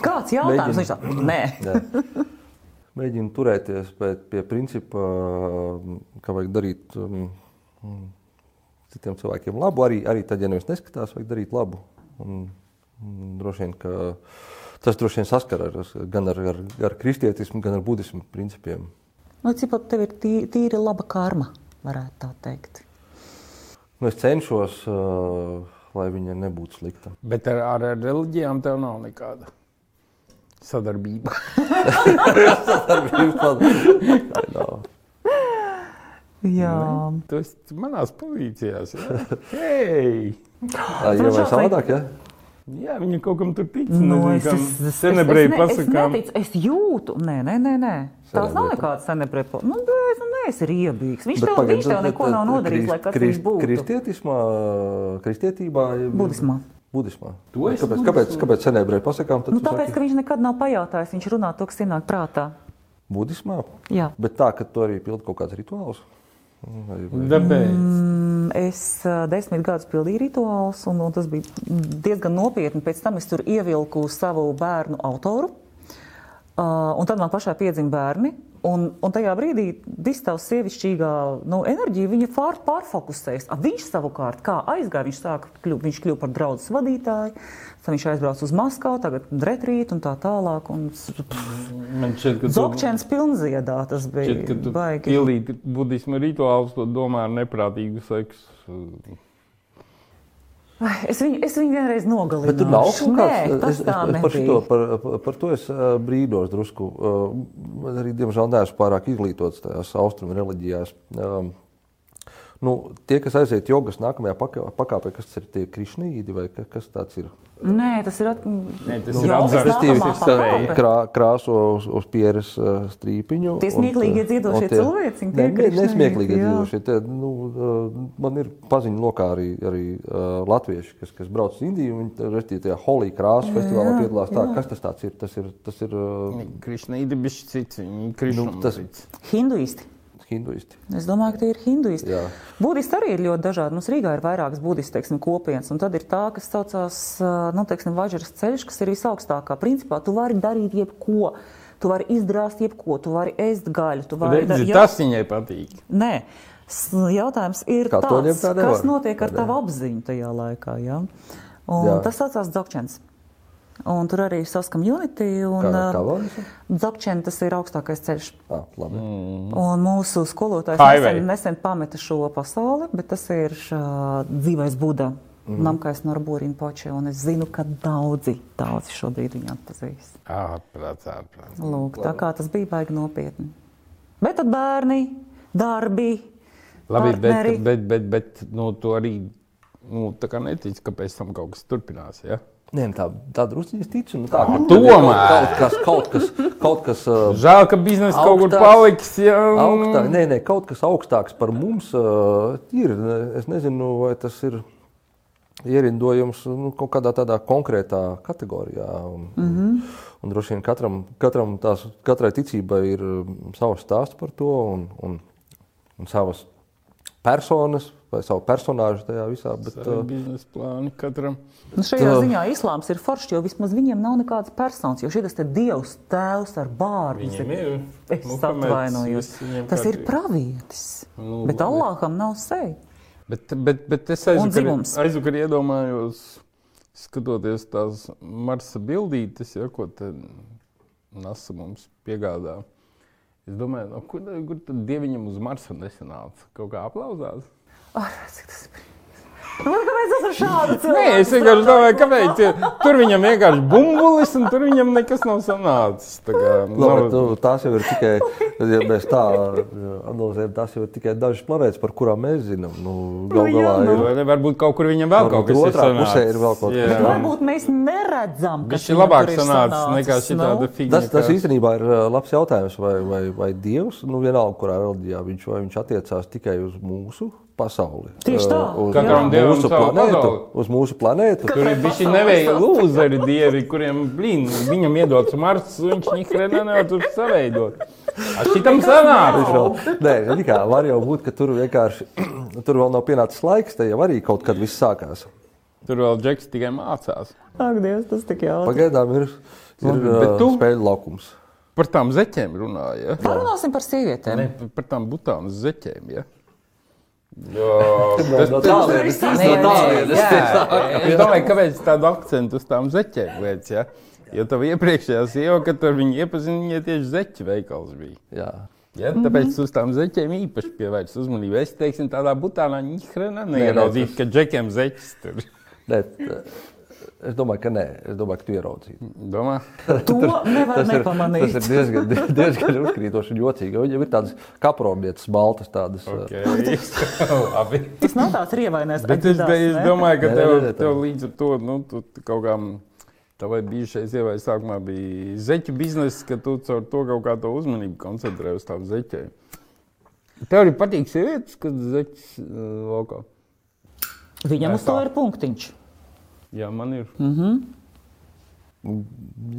Kāds jautājums? Viņš tā, nē. nē. Mēģinu turēties pie, principa, ka vajag darīt um, citiem cilvēkiem labu. Arī, arī tad, ja nevis neskatās, vajag darīt labu. Un, un droši vien, ka tas droši vien saskaras gan ar, ar, ar kristietismu, gan ar budismu principiem. Nu, cik pat tev ir tī, tīri laba karma, varētu tā teikt. Nu, es cenšos, uh, lai viņa nebūtu slikta. Bet ar, ar, ar reliģijām tev nav nekāda sadarbība. Nav. Jā, Tas manās pozīcijās. Jā, hey! Tā jau ir savādāk, ja? Jā viņi kaut kam tur tic. nu, es, es, es, es, Senebreji es, es pasakām. neticu, es jūtu, nē, nē, nē. nē. Tās nav nekādas senebreji. Nu, nē, es- nu, nē, es ir iebīgs. Viņš tev, pagaid, viņš tev neko nav nodarījis, lai kas viņš būtu. Kristietismā, kristietībā. Budismā. Budismā. Tu esi Kāpēc, budismā? kāpēc, kāpēc senebreji pasakām? tad Nu, tāpēc, saki ka viņš nekad nav pajautājis, viņš runā to, kas ienāk prātā. Budismā? Jā. Bet tā, ka tu arī pildi kaut kāds rituāls. Tāpēc. Mm, Es desmit gadus pildīju rituālus, un, un tas bija diezgan nopietni. Pēc tam es tur ievilku savu bērnu autoru, uh, un tad man pašai piedzima bērni. Un, un tajā brīdī viss tavs sievišķīgā nu, enerģija, viņa pār, pārfokusējas. A, viņš savukārt, kā aizgāja, viņš sāka kļūt, viņš kļuva par draugu vadītāju, tad viņš aizbrauca uz Maskavu, tagad retrīt un tā tālāk. Un, šķiet, Zokčēns pilnziedā tas bija. šķiet, ka tu baigi. pildīji budismu rituālus, to domā ar neprātīgu seksu. Es viņu, es viņu vienreiz nogalināju. Tur nav kaut Nē, kāds. tas Es, es, es par, šito, par, par, to es ā, brīdos drusku. ā, Man arī, diemžēl, neesmu pārāk izglītots tajās austrumu reliģijās. Ā, Nu, tie, kas aiziet jogas nākamajā pakā- pakāpē, kas ir tie krišnīdi vai ka- kas tāds ir? Nē, tas ir. At... Nē, tas Nu, krā, krāso uz, uz pieres strīpiņu. Tie uh, dziedošie tie Nē, nesmieklīgie jā. dziedošie. Tie, nu, man ir paziņa lokā arī, arī uh, latvieši, kas, kas brauc uz Indiju. Viņi tur ir tajā Holī krāsu festivālā piedalās. Tā, kas tas tāds ir? Tas ir, tas ir uh, Krišnīdi bija cits. Nu, tas-. Hinduisti. Hinduisti. Es domāju, ka tie ir hinduisti. Jā. Budisti arī ir ļoti dažādi. Mums Rīgā ir vairākas budistu teiksim, kopienas, un tad ir tā, kas saucās nu, teiksim, Vaģeras ceļš, kas ir visaugstākā. Principā tu vari darīt jebko. Tu vari izdrāst jebko, tu vari ēst gaļu. Tu vari Redzi, jā- Tas viņai patīk. Nē, jautājums ir, tāds, tā kas notiek ar tavu apziņu tajā laikā. Ja? Un Jā. tas saucās Dzogčens. Un tur arī ir savs community. Un, vārds? Dzogčen tas ir augstākais ceļš. Ah, labi. Mm. Un mūsu skolotājs nesen, nesen pameta šo pasauli, bet tas ir uh, dzīvais Buda. Mm. Namkais Norbūrina Počē, un es zinu, ka daudzi, daudzi šobrīd viņu atpazīst. Ārprāts, ārprāts. Lūk, tā kā tas bija baigi nopietni. Bet tad bērni, darbi, Labi, partneri. bet, bet, bet, bet nu, tu arī nu, tā kā netici, ka pēc tam kaut kas turpinās. Ja? Nē, nu tā, tā drusku es ticu. Nu, tā, Tomēr. kaut kas, kaut kas, kaut kas Žēl, ka biznesa kaut kur paliks. Ja? Augstāk, nē, nē, kaut kas augstāks par mums uh, ir. Es nezinu, vai tas ir ierindojums nu, kaut kādā tādā konkrētā kategorijā. Un, mm. -hmm. un droši vien katram, katram tās, katrai ticībai ir savs stāsts par to un, un, un savas personas vai savu personāžu tajā visā. Bet, uh, biznesa plāni katram. Nu šajā Tā. ziņā islāms ir foršs, jo vismaz viņiem nav nekādas personas. Jo šis te dievs, tēvs ar bārdu. Viņiem ir Es Muhameds, atvainojos. Tas ir pravietis. Nu, Bet labi. Allaham nav seja. Bet, bet, bet es Un aizvakar, iedomājos, skatoties tās Marsa bildītes, ja, ko te NASA mums piegādā. Es domāju, no, kur, kur tad dieviņam uz Marsa nesanāca? Kaut kā aplauzās? Ar, cik tas ir? Nu, kāpēc tas ir šādi? Nē, es vienkārši domāju, kāpēc. Tur viņam vienkārši bumbulis, un tur viņam nekas nav sanācis. Tā kā, Labi, nav- nu, tās jau ir tikai, ja mēs tā analizējam, tās jau ir tikai dažas planētas, par kurām mēs zinām. Nu, gal Nu, jā, galā nu. ir Vai ne, Varbūt kaut kur viņam vēl kaut kas ir otrā pusē ir vēl kaut kas. Jā. Varbūt mēs neredzam, ka Viņš ir labāk sanācis nekā šī tāda Nu, figūra. Tas, tas īstenībā ir labs jautājums, vai, vai, vai Dievs, nu vienalga, kurā reliģijā viņš, vai viņš attiecās tikai uz mūsu pasauli. Tieši tā. Uh, Uz Katram dievam mūsu planētu. Uz mūsu planētu. Tur ir bijuši neveikli lūzeri dievi, kuriem, blīn, viņam iedots Mars, viņš nihrena nevar tur saveidot. A šitam sanāca. Nē, kā, var jau būt, ka tur vienkārši tur vēl nav pienācis laiks, te jau arī kaut kad viss sākās. Tur vēl Džeks tikai mācās. Ak, Dievs, tas tik jautri. Pagaidām ir, ir uh, tu- spēļu laukums. Par tām zeķēm runāja. Ja? Parunāsim par sievietēm. Ne, par tām butām zeķēm. Ja? Jā, no tas- nē, tālienes jā, Es domāju, kāpēc tādu akcentu uz tām zeķēm liekas. Ja? Jo tev iepriekšējā sieva, kad tur viņi iepazina, viņa tieši zeķu veikals bija. Jā. Ja, tāpēc mm -hmm. uz tām zeķēm īpaši pievērst uzmanību. Es teiksim, tādā butānā ņķrena neieraudzīju, tas- ka džekiem zeķis tur. T- es domāju, ka nē. Es domāju, ka tu ieraudzīji. Domā? To nevar Tas ir, nepamanīt. tas ir diezgan, diezgan uzkrītoši un jocīgi. Viņam ir tādas kapromietas, baltas tādas. Okay. Labi. Tas nav tāds rievainais. Bet es, aģidās, es domāju, ka tev, nē, nē, tā. tev līdz ar to nu, kaut kā. Tavai bijušais ievai sākumā bija zeķu biznesa, ka tu caur to kaut kā to uzmanību koncentrē uz tām zeķēm. Tev arī patīk sievietes, kad zeķis uh, laukā. Viņam Nē, uz to tā. ir punktiņš. Jā, man ir.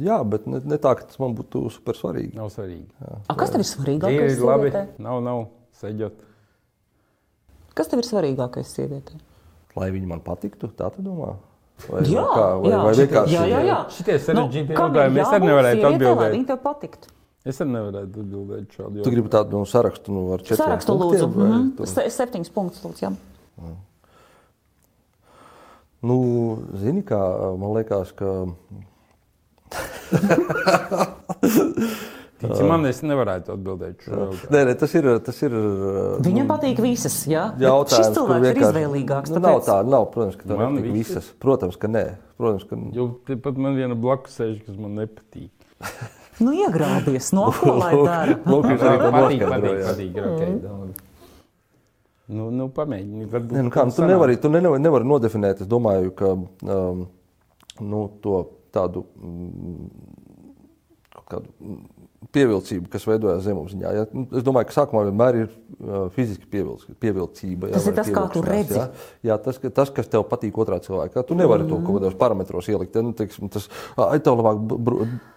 Jā, bet ne, ne tā, ka tas man būtu super svarīgi. Nav svarīgi. A, kas tev ir svarīgākais? Ir labi. sievietē? Nav, nav. Seģot. Kas tev ir svarīgākais sievietē? Lai viņi man patiktu, tā tu domā? Vai, Jā, vai, kā, vai, jā, vai vienkārši jā, jā, jā. Šitie sarežģītie kam ir jautājumi, es arī nevarētu atbildēt. Lai viņi tev patiktu. Es arī nevarētu atbildēt šādu Tu gribi tādu nu, sarakstu nu, ar četriem Sarakstu punktiem, lūdzu. vai Mhm. tu- Se- Septiņus punktus lūdzu. jā. Nu, zini, kā man liekas, ka Tici man, es nevarētu atbildēt šo jautājumu. nē, nē, tas ir. Tas ir Viņam patīk visas, jā. Jautājums, Šis cilvēks ir izvēlīgāks. Nu, nav tā, nav, protams, ka tā Man nepatīk visas? visas. Protams, ka nē. Protams, ka Jo pat man viena blakus sēž, kas man nepatīk. Nu, iegrābies, no dara. Lūk, arī to patīk, patīk, patīk. ir Okay, labi. Nu, nu, pamēģini. Varbūt Nē, nu kā, nu, tu nevari, tu nevari, nevari nodefinēt. Es domāju, ka um, nu, to tādu mm, kādu mm, pievilcību, kas veidojas zemapziņā. Ja? Nu, Es domāju, ka sākumā vienmēr ir uh, fiziska pievilc, pievilcība. Tas vai ir tas, kā tu redzi. Jā, jā tas, ka, tas, kas tev patīk otrā cilvēkā. Tu nevari to kaut kādos parametros ielikt. Ja? Nu, teiksim, tas, ai, tev labāk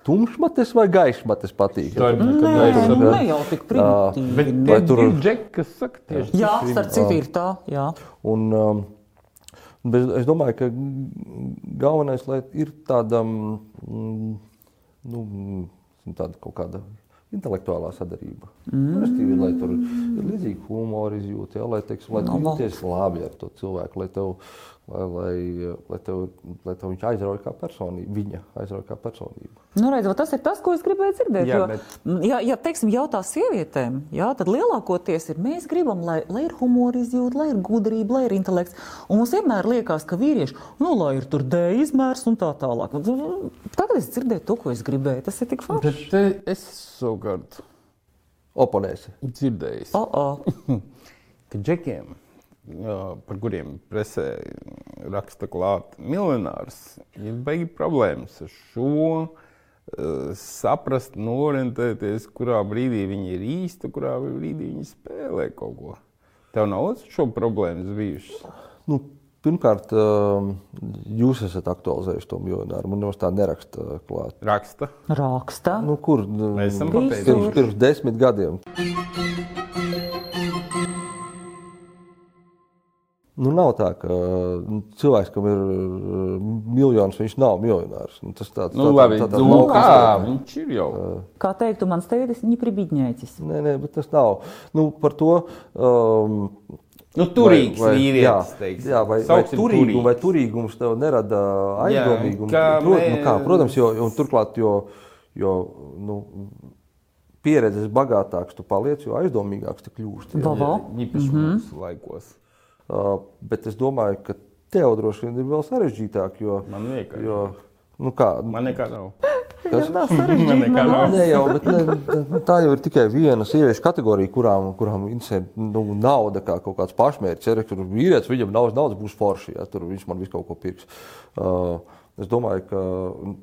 tumšmates vai gaišmates patīk. Ir nekad Nē, nu, ne jau tik primitīvi. Bet. Vai tie tur- divi džeki, kas saka tieši Jā, tas ir- starp citu ir tā, jā. Un, um, bet es domāju, ka galvenais lai ir tāda, mm, nu, mm, tāda kaut kāda intelektuālā sadarība. Mm. Restīvi, lai tur ir līdzīga humora izjūta, ja, lai, teiksim, lai tu No, jūties labi ar to cilvēku, lai tev, lai, lai, lai tev, lai tev viņš aizrauja kā personība, viņa aizrauja kā personība. Nu, redz, tas ir tas, ko es gribēju dzirdēt. Jā, jo, bet- ja, ja teiksim, jautā sievietēm, jā, tad lielākoties ir mēs gribam, lai, lai ir humora izjūta, lai ir gudrība, lai ir intelekts. Un mums vienmēr liekas, ka vīrieši, nu, lai ir tur D izmērs un tā tālāk. Nu, Tagad es dzirdēju to, ko es gribēju. Tas ir tik forši. Bet es savukārt Oponēsi. dzirdēju, O, o. ka džekiem, par kuriem presē raksta klāt miljonārs, ir baigi problēmas ar šo. Saprast, norientēties, kurā brīdī viņi ir īsti, kurā brīdī viņi spēlē kaut ko. Tev nav šo problēmas bijušas. Nu, pirmkārt, jūs esat aktualizējuši to miljonāru. Man nemaz tā neraksta klāt. Raksta. Raksta. Nu, kur? Mēs esam papētījuši. Pirms, pirms desmit gadiem. Nu, nav tā, ka nu, cilvēks, kam ir uh, miljons, viņš nav miljonārs. Nu, tas tāds Nu, labi, tā, tā, nu, kā viņš ir jau. Kā teiktu mans tētis, viņi pribidņēcis. Nē, nē, bet tas nav. Nu, par to. Um, Nu, turīgs vīrietis, Jā, teiksim. jā vai, vai, turīgu, vai turīgums tev nerada aizdomīgumu. kā Prot, nu, kā, protams, jo, un turklāt, jo, jo nu, pieredzes bagātāks tu paliec, jo aizdomīgāks tu kļūsti. Va. Īpaši mūsu laikos. Uh, bet es domāju, ka tev droši vien ir vēl sarežģītāk, jo, Man vienkārši. jo nu kā, Man nekā nav. nekā nav. Ne jau, bet ne, tā jau ir tikai viena sieviešu kategorija, kurām, kurām interesē nu, nauda kā kaut kāds pašmērķis. Ja tur vīrietis, viņam nav naudas, būs forši, ja tur viņš man visu kaut ko pirks. Uh, es domāju, ka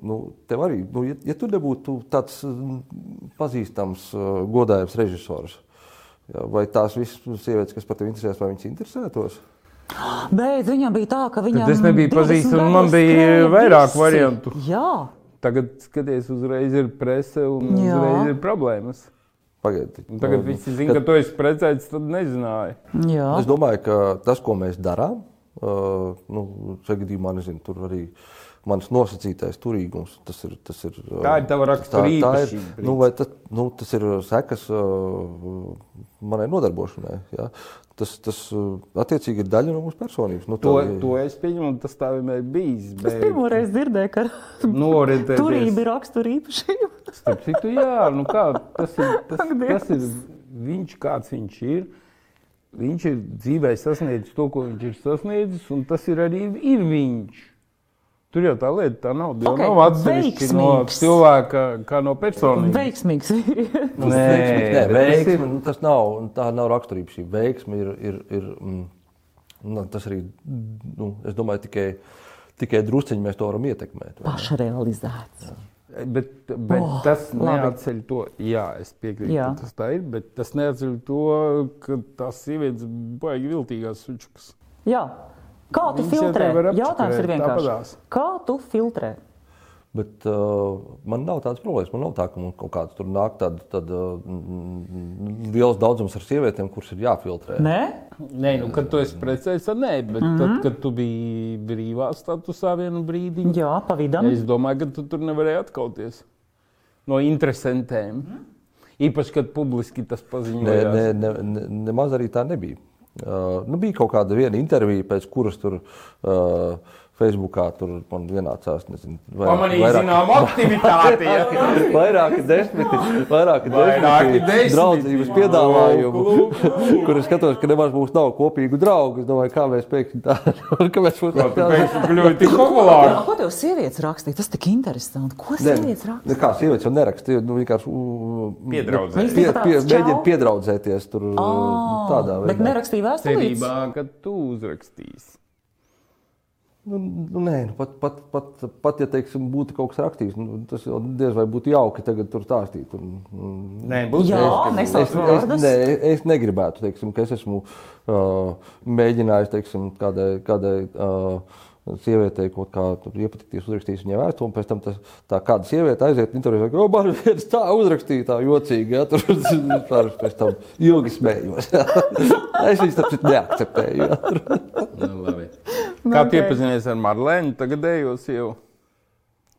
nu, tev arī, nu, ja, ja tu nebūtu tāds mm, pazīstams, uh, godājams režisors, ja, vai tās visas sievietes, kas par tevi interesēs, vai viņas interesētos? Bet viņam bija tā, ka viņam es nebiju 20 pazīstams, man bija vairāk visi. variantu. Jā, Tagad, skaties, uzreiz ir prese un Jā. uzreiz ir problēmas. Pagaidiet. Un tagad Nu, visi zina, ka tu esi precēts, tad nezināja. jā. Es domāju, ka tas, ko mēs darām, Uh, nu, šajā gadījumā nezinu, tur arī mans nosacītais turīgums. Tas ir, tas ir, Tā ir tava rakstura tā- tā ir- Nu, vai tas, nu, tas ir sekas uh, manai nodarbošanai. Ja? Tas, tas uh, attiecīgi ir daļa no mūsu personības. Nu, To, tā- to es pieņemu, un tas tā vienmēr ir bijis. Es Bet pirmo reizi dzirdēju, ka norientēties. turība ir rakstura īpašība. Starp citu, jā, nu kā, tas ir, tas, tas ir viņš, kāds viņš ir. Viņš ir dzīvē sasniedzis to, ko viņš ir sasniedzis, un tas ir arī ir viņš. Tur jau tā lieta, tā nav, okay, Ok, nav atsevišķi no veiksmīgs. cilvēka, kā no personības. Veiksmīgs vīrietis. Nu, Nē, veiksme, nē, ir- nu, tas nav, tā nav raksturība. Šī veiksme ir, ir, ir mm, nu, tas arī, nu, es domāju, tikai, tikai drusciņi mēs to varam ietekmēt. vai ne? Pašrealizēts. Bet, bet Oh, tas neatceļ to, jā, es piekrītu, Jā. ka tas tā ir, bet tas neatceļ to, ka tās sievietes baigi viltīgās sučukas. Jā. Kā tu filtrē? Jautājums ir vienkārši. tāpadās. Kā tu filtrē? Bet uh, man nav tādas problēmas. Man nav tā, ka man kaut kāds tur nāk tād, tād, uh, mm, liels daudzums ar sievietēm, kuras ir jāfiltrē. Nē, Nē, nu, kad tu esi precējies, tad nē, bet mm -hmm. tad, kad tu biji brīvā statusā vienu brīdi, jā, pa vidam. es domāju, ka tu tur nevarēji atkauties no interesantēm. Īpaši, kad publiski tas Nē, paziņoja. ne, ne, ne, nemaz arī tā nebija. Uh, nu, bija kaut kāda intervija, pēc kuras tur uh, Facebookā tur man ienācās. Nezinu, Pamanīja, zinām, aktivitāti. Ja? Vairāki desmiti, vairāki desmiti desmiti. draudzības piedāvājumu, kur es skatos, ka nemaz mums nav kopīgu draugu. Es domāju, kā mēs pēkšņi tā, ka mēs Ko tu pēkšņi kļuvi tik populāri? Ko tev sievietes rakstīja? Tas tik interesanti. Ko sievietes raksta? nu, kā sievietes jau neraksta, nu, vienkārši u- Piedraudzē. Viņas Pie, pie, mēģina piedraudzēties tur tādā Bet veidā. nerakstīja vēstulītes. Cerībā, ka tu uzrakstīsi. Nu, nu, nē, nu, pat, pat, pat, pat, ja teiksim, būtu kaut kas rakstīts, nu, tas jau diez vai būtu jauki tagad tur stāstīt. Un, un, Nē, būs Jā, es- Es, es, vārdus. ne, es negribētu, teiksim, ka es esmu uh, mēģinājis teiksim, kādai, kādai uh, sievietei kaut kā tur iepatikties, uzrakstījis viņai vēstuli, un pēc tam tas, tā kāda sieviete aiziet intervijā, ka, oh, man viens tā uzrakstīja, tā jocīgi, ja, tur vispār pēc tam ilgi smējos. Ja. es viņus tāpēc neakceptēju. Ja. Nu, labi. Kā tu iepazinies ar Marlēnu, tagadējo sievu?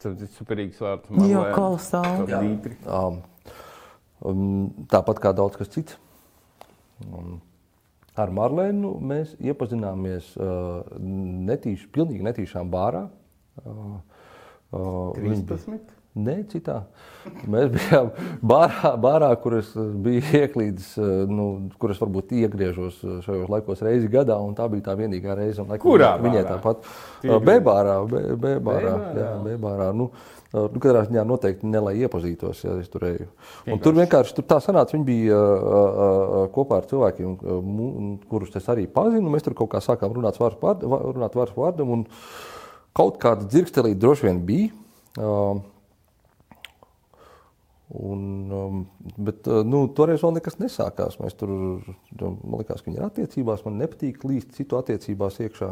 Tas ir superīgs vārds. Jā, Marlēna. kolosāli. Kā Dītri. Um, um, tāpat kā daudz kas cits. Um, ar Marlēnu mēs iepazināmies uh, netīši, pilnīgi netīšām bārā. Uh, uh, viņa bija- 13. Nē, citā. Mēs bijām bārā, bārā kur es biju ieklīdis, uh, nu, kur es varbūt iegriežos uh, šajos laikos reizi gadā, un tā bija tā vienīgā reize. un, laikam, Kurā Viņai tāpat. Tīri. Uh, B-bārā, B- B-bārā, B-bārā? jā, B-bārā. Nu, nu, katrā ziņā noteikti ne lai iepazītos, ja es tur eju. Un tur vienkārši tur tā sanāca, viņi bija uh, uh, kopā ar cilvēkiem, uh, kurus es arī pazinu. Mēs tur kaut kā sākām runāt vārdu va- runāt vārdu vārdam, un kaut kāda dzirkstelīte droši vien bija. Uh, Un, um, bet uh, nu, toreiz vēl nekas nesākās. Mēs tur, nu, man liekas, ka viņi ir attiecībās. Man nepatīk līdz citu attiecībās iekšā.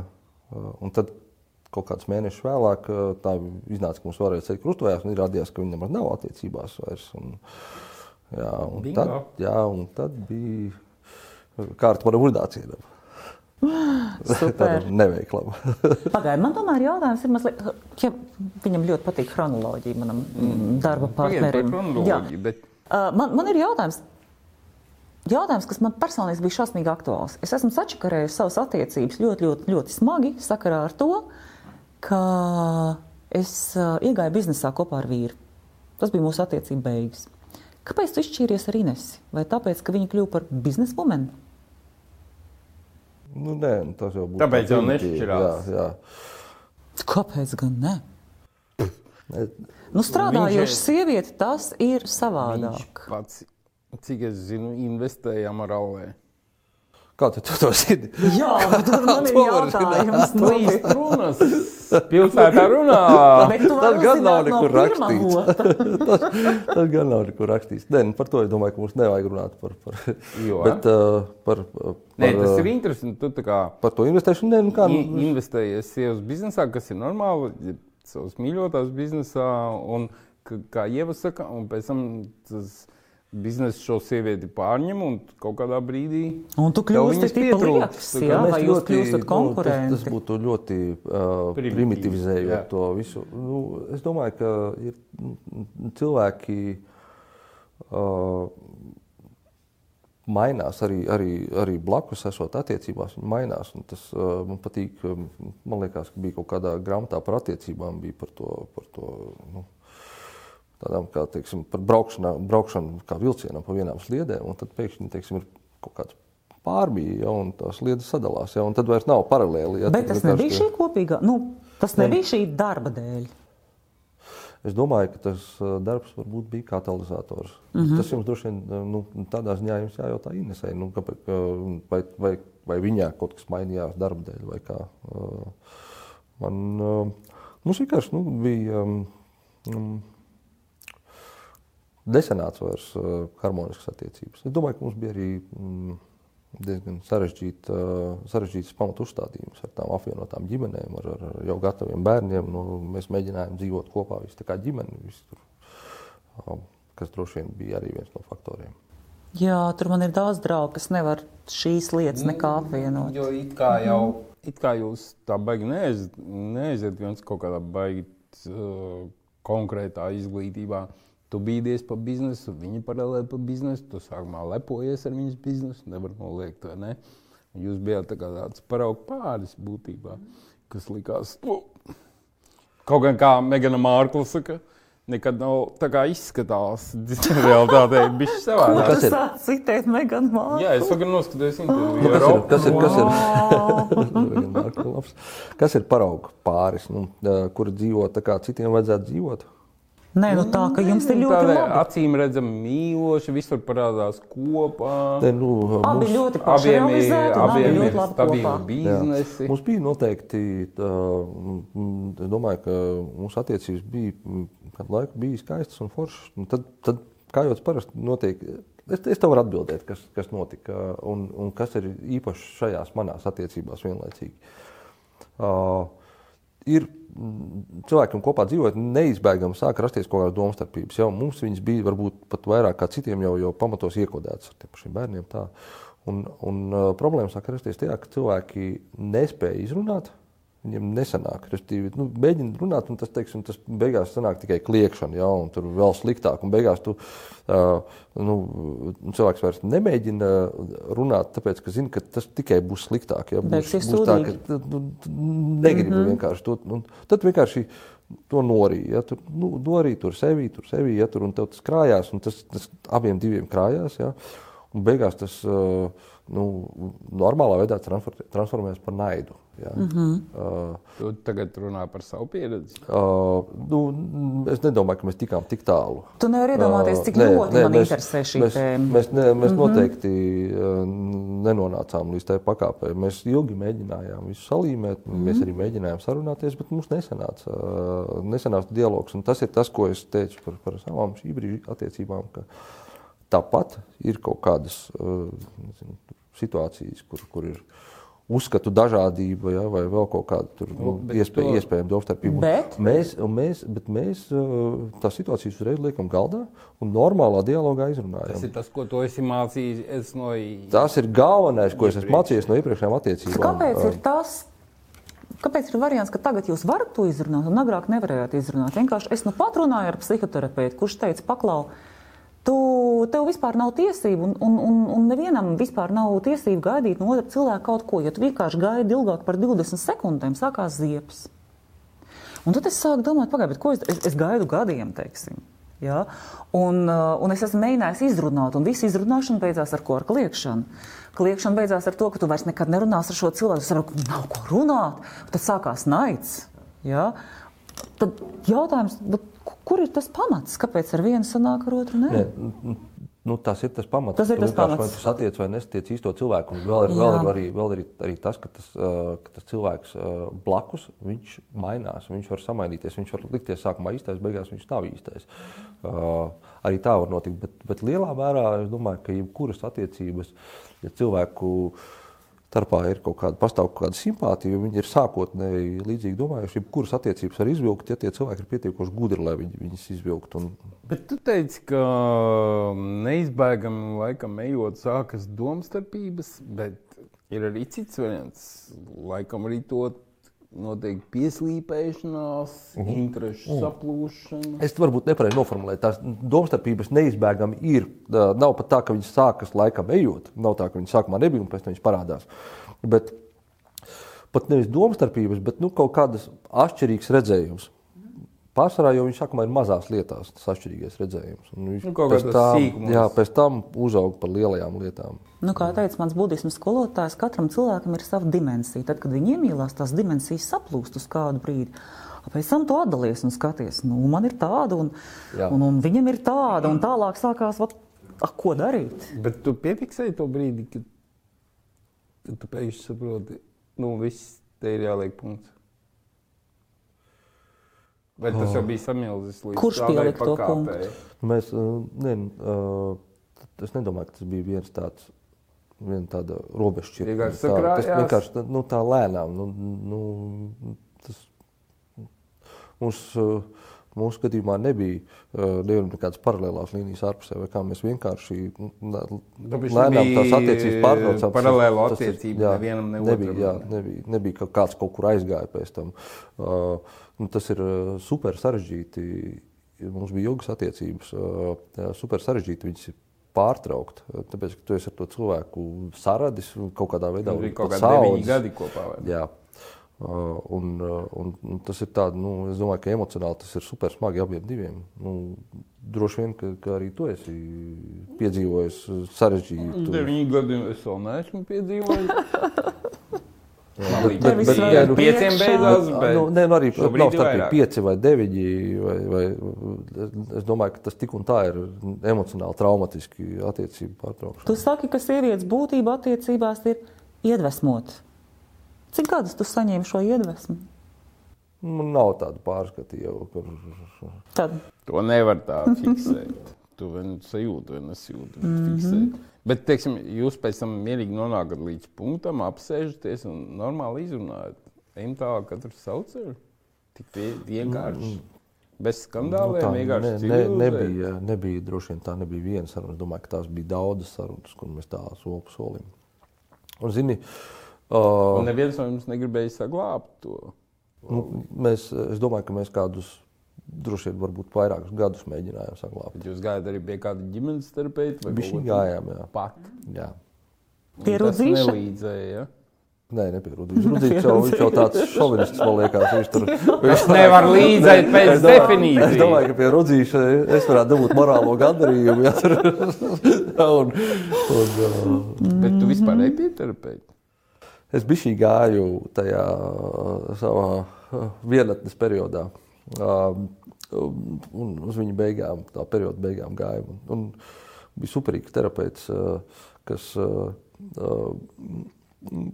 Uh, un tad kaut kādus mēnešus vēlāk uh, tā iznāca, ka mums varēja ceļot krustojās, un izrādījās, ka viņi nemaz nav attiecībās vairs. Un, jā, un Bingo. tad, jā, un tad bija kārta manam urnācienam. Super. Neveiklam. Pagaidiet, man tomēr jautājums ir mazliet, ja viņam ļoti patīk chronoloģija manam mm. darba partnerim. Jā. bet Uh, man, man ir jautājums. Jautājums, kas man personīgi bija šausmīgi aktuāls. Es esmu sačakarējis savas attiecības ļoti, ļoti, ļoti smagi sakarā ar to, ka es uh, iegāju biznesā kopā ar vīru. Tas bija mūsu attiecību beigas. Kāpēc tu izšķīries ar Inesi? Vai tāpēc, ka viņa kļuva par biznesa woman? Nu, nē, tas jau būtu. Tāpēc tā jau nešķirās. Jā, jā. Kāpēc gan ne? Ne, Nu, strādājoša sieviete, tas ir savādāk. pats, cik es zinu, investējām ar Alē. Kā tu to zini? Jā, tur man ir jautājums. Nu, īsti. Runas pilsētā runā. Tas gan nav nekur rakstīts. tas, tas gan nav nekur rakstīts. Nē, nu, par to es domāju, ka mums nevajag runāt par, par, Jo. bet, uh, par, par, Nē, tas ir uh, interesanti. Tu tā kā par to investēšanu. Nē, nu, kā, nu, investējies sievas biznesā, kas ir normāli, savas mīļotās biznesā, un kā Ieva saka, un pēc tam tas biznesa šo sievieti pārņem un kaut kādā brīdī. Un tu tipa pietrūks. jā, vai jūs kļūstat Nu, konkurenti? tas, tas būtu ļoti uh, primitivizējot jā. to visu. Nu, es domāju, ka ir cilvēki. Uh, Mainās arī, arī, arī blakus esot attiecībās. Viņi mainās. un Tas uh, man patīk. Man liekas, ka bija kaut kādā grāmatā par attiecībām, bija par to, par to nu, tādām kā teiksim, par braukšanu, braukšanu kā vilcienam pa vienām sliedēm. Un tad pēkšņi teiksim, ir kaut kāds pārbīja, ja, un tās sliedas sadalās. Ja, tad vairs nav paralēli. Ja, Bet tas nebija šī kopīgā, nu, tas nebija šī darba dēļ. Es domāju, ka tas uh, darbs varbūt bija katalizators. Mm -hmm. Tas jums droši vien uh, nu, tādā ziņā jājautā Inesai, nu, kāpēc, uh, vai, vai, vai viņā kaut kas mainījās darba dēļ vai kā. Man mums vienkārši nu, bija um, desenāts vairs uh, harmoniskas attiecības. Es domāju, ka mums bija arī mm, diezgan sarežģīta, uh, sarežģītas pamatu uzstādījums ar tām apvienotām ģimenēm, ar, ar, jau gataviem bērniem. Nu, mēs mēģinājām dzīvot kopā, visi tā kā ģimene, um, kas droši vien bija arī viens no faktoriem. Jā, tur man ir daudz draugu, kas nevar šīs lietas nekā Mm. apvienot. Jo it kā jau it kā jūs tā baigi neaiziet, neaiziet viens kaut kādā baigi uh, konkrētā izglītībā. Tu bīdies par biznesu, viņi paralēli par biznesu, tu sākumā lepojies ar viņas biznesu, nevar noliegt, vai ne? Jūs bijāt tā tāds paraugu pāris būtībā, kas likās, nu, kaut gan kā Megana Mārkla saka, nekad nav tā kā izskatās. Bijis Ko savādāk. kas ir? citēt Megan Markle? Jā, es tagad noskatījos interviju. Nu, ar kas, ir, kas, ir, kas, ir, kas ir parauga pāris, nu, kur dzīvo tā kā citiem vajadzētu dzīvot? Nē, nu tā, ka jums ir ļoti labi. acīm redzami mīloši, visur parādās kopā. Te, nu, Abi mums- ļoti Abiem ir, abi abiem ļoti ir labi stabili kopā. Jā. biznesi. Mums bija noteikti, tā, es domāju, ka mūsu attiecības bija kādu laiku bija skaistas un foršas. Un Tad, tad, kā jau tas parasti notiek, es, es tev varu atbildēt, kas, kas notika un, un kas ir īpaši šajās manās attiecībās vienlaicīgi. Uh, ir mm, cilvēkiem kopā dzīvojot, neizbēgami sāk rasties kaut kādas domstarpības. Jau mums viņas bija varbūt pat vairāk kā citiem, jau, jau pamatos iekodētas ar pašiem bērniem. Tā. Un, un uh, problēma sāk rasties tajā, ka cilvēki nespēja izrunāt. Viņiem nesanāk. Restīvi, nu, mēģina runāt, un tas, teiksim, tas beigās sanāk tikai kliēkšana, ja, un tur vēl sliktāk. Un beigās tu, uh, nu, cilvēks vairs nemēģina runāt, tāpēc, ka zina, ka tas tikai būs sliktāk. Ja, būs, būs tā, sūdīgi. ka tu, tu negribi mm -hmm. vienkārši to. Un tad vienkārši to norīja. Ja, tur nu, norīja tur sevi, tur sevi, ja tur un tev tas krājās, un tas, tas abiem diviem krājās. Ja, un beigās tas uh, nu, normālā veidā transformējas par naidu. Ja. Mm -hmm. uh, Tu tagad runā par savu pieredzi. Uh, nu, es nedomāju, ka mēs tikām tik tālu. Tu nevari iedomāties, cik Uh, nē, ļoti nē, man mēs- interesē šī mēs, tēma. Mēs, ne, mēs mm -hmm. noteikti uh, nenonācām līdz tai pakāpei. Mēs ilgi mēģinājām visu salīmēt, mm -hmm. mēs arī mēģinājām sarunāties, bet mums nesanāca, uh, nesanāca dialogs. Un tas ir tas, ko es teicu par, par savām šī brīža attiecībām. ka Tāpat ir kaut kādas uh, nezinu, situācijas, kur, kur ir uzskatu dažādība, ja, vai vēl kaut kāda tur, nu, bet iespēja, to- iespējama domstarpība. Bet? Mēs, un mēs, bet mēs uh, tās situācijas uzreiz liekam galdā un normālā dialogā Tas izrunājam. ir tas, ko tu esi mācījies no Tas ir galvenais, ko es esmu mācījies no iepriekšējām attiecībām. Kāpēc ir tas? Kāpēc ir variants, ka tagad jūs varat to izrunāt, un agrāk nevarējāt izrunāt? Vienkārši es nu pat runāju ar psihoterapeitu, kurš teica, paklau, tu, tev vispār nav tiesību, un, un, un, un nevienam vispār nav tiesību gaidīt no otra cilvēka kaut ko. Ja tu vienkārši gaidi ilgāk par 20 sekundēm, sākās ziepes. Un tad es sāku domāt, pagaidi, ko es, es, es gaidu gadiem, teiksim. Ja? Un, uh, un es esmu mēģinājis izrunāt, un viss izrunāšana beidzās ar ko? Ar kliēkšanu. Kliēkšana beidzās ar to, ka tu vairs nekad nerunāsi ar šo cilvēku. Es saprotu, ka nav ko runāt. Tad sākās naids. Ja? Tad jautājums, bet kur ir tas pamats? Kāpēc ar vienu sanāk, ar otru nē? Ne, nu, tas ir tas pamats. Tas ir tas pamats. Vai tu satiec vai nesatiec īsto cilvēku. Un vēl ir, vēl ir, arī, vēl ir arī tas, ka tas, uh, ka tas cilvēks uh, blakus viņš mainās. Viņš var samainīties. Viņš var likties sākumā īstais, beigās viņš nav īstais. Uh, arī tā var notikt. Bet, bet lielā mērā es domāju, ka jebkuras attiecības, ja cilvēku starpā ir kaut kāda, pastāv kaut kāda simpātija, jo viņi ir sākotnēji līdzīgi domājuši, kuras attiecības var izvilkt, ja tie cilvēki ir pietiekoši gudri, lai viņi viņas izvilktu. Un... Bet tu teici, ka neizbēgami laikam ejot sākas domstarpības, bet ir arī cits variants. Laikam arī to notiek pieslīpēšanās, -huh. interešu uh -huh. saplūšana. Es varbūt nepareizi noformulēju. Tās domstarpības neizbēgami ir. Nav pat tā, ka viņas sākas laikam ejot. Nav tā, ka viņas sākumā nebija un pēc tam viņas parādās. Bet pat nevis domstarpības, bet nu, kaut kādas atšķirīgas redzējumus. Pārsvarā jau viņš sākumā ir mazās lietās, tas atšķirīgais redzējums. Un viņš Nu, kaut tam, sīkumos. jā, pēc tam uzauga par lielajām lietām. Nu, kā teica mans budismu skolotājs, katram cilvēkam ir sava dimensija. Tad, kad viņi iemīlās, tās dimensijas saplūst uz kādu brīdi. Pēc tam tu atdalies un skaties, nu, man ir tāda, un, Jā. un, un viņam ir tāda, un tālāk sākās, vat, ah, ko darīt. Bet tu piefiksēji to brīdi, kad, kad tu pēkšņi saproti, nu viss te ir jāliek punkts. Vai tas jau bija samilzis līdz Kurš pielika to pakāpei? Mēs, ne, uh, es nedomāju, ka tas bija viens tāds. Viena tāda robežšķirtne. Tā- sakrājās? Tas vienkārši tā- nu, tā lēnām. Nu, nu, tas, mums, uh, mūsu gadījumā nebija nekādas paralēlās līnijas ārpusē, vai kā mēs vienkārši nu, lēnām tās attiecības pārtraucām. paralēlo attiecību nevienam ne nebija, jā, ne? nebija, nebija, ka kāds kaut kur aizgāja pēc tam. Uh, nu, tas ir super sarežģīti. Mums bija ilgas attiecības, uh, super sarežģīti viņas pārtraukt. Tāpēc, ka tu esi ar to cilvēku saradis un kaut kādā veidā Tas bija kaut kādi deviņi gadi kopā. vai? Jā. Uh, un, uh, un, un tas ir tāds, nu, es domāju, ka emocionāli tas ir super smagi abiem diviem. Nu, droši vien, ka, ka arī tu esi piedzīvojis sarežģītu. Deviņi gadi es vēl neesmu piedzīvojis. Ir pieciem beigās, bet Nu, nē, nu arī šobrīd nav ir starp vairāk. pieci vai deviņi. Vai, vai, es domāju, ka tas tik un tā ir emocionāli traumatiski attiecību pārtraukšana. Tu saki, ka sievietes būtība attiecībās ir iedvesmot. Cik gadus tu saņēmi šo iedvesmu? Man nav tāda pārskata jau. Kur... Tad To nevar tā fiksēt. Tu nu sajūti, vai nesajūti. Mm -hmm. fiksēt. Bet, teiksim, jūs pēc tam mierīgi nonākat līdz punktam, apsēžaties un normāli izrunājat. Ejam tālāk, katrs savu ceļu. Tik vie- vienkārši. Bez skandāliem, tā vienkārši ne, ne, nebija, nebija, droši vien tā nebija viena saruna. Es domāju, ka tās bija daudzas sarunas, kur mēs tā soli pa solim. Un, zini, uh, Un neviens no jums negribēja saglabāt to. nu, mēs, es domāju, ka mēs kādus, droši vien, varbūt vairākus gadus mēģinājām saglabāt. Jūs gājat arī pie kāda ģimenes terapeita vai ko gājām, jā. Pat. jā. Un Pie Rudzīša? nelīdzēja. Ja? Nē, nepierūdīšu. Rudzīts jau, viņš jau tāds šovinists, man liekas. Viņš tur viņš Nevar līdzēt pēc Es domāju- definīcijas. Es domāju, ka pie Rudzīša es varētu dabūt morālo gandarījumu. Ja, tur, un, un, uh, Bet tu vispār ej pie terapeita. Es biju gāju tajā uh, savā uh, vienatnes periodā. Um, un uz viņa beigām, tā perioda beigām gāju. Un, bija superīgs terapeits, uh, kas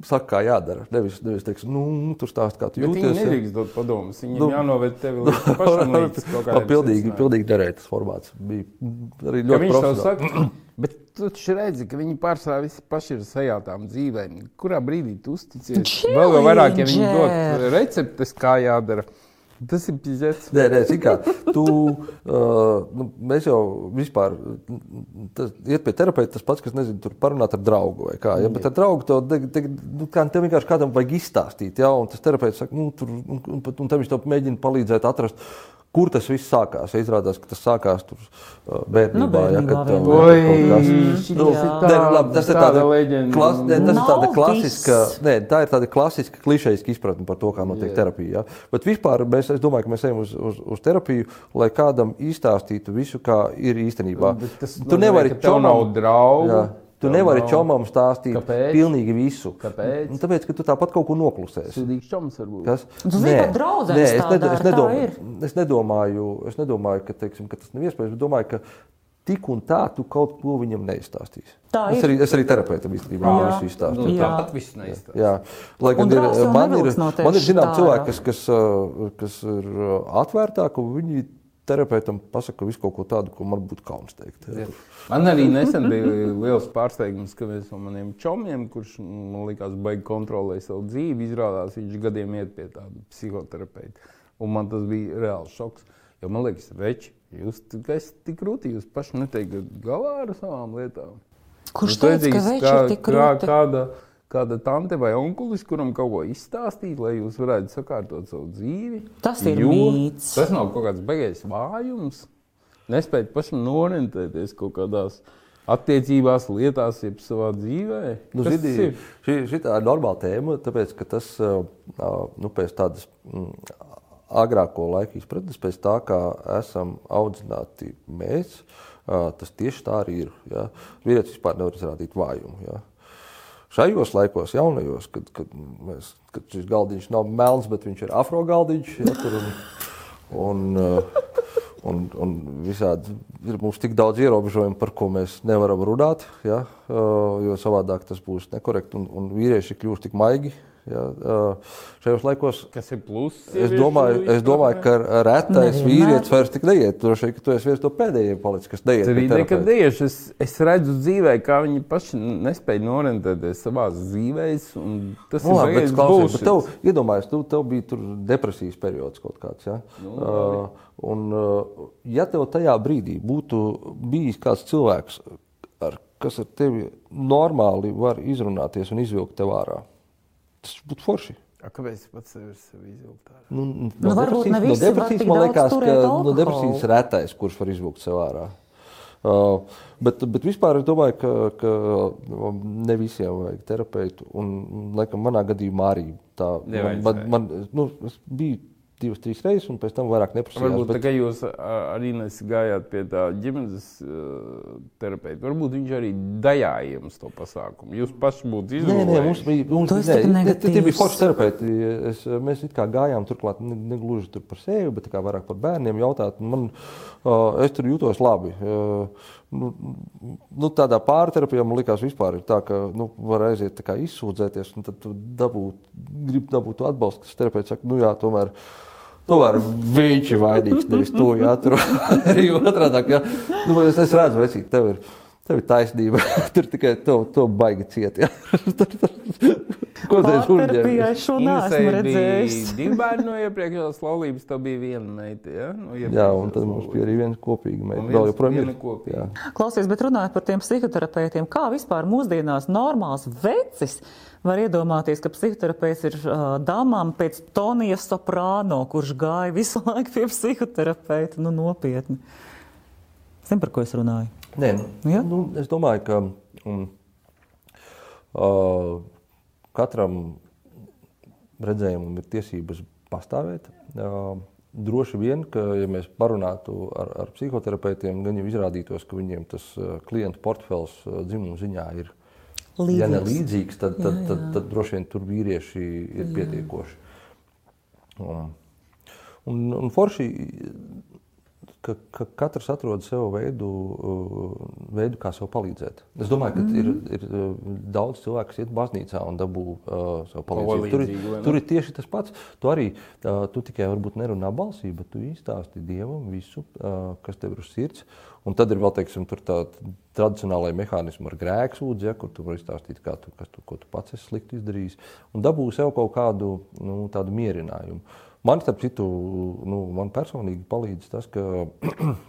saka, kā jādara. Nevis, nevis teiks, nu, tur stāst, kā tu Bet viņi jūties. ja. nedrīkst dot padomus. Viņam Nu, jānoved tevi līdz pašam līdz kaut kādam Pilnīgi, pilnīgi derētas formāts. Bija arī ļoti profesionāli. Tu taču redzi, ka viņi pārsvarā visi paši ir sajātām dzīvēm. Kurā brīdī tu uzticies? Vēl jau vairāk, ja viņi dod receptes, kā jādara. Tas ir pizēts. Nē, nē, kā, tu, uh, nu, mēs jau vispār, tas, iet pie terapeita tas pats, kas, nezinu, tur parunāt ar draugu vai kā, ja, bet ar draugu to, te, te, nu, kā, tev vienkārši kādam vajag izstāstīt, ja, un tas terapeits saka, nu, tur, un, un, un, un tad viņš to mēģina palīdzēt atrast, kur tas viss sākās. Ja izrādās, ka tas sākās tur uh, bērnībā, Nu, ja, bērnībā vienmēr. kaut kas. Oi, Nu, jā. nu, labi, tas ir leģenda. klas, nē, tas ir tāda klasiska, nē, tā ir tāda klasiska klišejiska izpratne par to, kā notiek Jā. terapija. Ja? Bet vispār mēs, es domāju, ka mēs ejam uz, uz, uz terapiju, lai kādam izstāstītu visu, kā ir īstenībā. Bet tas tu nevari ka tev čomam- nav draugu, Jā. Tu nevari nav- čomam stāstīt Kāpēc? pilnīgi visu. Kāpēc? Nu, tāpēc, ka tu tāpat kaut ko noklusēsi. Sūdīgs čoms varbūt. Kas? Tu zini, ka draudzenes Nē, es, ned, es, ir. es, nedomāju, es nedomāju, ka, teiksim, ka tas nav iespējams. Es domāju, ka tik un tā tu kaut ko viņam neizstāstīsi. Tā es ir. arī, es arī terapeitam īstenībā Jā. visu izstāstu. Nu, tāpat viss neizstāsta. Jā, lai gan ir, jau man ir, man ir zinām tā cilvēki, kas, kas, uh, kas ir uh, atvērtāki, un viņi terapeitam pasaka visu kaut ko tādu, ko man būtu kauns teikt. Jā. Man arī nesen bija liels pārsteigums, ka viens no maniem čomiem, kurš man likās, baigi kontrolēt savu dzīvi, izrādās, viņš gadiem iet pie tāda psihoterapeita. Un man tas bija reāls šoks. Jo man liekas, veči, jūs esat tik krūti, jūs paši neteikat galā ar savām lietām. Kurš teica, ka veči kā- ir tik kā- krūti? Kāda, kāda tante vai onkulis, kuram kaut ko izstāstīt, lai jūs varētu sakārtot savu dzīvi. Tas ir Jo mīts. Tas nav kaut kāds beigais vājums. Nespēt pašam norientēties kaut kādās attiecībās, lietās, jeb savā dzīvē. Nu, zini, tas ir? šī, šī tā ir normāla tēma, tāpēc ka tas uh, nu, pēc tādas mm, agrāko laiku izpratnes, pēc tā, kā esam audzināti mēs, tas tieši tā arī ir. Ja? Vīrietis vispār nevar izrādīt vājumu. Ja? Šajos laikos, jaunajos, kad, kad, mēs, kad šis galdiņš nav melns, bet viņš ir afro galdiņš, ja, tur un, un, uh, un, un visādi ir mums tik daudz ierobežojumu, par ko mēs nevaram runāt, ja, uh, jo savādāk tas būs nekorekti, un, un vīrieši kļūst tik maigi. Ja, šajos laikos Kas ir pluss? Es domāju, es domāju, ka retais vīrietis vairs tik neiet. Droši vien, ka tu esi viens no pēdējiem palicis, kas neiet. Tas arī nekad tieši. Es, es redzu dzīvē, kā viņi paši nespēja norientēties savā dzīvē. Tas Nu, ir bullshit. bet tev, iedomājies, tu, tev bija tur depresijas periods kaut kāds. Ja? Nu, uh, un, uh, ja tev tajā brīdī būtu bijis kāds cilvēks, ar, kas ar tevi normāli var izrunāties un izvilkt tev ārā, tas būtu forši. A, Kāpēc pats sevi sevi izvilkt ārā? Nu, no Nu, varbūt ne visi no depresijas man liekas, ka no alkoholu. depresijas retais, kurš var izvilkt sev ārā. Uh, bet, bet vispār es domāju, ka, ka um, ne visiem vajag terapeitu. Un, laikam, manā gadījumā arī tā. Man, Nevajadzēja. man, man, nu, es biju divas, trīs reizes, un pēc tam vairāk neprasīju. Varbūt tā, jūs arī gājāt pie tā ģimenes uh, terapeita. Varbūt viņš arī dajāja jums to pasākumu. Jūs paši būtu Nē, nē, mums bija. Mums, Tu esi nē, tik tie- bija forši terapeiti. Es, mēs it kā gājām turklāt ne, ne gluži tur par sevi, bet kā vairāk par bērniem jautāt. un Man, uh, es tur jūtos labi. Uh, nu, nu, tādā pārterapijā man likās, vispār ir tā, ka nu, var aiziet tā kā izsūdzēties, un tad tu dabūt, grib dabūt to atbalstu, kas terapeits saka, nu jā, tomēr. Tomēr viņš ir vainīgs. Nevis to jātur arī otrādi. Ja. Nu, es, es redzu, vecīt, tev ir, tev ir taisnība. Tur tikai to, to baigi ciet. Ja. Ko Pārterapijā uzņēmies? es šo neesmu redzējis. Divi bērni no iepriekšējās laulības, tā bija viena meita. Ja? No Jā, un tad mums bija arī viena kopīga meita. Vēl joprojām viena ir. kopīga. Jā. Klausies, bet runājot par tiem psihoterapeitiem, kā vispār mūsdienās normāls vecis var iedomāties, ka psihoterapeits ir uh, dāmām pēc Tonija Soprāno, kurš gāja visu laiku pie psihoterapeita, nu nopietni. Zini, par ko es runāju? Nē, Ja? nu, es domāju, ka um, uh, katram redzējumam ir tiesības pastāvēt. Uh, droši vien, ka, ja mēs parunātu ar, ar psihoterapeitiem, gan jau izrādītos, ka viņiem tas klientu portfels dzimuma ziņā ir ja ne Līdzīgs. līdzīgs, tad, tad, Jā, tad, jā. tad droši vien tur vīrieši ir pietiekoši. Un, un, un forši, ka, ka katrs atrod sev veidu, uh, veidu, kā sev palīdzēt. Es domāju, ka ir, Mhm. ir uh, daudz cilvēku, kas iet baznīcā un dabū uh, sev palīdzību. Tur, ir, tur ir tieši tas pats. Tu arī uh, tu tikai varbūt nerunā balsī, bet tu izstāsti Dievam visu, uh, kas tev ir uz sirds. Un tad ir vēl teiksim, tā tradicionālajā mehānismā ar grēku sūdzi, ja, kur tu vari izstāstīt, tu, kas tu, ko tu pats esi slikti izdarījis. Un dabū sev kaut kādu nu, mierinājumu. Man, starp citu, nu, man personīgi palīdz tas, ka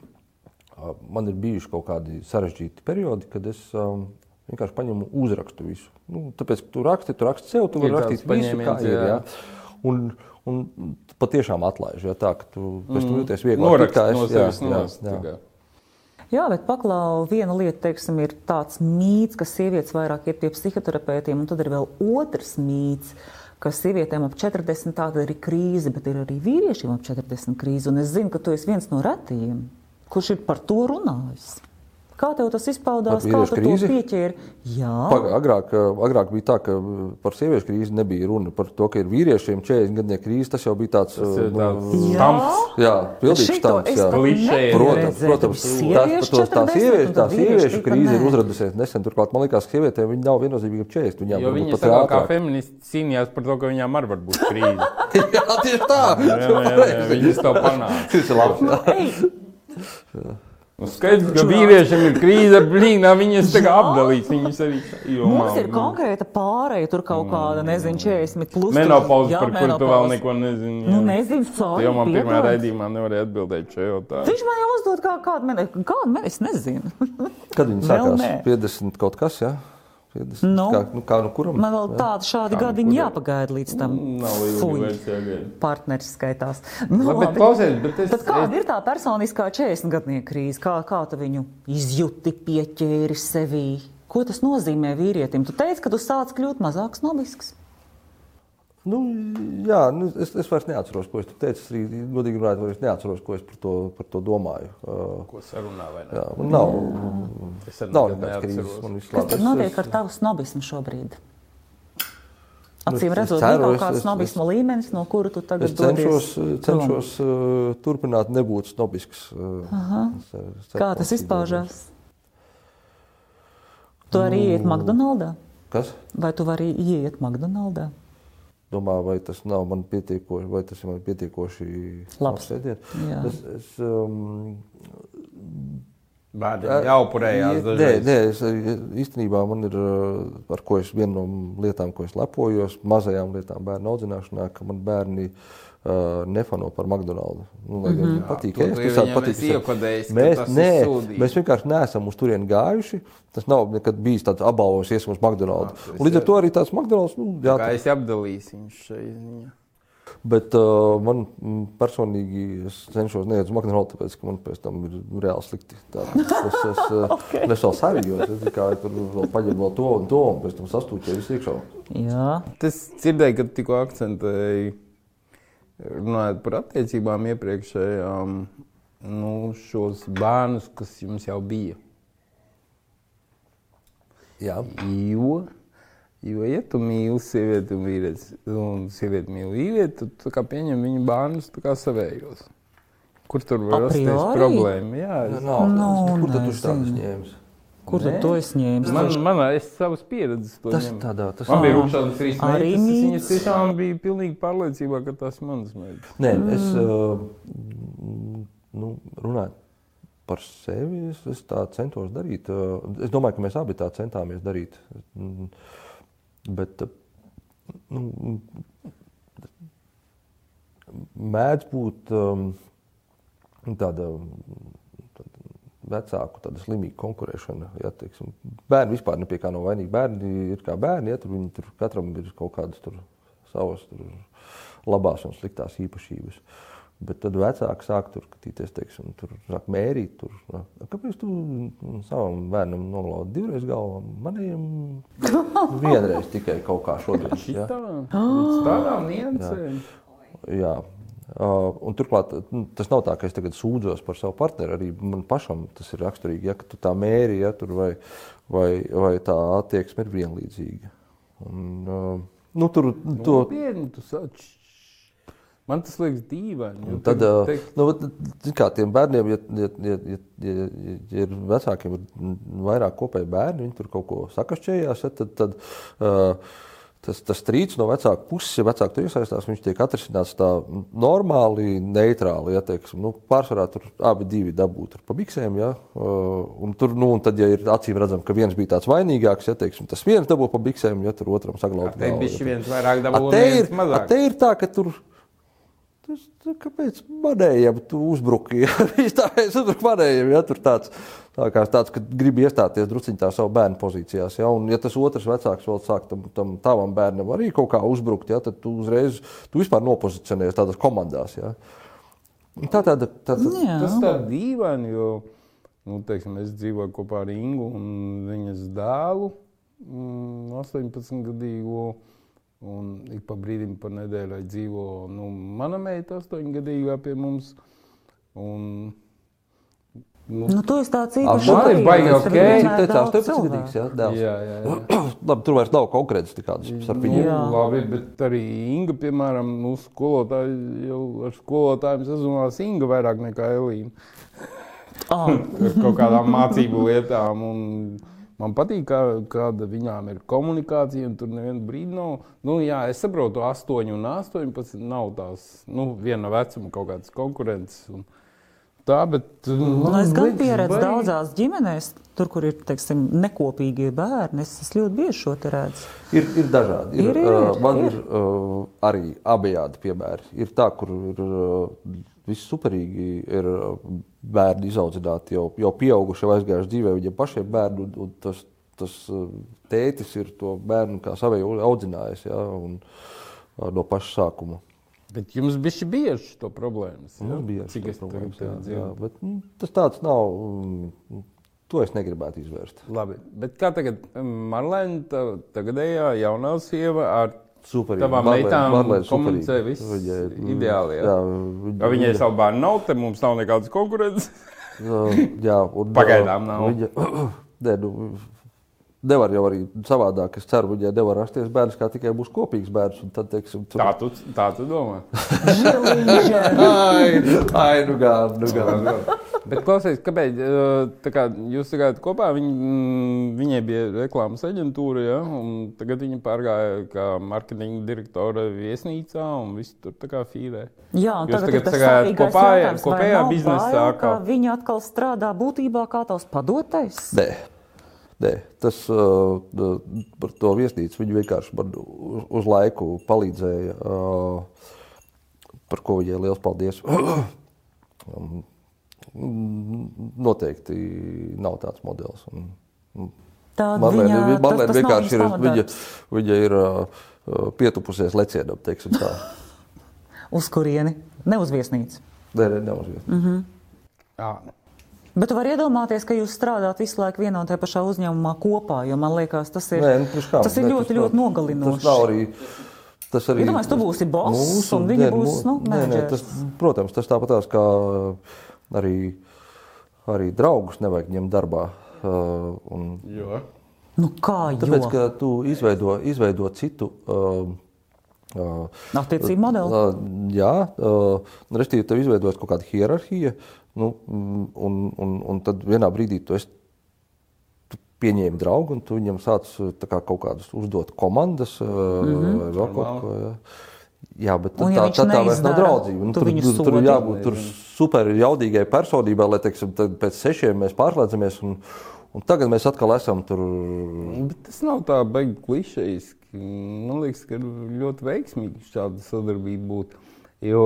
man ir bijuši kaut kādi sarežģīti periodi, kad es um, vienkārši paņemu uzrakstu visu. Nu, tāpēc, ka tu raksti, tu raksti sev, tu vari rakstīt visu, kā paņēmiens, ir. jā. Jā. Un, un patiešām atlaiž, ja tā, ka tu pēc tam jūties vieglāk. Norakst no es- jā, sevis jā, nost. jā. tā kā. Jā, bet paklau, viena lieta, teiksim, ir tāds mīts, ka sievietes vairāk iet pie psihoterapeitiem, un tad ir vēl otrs mīts, ka sievietēm ap 40 tāda ir krīze, bet ir arī vīriešiem ap 40 krīze. Un es zinu, ka tu esi viens no retajiem, kurš ir par to runājis. Kā tev tas izpaudās? Kā tu to krīzi? pieķēri? Jā, Paga, agrāk, eh, agrāk bija tā, ka eh, par sieviešu krīzi nebija runa par to, ka ir vīriešiem 40 gadnieku krīze. Tas jau bija tāds Tas eh, nu, stamps. jā, stāsts. es jā. Protams, protams, tā, sieviešu tos, tā 40 sieviešu, tā sieviešu krīze ir uzradusies nesen. Turklāt man liekas, ka sievietēm viņa nav viennozīmīgi ap 40. Viņām Jo viņi saka, kā feministi cīnījās par to, ka viņām arī var būt krīze. Jā, tieši tā. Viņas to panāca. Tas ir labi. Nu, Skaidrs, ka vīriešiem ir krīze, blīnā viņas tā kā apdalīts. Viņas arī jomā. Mums ir konkrēta pārēja, tur kaut kāda, nezinu, 40 plus. Menopauze, par kuru tu vēl neko nezini. Nu, jā. nezinu, sorry, Jo man pirmā piedod. raidījumā nevarēja atbildēt šo jautājumu. Viņš man jau uzdod kā, kādu meni, kādu meni, es nezinu. Kad viņi sākās? nē. 50 kaut kas, jā? 50. Nu. Kā, nu, kā nu kuram? Man vēl tādi šādi Kā nu gadiņi kuriem? jāpagaida līdz tam. Nav Fuj, vairs jāgaida. partneris skaitās. Nu, Labi, bet klausies, bet es- Tad kāda ir tā personiskā 40 gadnieku krīze? Kā, kā tu viņu izjūti, pieķēri sevī? Ko tas nozīmē vīrietim? Tu teici, ka tu sāc kļūt mazāk snobisks. Nu, jā, nu, es, es vairs neatceros, ko es tur teicu. Es arī, godīgi runājot, vairs neatceros, ko es par to, par to domāju. Uh, Ko sarunā vai ne? jā, man nav, Es arī nav nekādas krīzes. Man viss Kas labi. tad Es- notiek es- ar tavu snobismu šobrīd? Nu, Acīm redzot, ir ceru, kaut kāds snobisma līmenis, no kura tu tagad Es cenšos, cenšos uh, turpināt nebūt snobisks. Uh, es, es Kā tas izpaužās? Tu arī iet Nu. McDonaldā? Kas? Vai tu vari iet McDonaldā? Domā, vai tas nav man pietiekoši, vai tas ir man pietiekoši Labs. Es, es, um, Bērni jau upurējās Nē, nē, es īstenībā man ir, uh, ar ko es viena no lietām, ko es lepojos, mazajām lietām bērnu audzināšanā, ka man bērni uh, nefano par McDonald's. Nu, lai gan viņiem patīk, tu- ēst, tu visādi viņiem patīk. visādi. iekodējis, ka Mēs, nē, mēs vienkārši neesam uz turieni gājuši. Tas nav nekad bijis tāds apbalvojums, iesim uz McDonald's. Tas Un līdz ar to arī tāds McDonald's, nu, jā, Kā es apdalīšu viņu ziņā. Bet uh, man mm, personīgi es cenšos neiet uz McDonald's, tāpēc ka man pēc tam ir reāli slikti. Tā, es, es, uh, okay. es vēl savijos, es kā tur vēl paņemu vēl to un to, un pēc tam sastūķēju visu iekšā. Jā, Tas dzirdēju, ka tikko akcentēji, runājot par attiecībām iepriekšējām, nu, šos bērnus, kas jums jau bija. Jā. Jo, jo ja tu mīli sievieti un vīrietis, un sievieti mīli vīrieti, tad tu kā pieņem viņu bērnus tā kā savējos. Kur tur var rasties problēma? Jā, es, nav, Nu, kur tad tu nezinu. ņēmis? Kur tad to es ņēmu? man, man, es savas pieredzes to Tas ņemu. tādā, tas Man bija Ā. rūpīgs trīs meitas. Viņas tiešām bija pilnīgi pārliecībā, ka tās ir manas meitas. Nē, es uh, nu, runāju par sevi. Es, es tā centos darīt. Es domāju, ka mēs abi tā centāmies darīt. Mm, Bet nu, mēdz būt um, tāda vecāku slimīga konkurēšana. Ja, teiksim, bērni vispār ne pie kā nav vainīgi. Bērni ir kā bērni, ja tur, viņi, tur katram ir kaut kādas tur, savas tur, labās un sliktās īpašības. Bet tad vecāki sāk tur skatīties, teiksim, tur sāk mērīt. Tur, nā, kāpēc tu savam bērnam nolauzi divreiz galvā? Maniem vienreiz tikai kaut kā šodien. Ja? Tādām niansēm. Jā. Uh, un turklāt nu, tas nav tā, ka es tagad sūdzos par savu partneri. Arī man pašam tas ir raksturīgi, ja tu tā mēri, ja, tur vai, vai, vai tā attieksme ir vienlīdzīga. Un, uh, nu, tur, to, sāc. Man tas liekas dīvaini. Tad, uh, teikt, nu, kā tiem bērniem, ja, ja, ja, ja, ja, ja ir vecākiem ir vairāk kopēji bērni, viņi tur kaut ko sakašķējās, ja, tad, tad uh, tas, tas strīds no vecāka puses, ja vecāki tur iesaistās, viņš tiek atrisināts tā normāli, neitrāli. Ja, teiksim, nu, pārsvarā tur abi divi dabūtu pa biksēm. Ja, uh, un tur, nu, un tad, ja ir acīm redzams, ka viens bija tāds vainīgāks, ja teiksim, tas viens dabū pa biksēm, ja tur otram saglabā. Te bija viens vairāk A, dabūjis, te, viens ir, te ir tā, ka tur. Tas, tā, kāpēc manējiem tu uzbruki? Viņš tā es uzbruku manējiem, ja tur tāds, tā kā tāds, ka grib iestāties drusciņā tā savu bērnu pozīcijās. Ja? Un, ja tas otrs vecāks vēl sāk tam, tam tavam bērnam arī kaut kā uzbrukt, ja? tad tu uzreiz, tu vispār nopozicionējies tādās komandās. Ja? Tā tāda, tāda, Jā. Tas tā dīvaini, jo nu, teiksim, es dzīvoju kopā ar Ingu un viņas dēlu, mm, 18 gadīgo. Un ik pa brīdim, pa nedēļai dzīvo nu, mana meita, 8 gadīgā pie mums. Un Nu, Nu, tu esi tāds īpašs. man ir baigi tev ok. Cik daudz 18 cilvēku. gadīgs, jā, dēls. jā, jā, jā. Labi, tur vairs nav konkurences tikādas starp Nu, viņiem. Jā. labi, bet arī Inga, piemēram, mūsu skolotāja jau ar skolotājiem sazvanās Inga vairāk nekā Elīna. Ah, Ar kaut kādām mācību lietām. un Man patīk, kā, kāda viņām ir komunikācija, un tur nevienu brīdi nav. Nu, jā, es saprotu, 8 un 18 nav tās nu, viena vecuma kaut kādas konkurences. Un tā, bet. Nu, es gan pieredzu baigi- daudzās ģimenēs, tur, kur ir teiksim, nekopīgie bērni. Es, es ļoti bieži šo te redzu. Ir, ir dažādi. Ir, Ir, ir, uh, man ir. ir, uh, arī abejādi piemēri. Ir tā, kur ir uh, viss superīgi, ir bērni izaudzināti jau, jau pieauguši, jau aizgājuši dzīvē, viņiem pašiem bērni, un, un tas, tas tētis ir to bērnu kā savēju audzinājis ja, un, uh, no paša sākuma. Bet jums bija bieži to problēmas. ja? Mums bija Cik es problēmas, jā, jā, bet, nu, tas tāds nav. mm, To es negribētu izvērst. Labi, bet kā tagad Marlēna, ta- tagadējā jaunā sieva ar Superīgi. tavām meitām komunicē viss Viņai, mm, ideāli? Jā, Jā, jā viņai savu bērnu nav, te mums nav nekādas konkurences. Jā, jā, un, Pagaidām nav. Viņa, ne, nu, nevar jau arī savādāk. Es ceru, viņai nevar rasties bērns, kā tikai būs kopīgs bērns. un Tad, teiksim, tur... Tā tu, tā tu domā. Ai, ai, nu gan, nu gan. Bet klausies, kāpēc tā kā jūs gājāt kopā? Viņ, mm, viņai bija reklāmas aģentūra, ja, un tagad viņa pārgāja kā marketinga direktore viesnīcā un viss tur tā kā fīrē. Jā, un Jūs tagad tagad sāpīgais kopā- kopējā biznesā ka? Viņi atkal strādā būtībā kā tavs padotais. Nē. Nē, tas par to viesnīcu viņi vienkārši man uz, uz laiku palīdzēja. Par ko viņai liels paldies. noteikti nav tāds modelis. Tas nav vienkārši ir, viņa, viņa ir pietupusies lecienam, teiksim tā. Uz kurieni? Ne uz viesnīcu. Nē, nē, neuzvies. Mhm. Mm. Jā, Bet tu vari iedomāties, ka jūs strādājat visu laiku vienā un tajā pašā uzņēmumā kopā, jo man liekas, tas ir, Nē, nu, kā? tas ir Nē, ļoti, nav- ļoti nogalinoši. Tas nav arī. Tas arī Iedomājies, tu būsi boss, mūsu- un viņa nē, būs, nu, nē, nē, tas, Protams, tas tāpatās kā arī, arī draugus nevajag ņemt darbā. Uh, un, jo. Nu, kā tāpēc, jau? ka tu izveido, izveido citu. Uh, uh, Attiecību modeli. Uh, jā, uh, respektīvi, tev izveidojas kaut kāda hierarhija, nu, un, un, un tad vienā brīdī tu, esi, tu pieņēmi draugu, un tu viņam sāc tā kā kaut kādas uzdot komandas, mm -hmm. vai vēl kaut ko. Jā. Jā, bet. Un tā, ja tā, tā, tā vairs nav draudzība. Nu, tu tur, tur, tur jābūt tur super jaudīgai personībai, lai teiksim, tad pēc sešiem mēs pārslēdzamies. Un, un tagad mēs atkal esam tur. Bet tas nav tā baigi klišejiski. Man liekas, ka ļoti veiksmīgi šāda sadarbība būt. Jo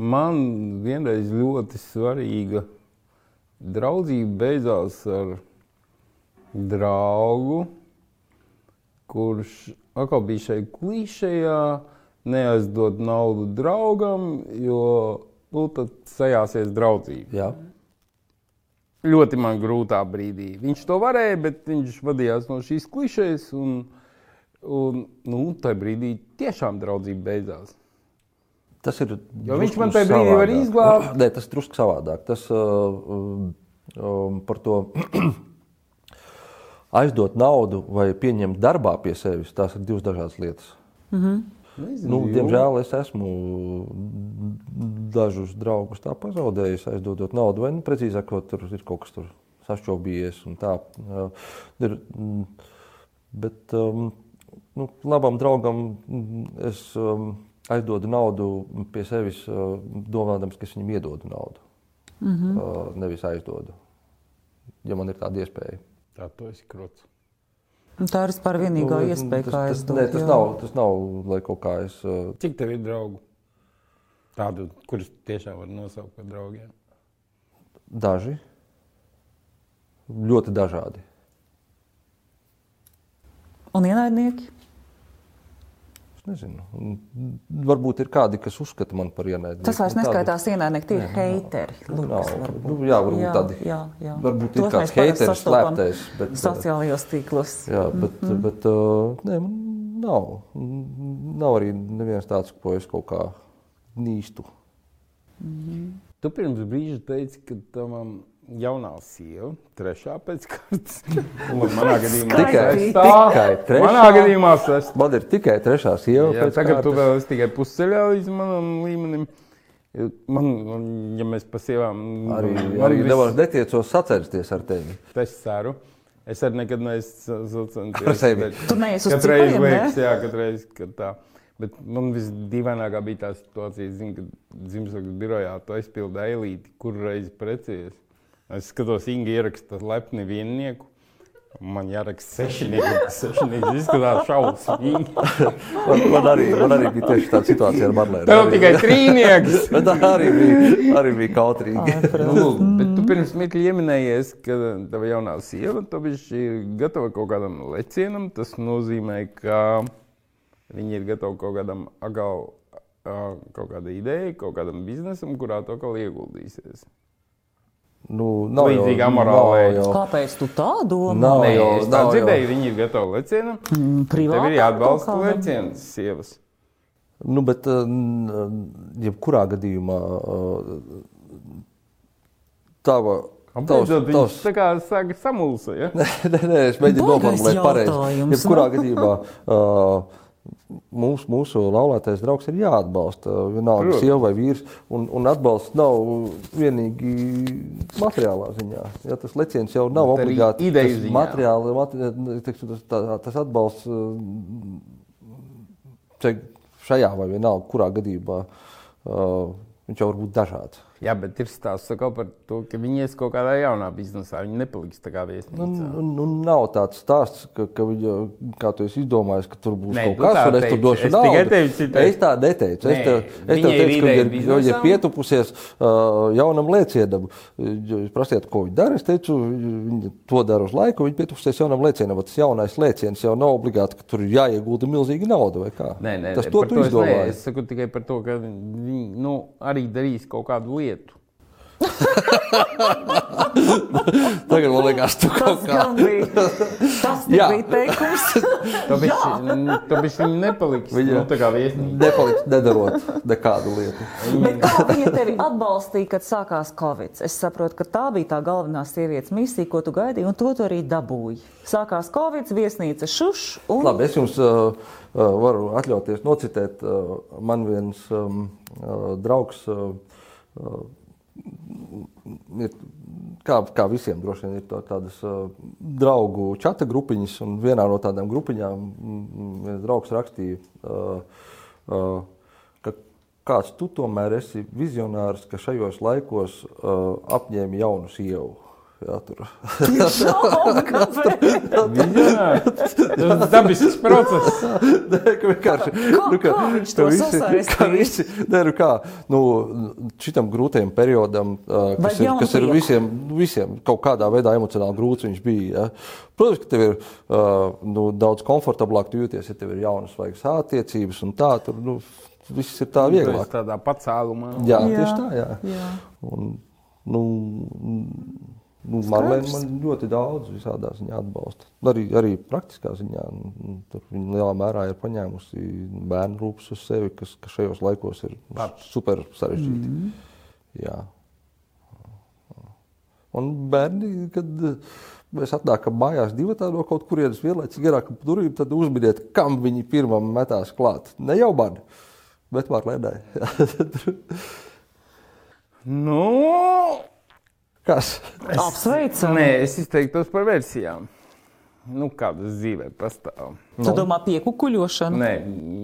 man vienreiz ļoti svarīga draudzība beidzās ar draugu, kurš atkal bija šai klišejā, neaizdod naudu draugam, jo nu, tad sajāsies draudzība Jā, ļoti man grūtā brīdī. Viņš to varēja, bet viņš vadījās no šīs klišejas. Un, un nu, tajā brīdī tiešām draudzība beidzās. Tas ir. Jo viņš man tajā brīdī var savādāk. izglābt. Nē, tas ir drusku savādāk. Tas uh, um, um, par to aizdot naudu vai pieņemt darbā pie sevis. Tās ir divas dažādas lietas. Nezinu, Nu, diemžēl es esmu dažus draugus tā pazaudējis, aizdodot naudu, vai nu, precīzāk, sakot, tur ir kaut kas tur sašķobījies. un Tā, ir, mm, bet um, nu, labam draugam mm, es um, aizdodu naudu pie sevis, uh, domājot, ka es viņam iedodu naudu. Mm -hmm. nevis aizdodu, ja man ir tāda iespēja. Tā tu esi krots. Un Tā ir vispār vienīgā Nu, iespēja, tas, kā es to nē, tas, nav, tas nav, lai kaut kā es. Uh, Cik tev ir draugu? Tādu, kurus tiešām var nosaukt par draugiem. Daži. Ļoti dažādi. Un ienaidnieki? Nezinu. Varbūt ir kādi, kas uzskata mani par ienaidnieku. Tas vairs Nu, neskaitās ienaidnieki, tie ir heiteri. Nu, Lūks, nav. varbūt. Nu, jā, varbūt Jā, tādi. jā, jā. Varbūt ir Tos kāds mēs parasti heiteris slēptais, bet, Sociālajos tīklos. Jā, bet, mm -hmm. bet uh, nē, man nav. Nav arī neviens tāds, ko es kaut kā nīstu. Tu pirms brīža teici, ka tavam jaunā sieva, trešā pēc kārtas, manā gadījumā Tikai- sestā. tikai trešā. Manā gadījumā sestā. Man ir tikai trešā sieva. Jā, tagad tu kārtas. vēl esi tikai pusceļā līdz manam līmenim. Man, man, ja mēs pa sievām Arī, man arī viss- nevaru netiecos sacensties ar tevi. Es ceru. Es arī nekad neesmu sacenties. Ar sevi. bet Tu neesi uz Katru reizi cipariem, ne? liekas, jā, katru reizi, kad tā. Bet man visdīvainākā bija tā situācija, zin, kad dzimšanas birojā to aizpildīja eilīti, kuru reizi precējies. Es skatos, Inga ieraksta lepni viennieku. un Man jāraksta sešnieki, tas sešnieks izskatās šausmīgi. Man, man, arī, man arī bija tieši tāda situācija ar Marlēnu. Tev tikai trīnieks. Bet tā arī bija, arī bija kautrīgi. Nu, bet tu pirms mirkļa ieminējies, ka tava jaunā sieva tu bišķi gatava kaut kādam lecienam. Tas nozīmē, ka viņi ir gatavi kaut kādam agal, kaut kādai idejai, kaut kādam biznesam, kurā tu atkal ieguldīsies. Nu, nav nav jau- Kāpēc tu tā domā? Nav Nē, jau, es tā dzirdēju, viņi ir gatavi lecienam. Mm, Tev ir jāatbalsta leciens, sievas. Nu, bet, uh, n- jebkurā gadījumā, uh, tava. Beidzot, viņš tā kā saka samulsa, ja? Nē, nē, nē, es mēģinu noformulēt pareizi. Jebkurā gadījumā uh, mūsu, mūsu laulātais draugs ir jāatbalsta. Vienalga, Protams. sieva vai vīrs. Un, un atbalsts nav vienīgi materiālā ziņā. Ja, tas leciens jau nav Bet obligāti tas materiāli, materi, teiksim, tas, tā, tas atbalsts te- šajā vai vienalga, kurā gadījumā uh, viņš jau var būt dažāds. Jā, bet ir stāsts par to, ka viņi ies kaut kādā jaunā biznesā. Viņi nepaliks tā kā Nu, viesnīcā. nu, nu, nav tāds stāsts, ka, ka viņa, kā tu esi izdomājis, ka tur būs Nē, kaut tu kas, tā un es tur došu Es naudu. tikai tevi citēju. Es tā neteicu. Es Nē, tev, es tev viņai ir teicu, ka viņa ir, ir pietupusies uh, jaunam lēcienam. Jūs prasiet, ko viņa dara. Es teicu, viņa to dara uz laiku. Viņa pietupusies jaunam lēcienam. Tas jaunais lēciens jau nav obligāti, ka tur ir jāiegulda milzīga nauda vai kā. Nē, nē, Tas to tu es izdomāji. Es saku tikai par to, ka viņi nu, arī darīs kaut kādu lietu. Tagad man liekas, tu kaut Tas kā. bija. Tas bija teikums. Tāpēc viņi nepaliks Viņa- nu, tā kā viesnīca. Nepaliks nedarot nekādu lietu. Bet kā viņa tevi atbalstīja, kad sākās Covid? Es saprotu, ka tā bija tā galvenā sievietes misija, ko tu gaidīji, un to tu arī dabūji. Sākās Covid, viesnīca šuš, un Labi, es jums uh, uh, varu atļauties nocitēt. Uh, man viens um, uh, draugs uh, ir, kā, kā visiem droši vien, ir tā, tādas uh, draugu čata grupiņas, un vienā no tādām grupiņām mm, viens draugs rakstīja, uh, uh, ka kāds tu tomēr esi vizionārs, ka šajos laikos uh, apņēmi jaunu sievu. Jā, tur. šaubu, ir dabisks process. Nē, vienkārši. Kā- kā viņš to sasaistīja? kā Nē, nu kā, nu, šitam grūtajam periodam, uh, Vai kas ir, jaunu kas ir visiem, visiem kaut kādā veidā emocionāli grūts viņš bija. Ja? Protams, ka tev ir uh, nu, daudz komfortablāk jūties, ja tev ir jaunas vaigas attiecības un tā, tur nu, viss ir tā vieglāk. tādā pacēlumā. Jā, Jā, tieši tā, jā. jā. Un, nu, nu, Marlēna man ļoti daudz visādā ziņā atbalsta. Arī, arī praktiskā ziņā. nu, Tur viņa lielā mērā ir paņēmusi bērnu rūpes uz sevi, kas, kas šajos laikos ir super sarežģīti. Mm. Jā. Un bērni, kad eh, mēs atnākam mājās divi no kaut kurienes vienlaicīgi garākam pa durvīm, tad uzminiet, kam viņi pirmam metās klāt. Ne jau man, bet Marlēnai. Nu, Kas? Apsveicam. nē, es izteiktos par versijām. Nu, kādas dzīvē pastāv. Tu domā piekukuļošanu? Nē,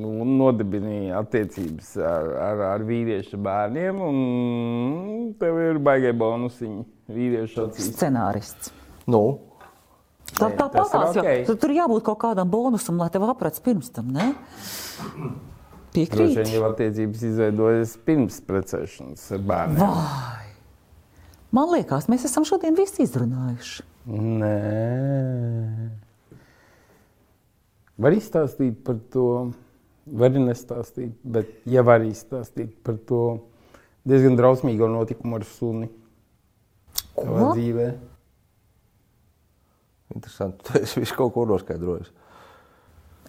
nu, nodibināja attiecības ar, ar, ar vīriešu bērniem, un tev ir baigie bonusiņi vīriešu acīs. Scenārists. Nu, Tā, tā patās, ok. jau. Tur jābūt kaut kādam bonusam, lai tev aprats pirms tam, ne? Droši vien Piekrīt. jau attiecības izveidojas pirms precēšanas ar bērniem. Vai. Man liekas, mēs esam šodien visi izrunājuši. Nē. Var izstāstīt par to, var arī nestāstīt, bet ja var izstāstīt par to diezgan drausmīgo notikumu ar suni savā dzīvē. interesanti. Tu esi visu kaut ko noskaidrojis.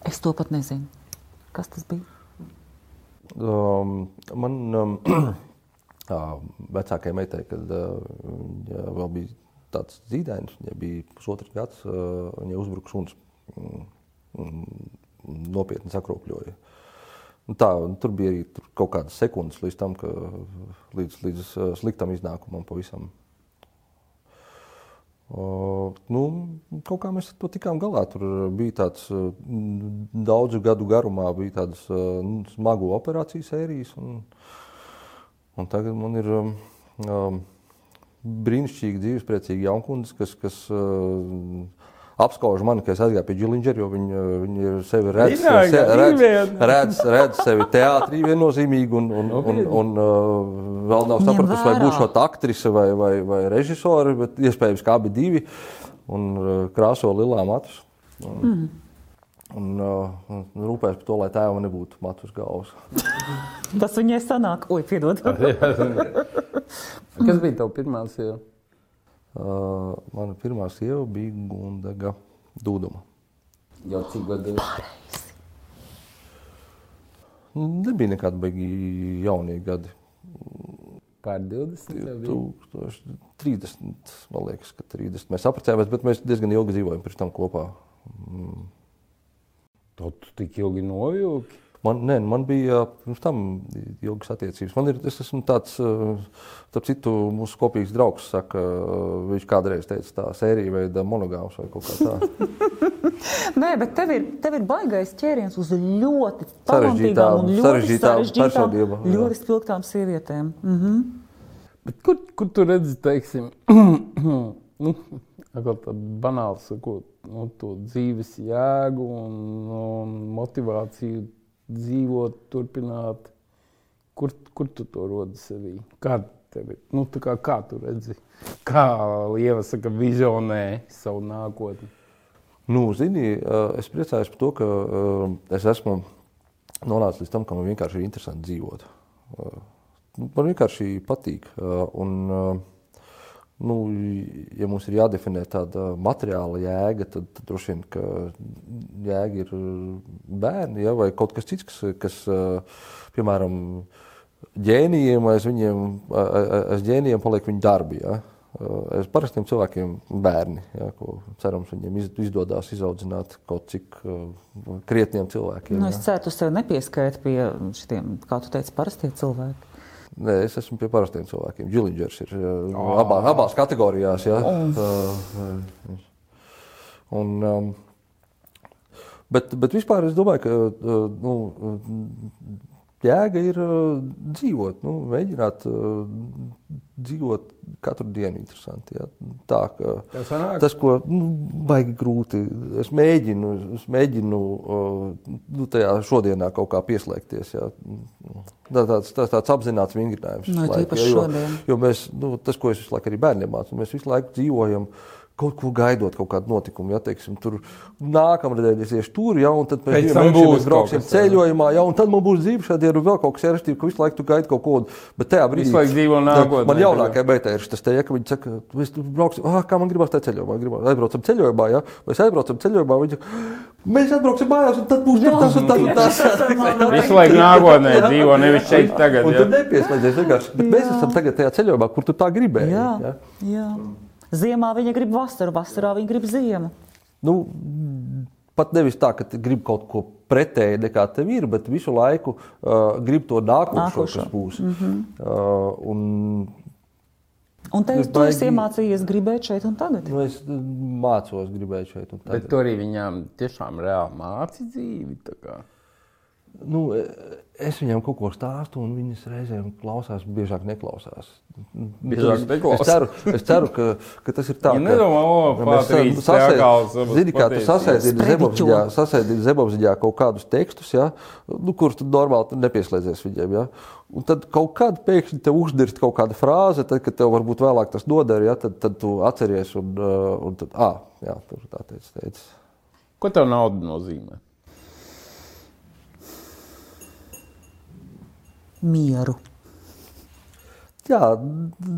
Es to pat nezinu. Kas tas bija? Um, man um, vecākajai meitai, kad viņa vēl bija tāds zīdainis, viņai bija pusotrs gads, viņai uzbruka suns. Nopietni sakropļoja. Nu tā, tur bija arī tur kaut kādas sekundes līdz tam, ka, līdz, līdz sliktam iznākumam pavisam. Uh, nu, kaut kā mēs to tikām galā. Tur bija tāds uh, daudzu gadu garumā, bija tādas uh, smagu operāciju sērijas. Un, un tagad man ir um, um, brīnišķīgi dzīvespriecīgi jaunkundze, kas, kas uh, apskauž mani, ka es aizgāju pie Džilingera, jo viņi, viņi ir sevi redz, se, redz, redz, redz sevi teātrī viennozīmīgi un, un, un, un uh, vēl nav sapratusi, vai būšu aktrise vai, vai, vai režisori, bet iespējams, kā abi divi un uh, krāso lilā matus. Un, mm. Un, uh, un rūpēs par to, lai tēvam nebūtu matus galvas. Tas viņai sanāk, oi, piedod. Kas bija tavs pirmā sieva? Uh, mana pirmā sieva bija Gundaga Dūduma. Jau cik? Pareizi. Nebija nekādi baigi jaunie gadi. Pār 20. 30, man liekas, ka 30. Mēs apprecējāmies, bet mēs diezgan ilgi dzīvojam pirms tam kopā. Mm. Tu tik ilgi novilki? Man, nē, man bija pirms tam ilgas attiecības. Man ir, es esmu tāds, starp citu, mūsu kopīgs draugs saka, viņš kādreiz teica tā sērija veida monogāms vai kaut kā tā. nē, bet tev ir, tev ir baigais ķēriens uz ļoti sarežģītām un ļoti sarežģītām, sarežģītām ļoti spilgtām sievietēm. Mm -hmm. Bet kur, kur tu redzi, teiksim, nu, banāli sakot, nu, to dzīves jēgu un, un motivāciju dzīvot, turpināt. Kur, kur tu to rodi sevī? Kā, tevi, nu, kā, kā tu redzi, kā Lieva saka, vizionē savu nākotni? Nu, zini, es priecājos par to, ka es esmu nonācis līdz tam, ka man vienkārši ir interesanti dzīvot. Man vienkārši patīk. Un, nu, ja mums ir jādefinē tāda materiāla jēga, tad, tad droši vien, ka jēga ir bērni ja, vai kaut kas cits, kas, kas piemēram, ģēnijiem aiz viņiem, aiz ģēnijiem paliek viņu darbi. Ja. Es parastiem cilvēkiem bērni, ja, ko cerams viņiem izdodas izaudzināt kaut cik uh, krietniem cilvēkiem. Nu, es ceru, tu sev nepieskaiti pie šiem, kā tu teici, parastiem cilvēkiem. Nē, es esmu pie parastiem cilvēkiem. Džilingers ir oh. abā, abās kategorijās. Ja. Oh. Un, um, bet, bet vispār es domāju, ka nu, jēga ir dzīvot, nu, mēģināt dzīvot katru dienu interesanti. Ja? Tā, tas, ko nu, baigi grūti, es mēģinu, es mēģinu nu, tajā šodienā kaut kā pieslēgties. Ja? Tā, tāds, tāds, tāds apzināts vingrinājums. No, nu, laika, jo, jo mēs, nu, tas, ko es visu laiku arī bērniem mācu, mēs visu laiku dzīvojam kaut ko gaidot, kaut kādu notikumu. Ja, teiksim, tur nākamreiz es iešu tur, ja, un tad pēc tam mēs brauksim ceļojumā, ja, un tad man būs dzīve šādi, ir vēl kaut kas sarežģīts, ka visu laiku tu gaidi kaut ko. Bet tajā brīdī, kad dzīvo nākotnē, man jaunākajai meitai ir tas te, ja, ka viņi saka, mēs brauksim, ah, kā man gribās tajā ceļojumā, gribās, aizbraucam ceļojumā, ja, mēs aizbraucam ceļojumā, viņi Mēs atbrauksim mājās, un tad būs jā, tas un tas un tas. Visu laiku nākotnē dzīvo, nevis šeit tagad. Un, un tad nepieslēdzies vienkārši. Bet mēs esam tagad tajā ceļojumā, kur tu tā gribēji. Jā, jā. Ziemā viņa grib vasaru, vasarā viņa grib ziemu. Nu, pat nevis tā, ka grib kaut ko pretēji nekā tev ir, bet visu laiku uh, grib to nākošo, kas būs. Mm -hmm. uh, un, Un te jūs baigi... iemācījāties gribēt šeit un tagad? Nu, es mācos gribēt šeit un tagad. Bet tu arī viņām tiešām reāli māci dzīvi. Nu, es viņam kaut ko stāstu, un viņas reizēm klausās, biežāk neklausās. Biežāk neklausās. Es ceru, es ceru ka, ka tas ir tā. Ja nedomā, o, mēs sasēdām, zini, kā tu sasēdīji Zebovziņā kaut kādus tekstus, ja, nu, kurus tu normāli nepieslēdzies viņiem, ja. Un tad kaut kādā pēkšņi te uzdirst kaut kāda frāze, tad, kad tev varbūt vēlāk tas noder, ja, tad, tad tu atceries un, un tad, ah, jā, tur tā teica, teica. Ko tev nauda nozīmē? Mieru. Jā,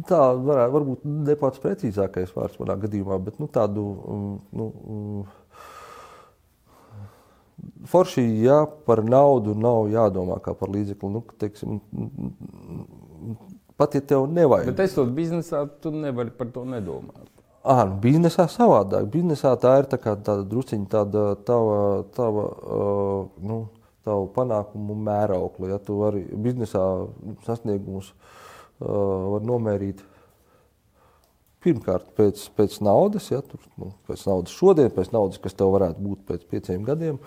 tā varētu būt ne pats precīzākais vārds manā gadījumā, bet nu, tādu mm, nu, mm, forši, ja par naudu nav jādomā kā par līdzekli. Nu, teiksim, pat ja tev nevajag. Bet esot biznesā, tu nevari par to nedomāt. Ah, nu, biznesā savādāk. Biznesā tā ir tā kā tāda drusciņa tāda tava, tava, uh, nu, tavu panākumu mērauklu. Ja tu vari biznesā sasniegumus uh, var nomērīt pirmkārt pēc, pēc naudas, ja tur, nu, pēc naudas šodien, pēc naudas, kas tev varētu būt pēc pieciem gadiem.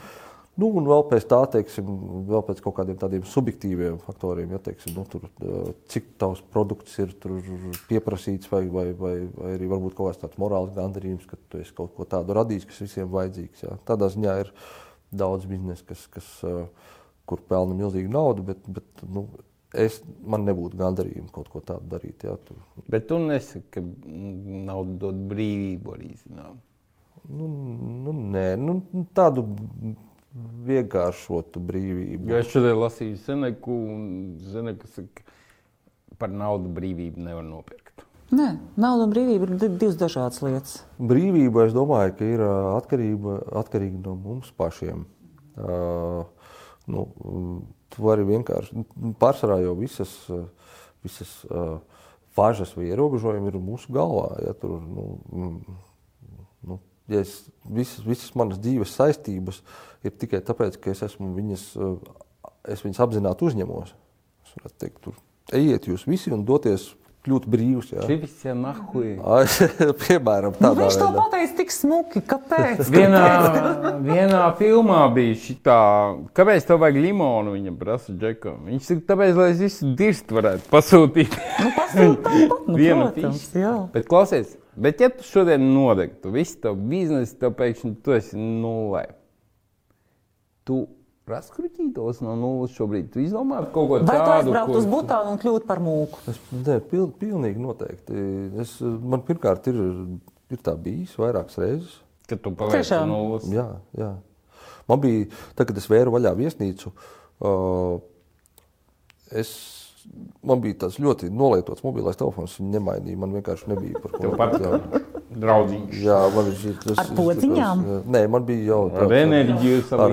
Nu, un vēl pēc tā, teiksim, vēl pēc kaut kādiem tādiem subjektīviem faktoriem, ja, teiksim, nu, tur, uh, cik tavs produkts ir pieprasīts, vai, vai, vai, vai arī varbūt kaut kāds tāds morāls gandarījums, ka tu esi kaut ko tādu radījis, kas visiem vajadzīgs. Ja. Tādā ziņā ir daudz biznesa, kas, kas, uh, kur pelna milzīgu naudu, bet, bet nu, es, man nebūtu gandarījuma kaut ko tādu darīt. Ja, tur. Bet tu nesaki, ka nauda dod brīvību arī zinām. Nu, nu, nē, nu, tādu vienkāršotu brīvību. Jo es šodien lasīju Seneku, un Seneka saka, par naudu brīvību nevar nopirkt. Nē, nauda un brīvība ir di- divas dažādas lietas. Brīvība, es domāju, ka ir atkarība, atkarīga no mums pašiem. Uh, nu, tu vari vienkārši, nu, pārsvarā jau visas, visas uh, važas vai ierobežojumi ir mūsu galvā. Ja, tur, nu, mm, nu, ja es, visas, visas manas dzīves saistības ir tikai tāpēc, ka es, viņas, ā, es viņas apzināti uzņemos. Es varētu teikt, tur, ejiet jūs visi un doties kļūt brīvs. Ja. Šī viss ir nahuj. Ai, Piemēram, Nu, tādā viņš to pateica tik smuki. Kāpēc? Vienā, vienā filmā bija šī tā, kāpēc tev vajag limonu, viņa prasa Džekam. Viņš saka, tāpēc, lai es visu dirstu varētu pasūtīt. Nu, pasūta tāpat, nu, Vienu protams, fišu. jā. Bet klausies, bet ja tu šodien nodegtu visu tavu biznesu, tev pēkšņi tu esi nulē. Tu raskrutītos no nulles šobrīd. Tu izdomā kaut ko Vai tu tādu, aizbraukt uz Butānu un kļūt par mūku? Es domāju, pil, pilnīgi noteikti. Es, man pirmkārt ir, ir tā bijis vairākas reizes. ka tu Tiešām. no nulles. Jā, jā. Man bija, tad, kad es vēru vaļā viesnīcu, uh, es, man bija tāds ļoti nolietots mobilais telefons. Viņu nemainīja. Man vienkārši nebija par ko Patika jā, man ir. tas- Ar podziņām? tas- Nē, man bija jau Ar enerģiju ar,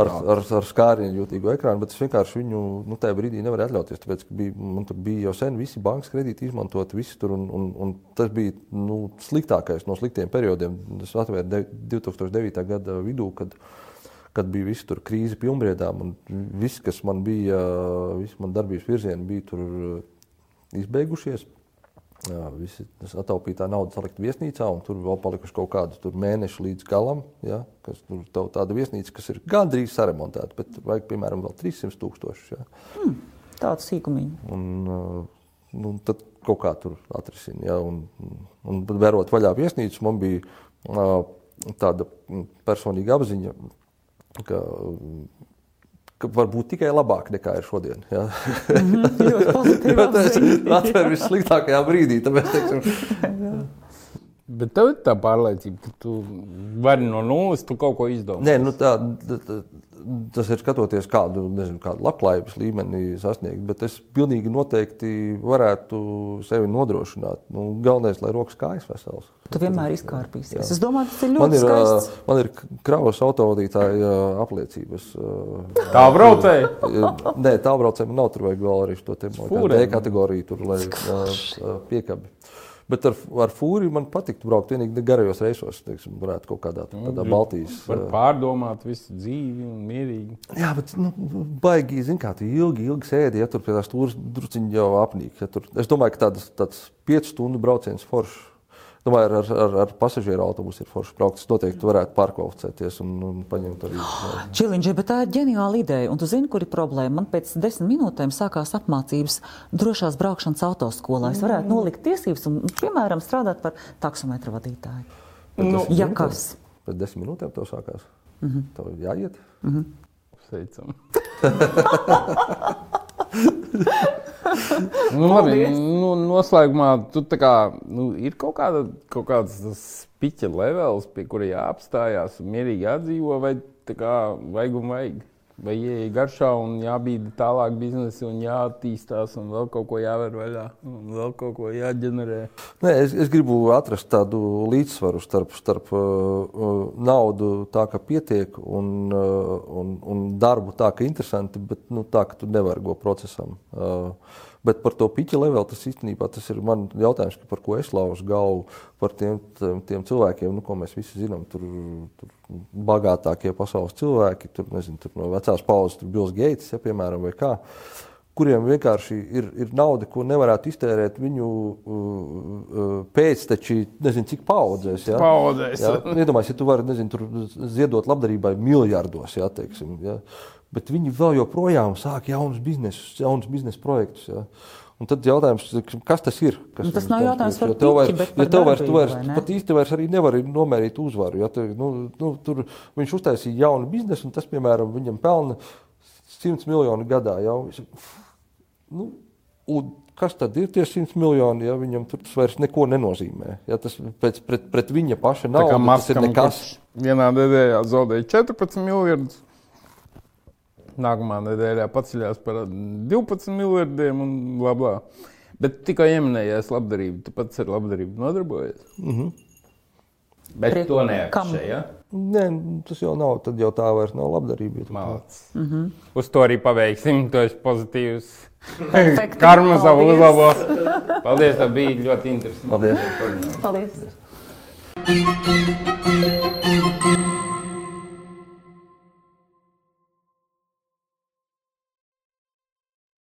ar, ar, ar skārienu jūtīgu ekrānu, bet es vienkārši viņu nu, tajā brīdī nevarēju atļauties. Tāpēc, ka bija, man tur bija jau sen visi bankas kredīti izmantot, visi tur, un, un, un tas bija nu, sliktākais no sliktiem periodiem. Es atvēru de- 2009. gada vidū, kad, kad bija visi tur krīze pilnbriedām, un viss, kas man bija, visi man darbības virzieni bija tur uh, izbeigušies. Jā, visi tas ataupītā nauda salikta viesnīcā, un tur vēl palikuši kaut kādi tur mēneši līdz galam. Ja, kas, tur tev tāda viesnīca, kas ir gandrīz saremontēta, bet vajag piemēram vēl 300 tūkstošus. Ja. Tāds sīkumiņš. Un, uh, nu, tad kaut kā tur atrisina. Ja, un, un, un verot vaļā viesnīcu, man bija uh, tāda mm, personīga apziņa, ka, ka var būt tikai labāk nekā ir šodien. Ja. Pozitīvi. Jo tas apziņa. atver vissliktākajā brīdī. Tāpēc, teiksim, Bet tev ir tā pārliecība, ka tu vari no nulles tu kaut ko izdomāt. Nē, nu tā, t- t- tas ir skatoties, kādu, nezinu, kādu labklājības līmeni sasniegt. Bet es pilnīgi noteikti varētu sevi nodrošināt. Nu, galvenais, lai rokas kājas veselas. Tu vienmēr izkārpīsies. Jā. Es domāju, tas ir Man ļoti ir, skaists. man ir kravas autovadītāja apliecības. Tā braucēja. Nē, tā braucēji man nav. Tur vajag vēl arī man liekas, Fūrēm. D kategoriju, tur, lai piekabi. Bet ar, ar fūri man patīk braukt tikai garajos reisos. Teiksim, varētu kaut kādā tādā Baltijas. Var pārdomāt visu dzīvi un mierīgi. Jā, bet nu, baigi, zin, kā tu ilgi, ilgi sēdi, ja tur pie tās stūres drusciņi jau apnīk. Ja, tur, es domāju, ka tāds, tāds 5 stundu brauciens foršs. Domāju, ar, ar, ar, ar pasažieru autobusu ir forši braukt. Es noteikti varētu pārkvalificēties un, un paņemt arī. Čiliņģi, bet tā ir ģeniāla ideja. Un tu zini, kur ir problēma? Man pēc desmit minūtēm sākās apmācības drošās braukšanas autoskolā. Es varētu nolikt tiesības un, piemēram, strādāt par taksometru vadītāju. Nu, Ja kas? Pēc desmit minūtēm tev sākās. Mm -hmm. Tev jāiet. Sveicam. nu, labi, nu, noslēgumā tu kā, nu, ir kaut, kāda, kaut kāds piķa levels, pie kura jāapstājās un mierīgi jādzīvo, vai kā vajag un vajag. Vai ieeja garšā un jābīda tālāk biznesi un jāattīstās un vēl kaut ko jāver vaļā un vēl kaut ko jāģenerē. Nē, es, es gribu atrast tādu līdzsvaru starp, starp uh, uh, naudu, tā ka pietiek, un, uh, un, un darbu, tā ka interesanti, bet nu, tā ka tu nevari go procesam. Uh, Bet par to piķa levelu tas īstenībā tas ir mans jautājums, par ko es laužu galvu. Par tiem, tiem cilvēkiem, nu, ko mēs visi zinām, tur, tur bagātākie pasaules cilvēki, tur, nezinu, tur no vecās paudzes, tur Bills Gates, ja, piemēram, vai kā. Kuriem vienkārši ir, ir nauda, ko nevarētu iztērēt viņu uh, uh, pēcteči, nezinu, cik paudzēs. Ja? Paudzēs. Ja? Iedomājieties, ja tu vari, nezinu, ziedot labdarībai miljardos, ja, teiksim. Ja? Bet viņi vēl joprojām sāk jaunus biznesus, jaunus biznesa projektus. Ja. Un tad jautājums, kas tas ir? Kas nu, tas nav jautājums par to, vairs, ja tev vairs, tu vairs, ne? pat īsti vairs arī nevari nomērīt uzvaru. Ja, te, nu, nu, tur viņš uztaisīja jaunu biznesu, un tas, piemēram, viņam pelna 100 miljonu gadā. Ja, nu, un kas tad ir tie 100 miljoni, ja viņam tur tas vairs neko nenozīmē? Ja, tas pēc, pret, pret viņa paša naudu tas ir nekas. Vienā nedēļā zaudēja 14 miljardus nākamā nedēļā paceļās par 12 miljardiem un bla bla. Bet tikai ieminējies labdarību. Tu pats ar labdarību nodarbojies. Mm -hmm. Bet Priek, to neapšē, ja? Nē, tas jau nav. Tad jau tā vairs nav labdarība. Māc. Mm -hmm. Uz to arī paveiksim. Tu esi pozitīvs. Karma savu uzlabo. Paldies, tā bija ļoti interesanti. Paldies. Paldies. Paldies.